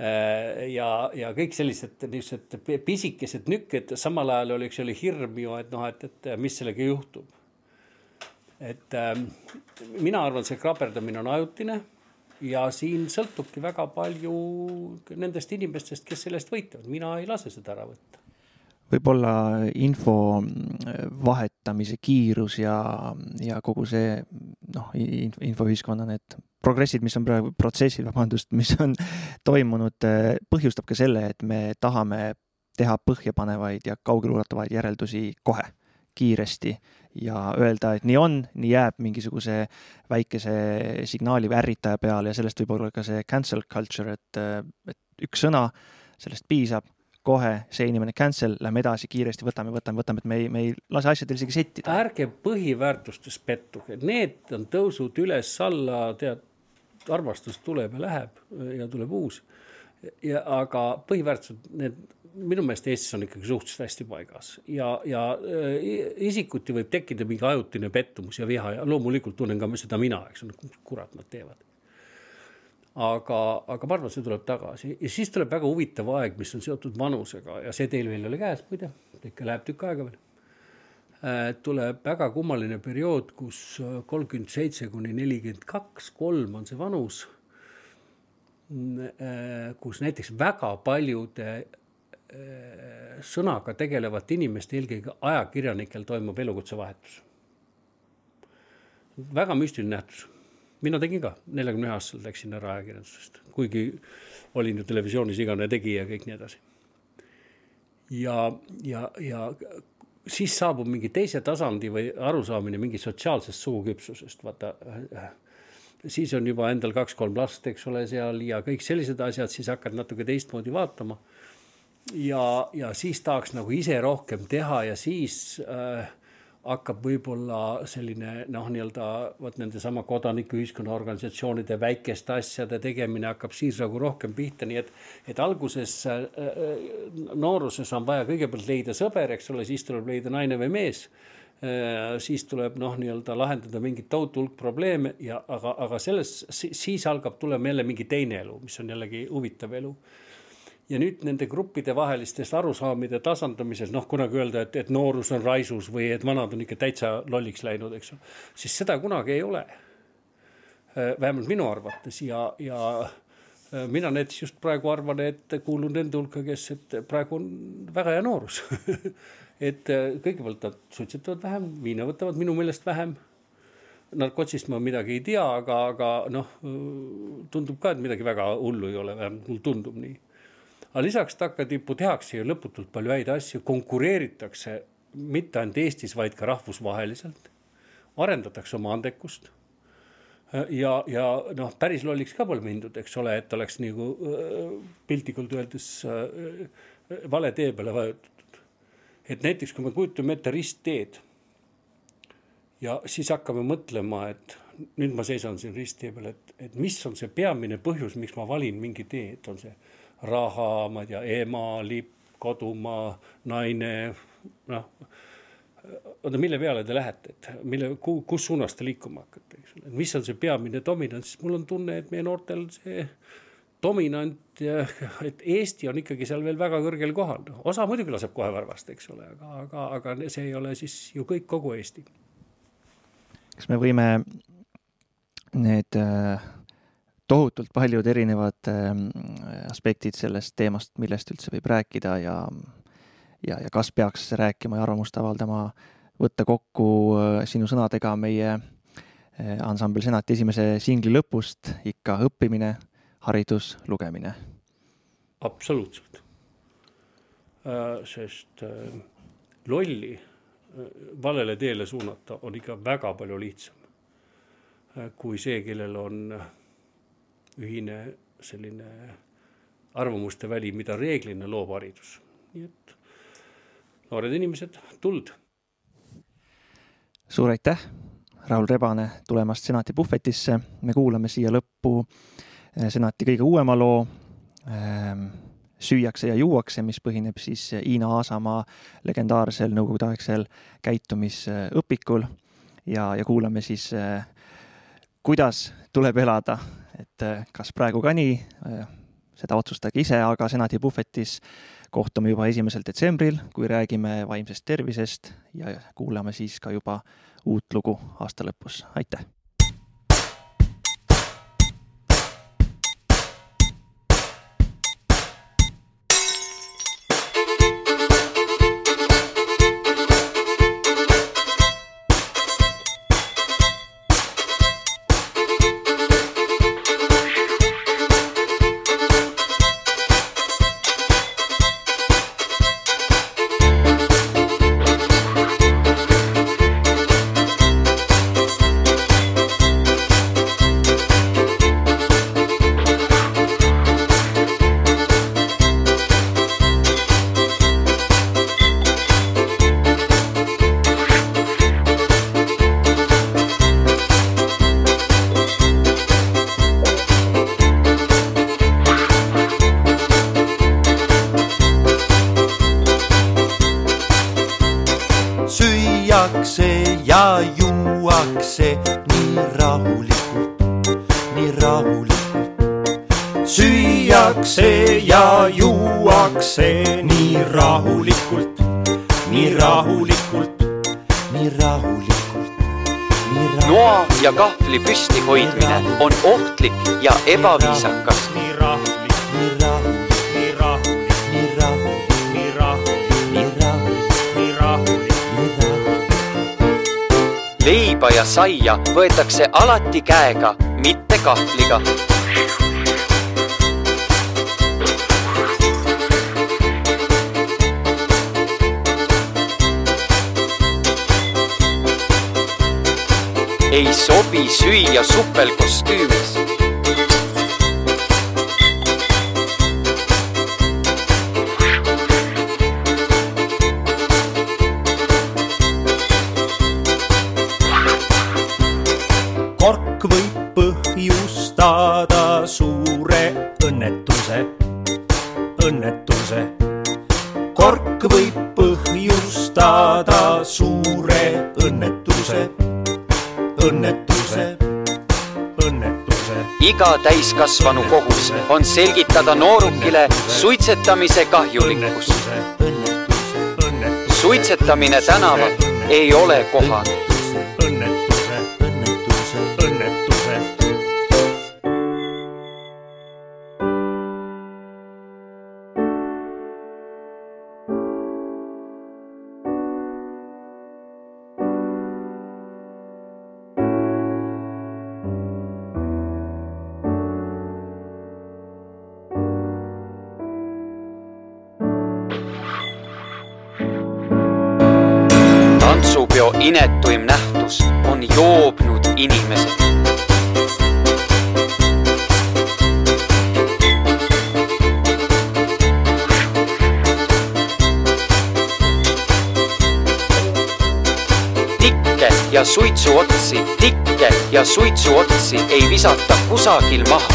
Äh, ja, ja kõik sellised niisugused pisikesed nükked, samal ajal oli, eks ole, hirm ju, et noh, et, et mis sellega juhtub. et äh, mina arvan, see kraaperdamine on ajutine ja siin sõltubki väga palju nendest inimestest, kes sellest võitlevad, mina ei lase seda ära võtta võib-olla info mm, vahetamise kiirus ja, ja kogu see noh, infoühiskonna need progressid, mis on praegu, protsessid, vabandust, <laughs> mis on toimunud, põhjustab ka selle, et me tahame teha põhjapanevaid ja kaugeleulatuvaid järeldusi kohe, kiiresti ja öelda, et nii on, nii jääb mingisuguse väikese signaali või ärritaja peale ja sellest võib olla ka see cancel culture, et, et üks sõna, sellest piisab kohe see inimene cancel, lähme edasi kiiresti, võtame, võtame, võtame, et me ei, me ei lase asjadel isegi settida. ärge põhiväärtustes pettuge, need on tõusud üles-alla, tead, armastus tuleb ja läheb ja tuleb uus. ja aga põhiväärtused, need minu meelest Eestis on ikkagi suhteliselt hästi paigas ja, ja äh, isikuti võib tekkida mingi ajutine pettumus ja viha ja loomulikult tunnen ka seda mina, eks ole, kurat nad teevad aga, aga ma arvan, see tuleb tagasi ja siis tuleb väga huvitav aeg, mis on seotud vanusega ja see teil veel ei ole käes, muide, ikka läheb tükk aega veel. Äh, tuleb väga kummaline periood, kus kolmkümmend seitse kuni nelikümmend kaks, kolm on see vanus. Äh, kus näiteks väga paljude äh, sõnaga tegelevate inimeste, eelkõige ajakirjanikel toimub elukutsevahetus. väga müstiline nähtus mina tegin ka, neljakümne ühe aastaselt läksin ära ajakirjandusest, kuigi olin ju televisioonis igane tegija ja kõik nii edasi. ja, ja, ja siis saabub mingi teise tasandi või arusaamine mingi sotsiaalsest suguküpsusest, vaata. siis on juba endal kaks-kolm last, eks ole, seal ja kõik sellised asjad, siis hakkad natuke teistmoodi vaatama. ja, ja siis tahaks nagu ise rohkem teha ja siis äh, hakkab võib-olla selline noh, nii-öelda vot nendesama kodanikuühiskonna organisatsioonide väikeste asjade tegemine hakkab siis nagu rohkem pihta, nii et, et alguses äh, äh, nooruses on vaja kõigepealt leida sõber, eks ole, siis tuleb leida naine või mees äh,. siis tuleb noh, nii-öelda lahendada mingit tohutu hulk probleeme ja aga, aga selles, siis algab tulema jälle mingi teine elu, mis on jällegi huvitav elu ja nüüd nende gruppide vahelistest arusaamide tasandamisel, noh, kunagi öelda, et, et noorus on raisus või et vanad on ikka täitsa lolliks läinud, eks ju, siis seda kunagi ei ole. Äh, vähemalt minu arvates ja, ja äh, mina näiteks just praegu arvan, et kuulun nende hulka, kes, et praegu on väga hea noorus. <laughs> Et äh, kõigepealt nad suitsetavad vähem, viina võtavad minu meelest vähem. Narkotsist ma midagi ei tea, aga, aga noh, tundub ka, et midagi väga hullu ei ole, vähemalt mulle tundub nii aga lisaks takkatippu tehakse ju lõputult palju häid asju, konkureeritakse mitte ainult Eestis, vaid ka rahvusvaheliselt. arendatakse oma andekust. ja, ja noh, päris lolliks ka pole mindud, eks ole, et oleks nagu äh, piltlikult öeldes äh, vale tee peale vajutatud. et näiteks, kui me kujutame ette ristteed ja siis hakkame mõtlema, et nüüd ma seisan siin risttee peal, et, et mis on see peamine põhjus, miks ma valin mingi tee, et on see raha, ma ei tea, ema, lipp, kodumaa, naine, noh. oota, mille peale te lähete, et mille, kus suunas te liikuma hakkate, eks ole, mis on see peamine dominant, siis mul on tunne, et meie noortel see dominant, <laughs> et Eesti on ikkagi seal veel väga kõrgel kohal. osa muidugi laseb kohe varvast, eks ole, aga, aga, aga see ei ole siis ju kõik, kogu Eesti. kas me võime need äh, tohutult paljud erinevad äh, aspektid sellest teemast, millest üldse võib rääkida ja ja, ja kas peaks rääkima ja arvamust avaldama, võtta kokku äh, sinu sõnadega meie ansambel Senati esimese singli lõpust ikka õppimine, haridus, lugemine. absoluutselt. sest lolli valele teele suunata on ikka väga palju lihtsam kui see, kellel on ühine selline arvamuste väli, mida reeglina loob haridus. nii et noored inimesed, tuld. suur aitäh, Raul Rebane, tulemast Senati puhvetisse. me kuulame siia lõppu eh, Senati kõige uuema loo ähm, süüakse ja juuakse, mis põhineb siis Hiina Aasamaa legendaarsel nõukogudeaegsel käitumisõpikul ja, ja kuulame siis äh, kuidas tuleb elada, et äh, kas praegu ka nii, äh, seda otsustage ise, aga senati puhvetis kohtume juba esimesel detsembril, kui räägime vaimsest tervisest ja kuulame siis ka juba uut lugu aasta lõpus, aitäh! Ebaviisakas. nii rahulik, nii rahulik, nii rahulik, nii rahulik, nii rahulik, nii rahulik, nii rahulik, nii rahulik. leiba ja saia võetakse alati käega, mitte kahvliga ei sobi süüa supelkostüümis täiskasvanu kohus on selgitada noorukile suitsetamise kahjulikkust. suitsetamine tänaval ei ole kohane inetuim nähtus on joobnud inimesed. tikke ja suitsuotsi, tikke ja suitsuotsi ei visata kusagil maha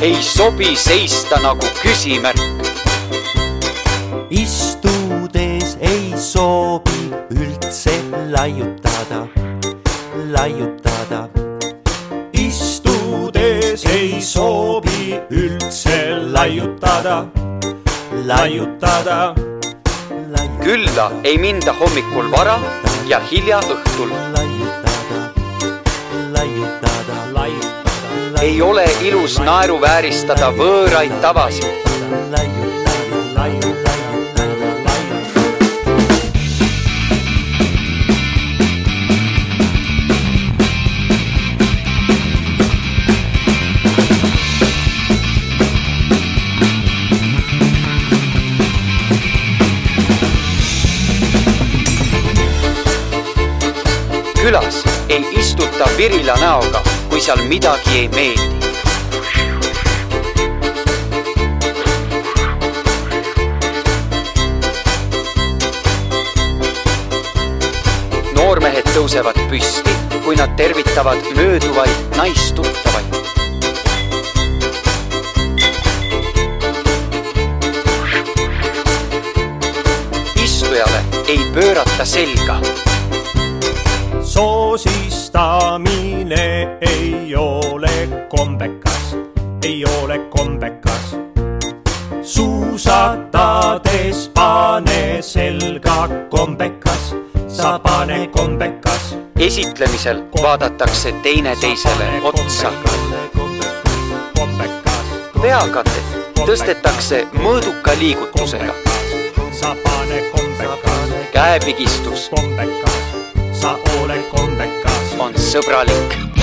ei sobi seista nagu küsimärk laiutada, laiutada. istudes ei soovi üldse laiutada, laiutada. külla ei minda hommikul vara ja hilja õhtul. laiutada, laiutada, laiutada, ei ole ilus naeruvääristada võõraid tavasid. Ei istuta virila näoga, kui seal midagi ei meeldi. noormehed tõusevad püsti, kui nad tervitavad mööduvaid naistuttavaid. istujale ei pöörata selga soosistamine ei ole kombekas, ei ole kombekas. suusatades pane selga kombekas, sa pane kombekas. esitlemisel vaadatakse teineteisele otsa. kombekas, peakatet tõstetakse mõõduka liigutusega, sa pane kombekas, käepigistus kombekas, sa ole kombekas, on sõbralik